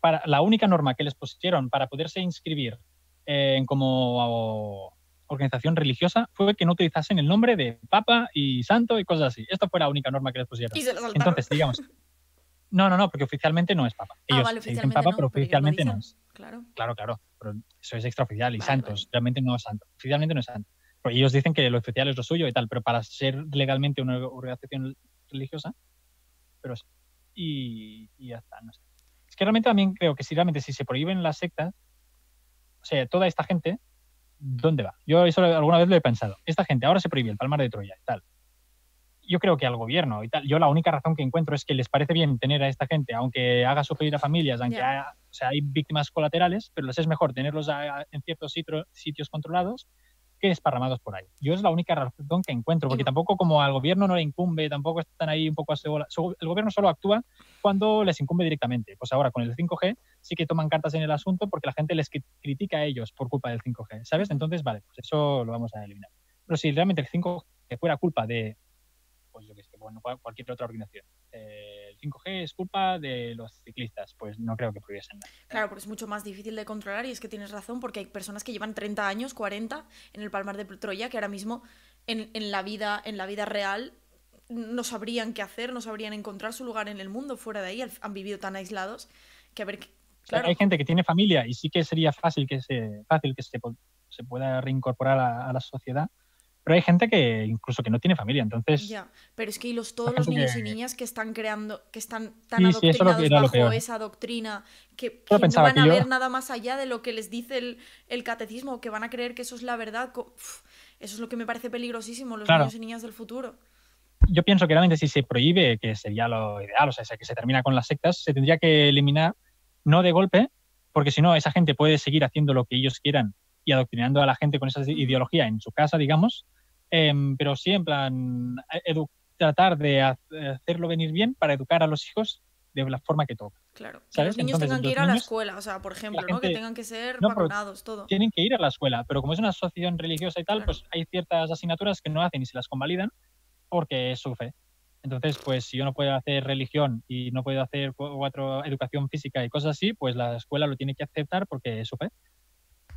para la única norma que les pusieron para poderse inscribir eh, como organización religiosa fue que no utilizasen el nombre de Papa y Santo y cosas así. Esto fue la única norma que les pusieron. Y se. Entonces, digamos, [laughs] no, no, no, porque oficialmente no es Papa. ah, Ellos vale, se dicen Papa, no, pero oficialmente no es. Claro. Claro, claro, pero eso es extraoficial y Vale, santos, vale. realmente no es santo. Oficialmente no es santo. Porque ellos dicen que lo oficial es lo suyo y tal, pero para ser legalmente una organización religiosa, pero sí. Y, y ya está, no sé. Es que realmente también creo que si realmente si se prohíben las sectas, o sea, toda esta gente, ¿dónde va? Yo eso alguna vez lo he pensado. Esta gente ahora se prohíbe el Palmar de Troya y tal. Yo creo que al gobierno y tal, yo la única razón que encuentro es que les parece bien tener a esta gente, aunque haga sufrir a familias, aunque haya- o sea, hay víctimas colaterales, pero les es mejor tenerlos a- en ciertos sitio- sitios controlados que desparramados por ahí. Yo es la única razón que encuentro, porque tampoco como al gobierno no le incumbe, tampoco están ahí un poco a su bola. Su- El gobierno solo actúa cuando les incumbe directamente. Pues ahora con el 5G sí que toman cartas en el asunto porque la gente les cri- critica a ellos por culpa del 5G, ¿sabes? Entonces, vale, pues eso lo vamos a eliminar. Pero si realmente el 5G fuera culpa de, pues yo qué sé, bueno, cual- cualquier otra organización, eh, el 5G es culpa de los ciclistas, pues no creo que pudiesen nada. Claro, porque es mucho más difícil de controlar y es que tienes razón porque hay personas que llevan 30 años, 40 en el Palmar de Troya que ahora mismo en, en la vida en la vida real no sabrían qué hacer, no sabrían encontrar su lugar en el mundo fuera de ahí, han vivido tan aislados que a ver, qué- O sea, claro, Hay gente que tiene familia y sí que sería fácil que se, fácil que se, se pueda reincorporar a, a la sociedad, pero hay gente que incluso que no tiene familia, entonces ya, pero es que y los todos los niños que- y niñas que están creando, que están tan Sí, adoctrinados lo bajo esa doctrina que, no van a yo- ver nada más allá de lo que les dice el, el catecismo, que van a creer que eso es la verdad, uf, eso es lo que me parece peligrosísimo, los Claro. niños y niñas del futuro. yo pienso que realmente si se prohíbe, que sería lo ideal, o sea, que se termina con las sectas, se tendría que eliminar, no de golpe, porque si no, esa gente puede seguir haciendo lo que ellos quieran y adoctrinando a la gente con esa ideología en su casa, digamos, em, pero sí en plan edu- tratar de ha- hacerlo venir bien para educar a los hijos de la forma que toca. Claro, que ¿Sabes? los niños Entonces, tengan que ir a la escuela, o sea, por ejemplo, ¿no? Que tengan que ser No, vacunados, todo. Tienen que ir a la escuela, pero como es una asociación religiosa y tal, Claro. pues hay ciertas asignaturas que no hacen y se las convalidan porque es su fe. Entonces, pues si yo no puedo hacer religión y no puedo hacer cu- cuatro educación física y cosas así, pues la escuela lo tiene que aceptar porque es su fe.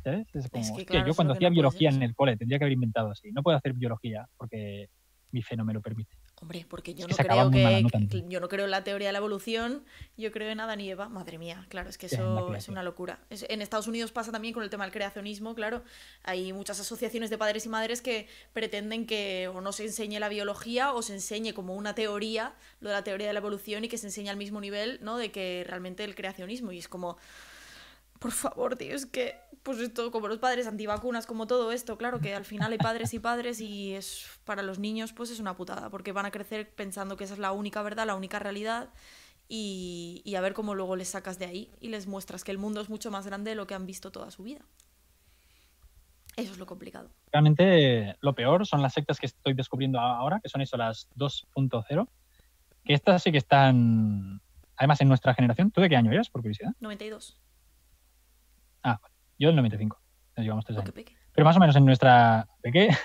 ¿Sabes? Es como, que, hostia, claro, yo cuando que hacía no biología en el cole tendría que haber inventado así. No puedo hacer biología porque mi fe no me lo permite. Hombre, porque yo que no creo que, que- yo no creo en la teoría de la evolución, yo creo en Adán y Eva, madre mía, claro, es que Sí, eso es una locura. Es- en Estados Unidos pasa también con el tema del creacionismo, claro, hay muchas asociaciones de padres y madres que pretenden que o no se enseñe la biología o se enseñe como una teoría, lo de la teoría de la evolución y que se enseñe al mismo nivel, ¿no? De que realmente el creacionismo y es como por favor, tío, es que, pues esto, como los padres antivacunas, como todo esto, claro que al final hay padres y padres y es para los niños, pues es una putada, porque van a crecer pensando que esa es la única verdad, la única realidad, y, y a ver cómo luego les sacas de ahí y les muestras que el mundo es mucho más grande de lo que han visto toda su vida. Eso es lo complicado. Realmente lo peor son las sectas que estoy descubriendo ahora, que son eso, las 2.0, que estas sí que están, además en nuestra generación. ¿Tú de qué año eres, por curiosidad? 92. Yo del 95. Nos llevamos tres años. Pero más o menos en nuestra... ¿De qué?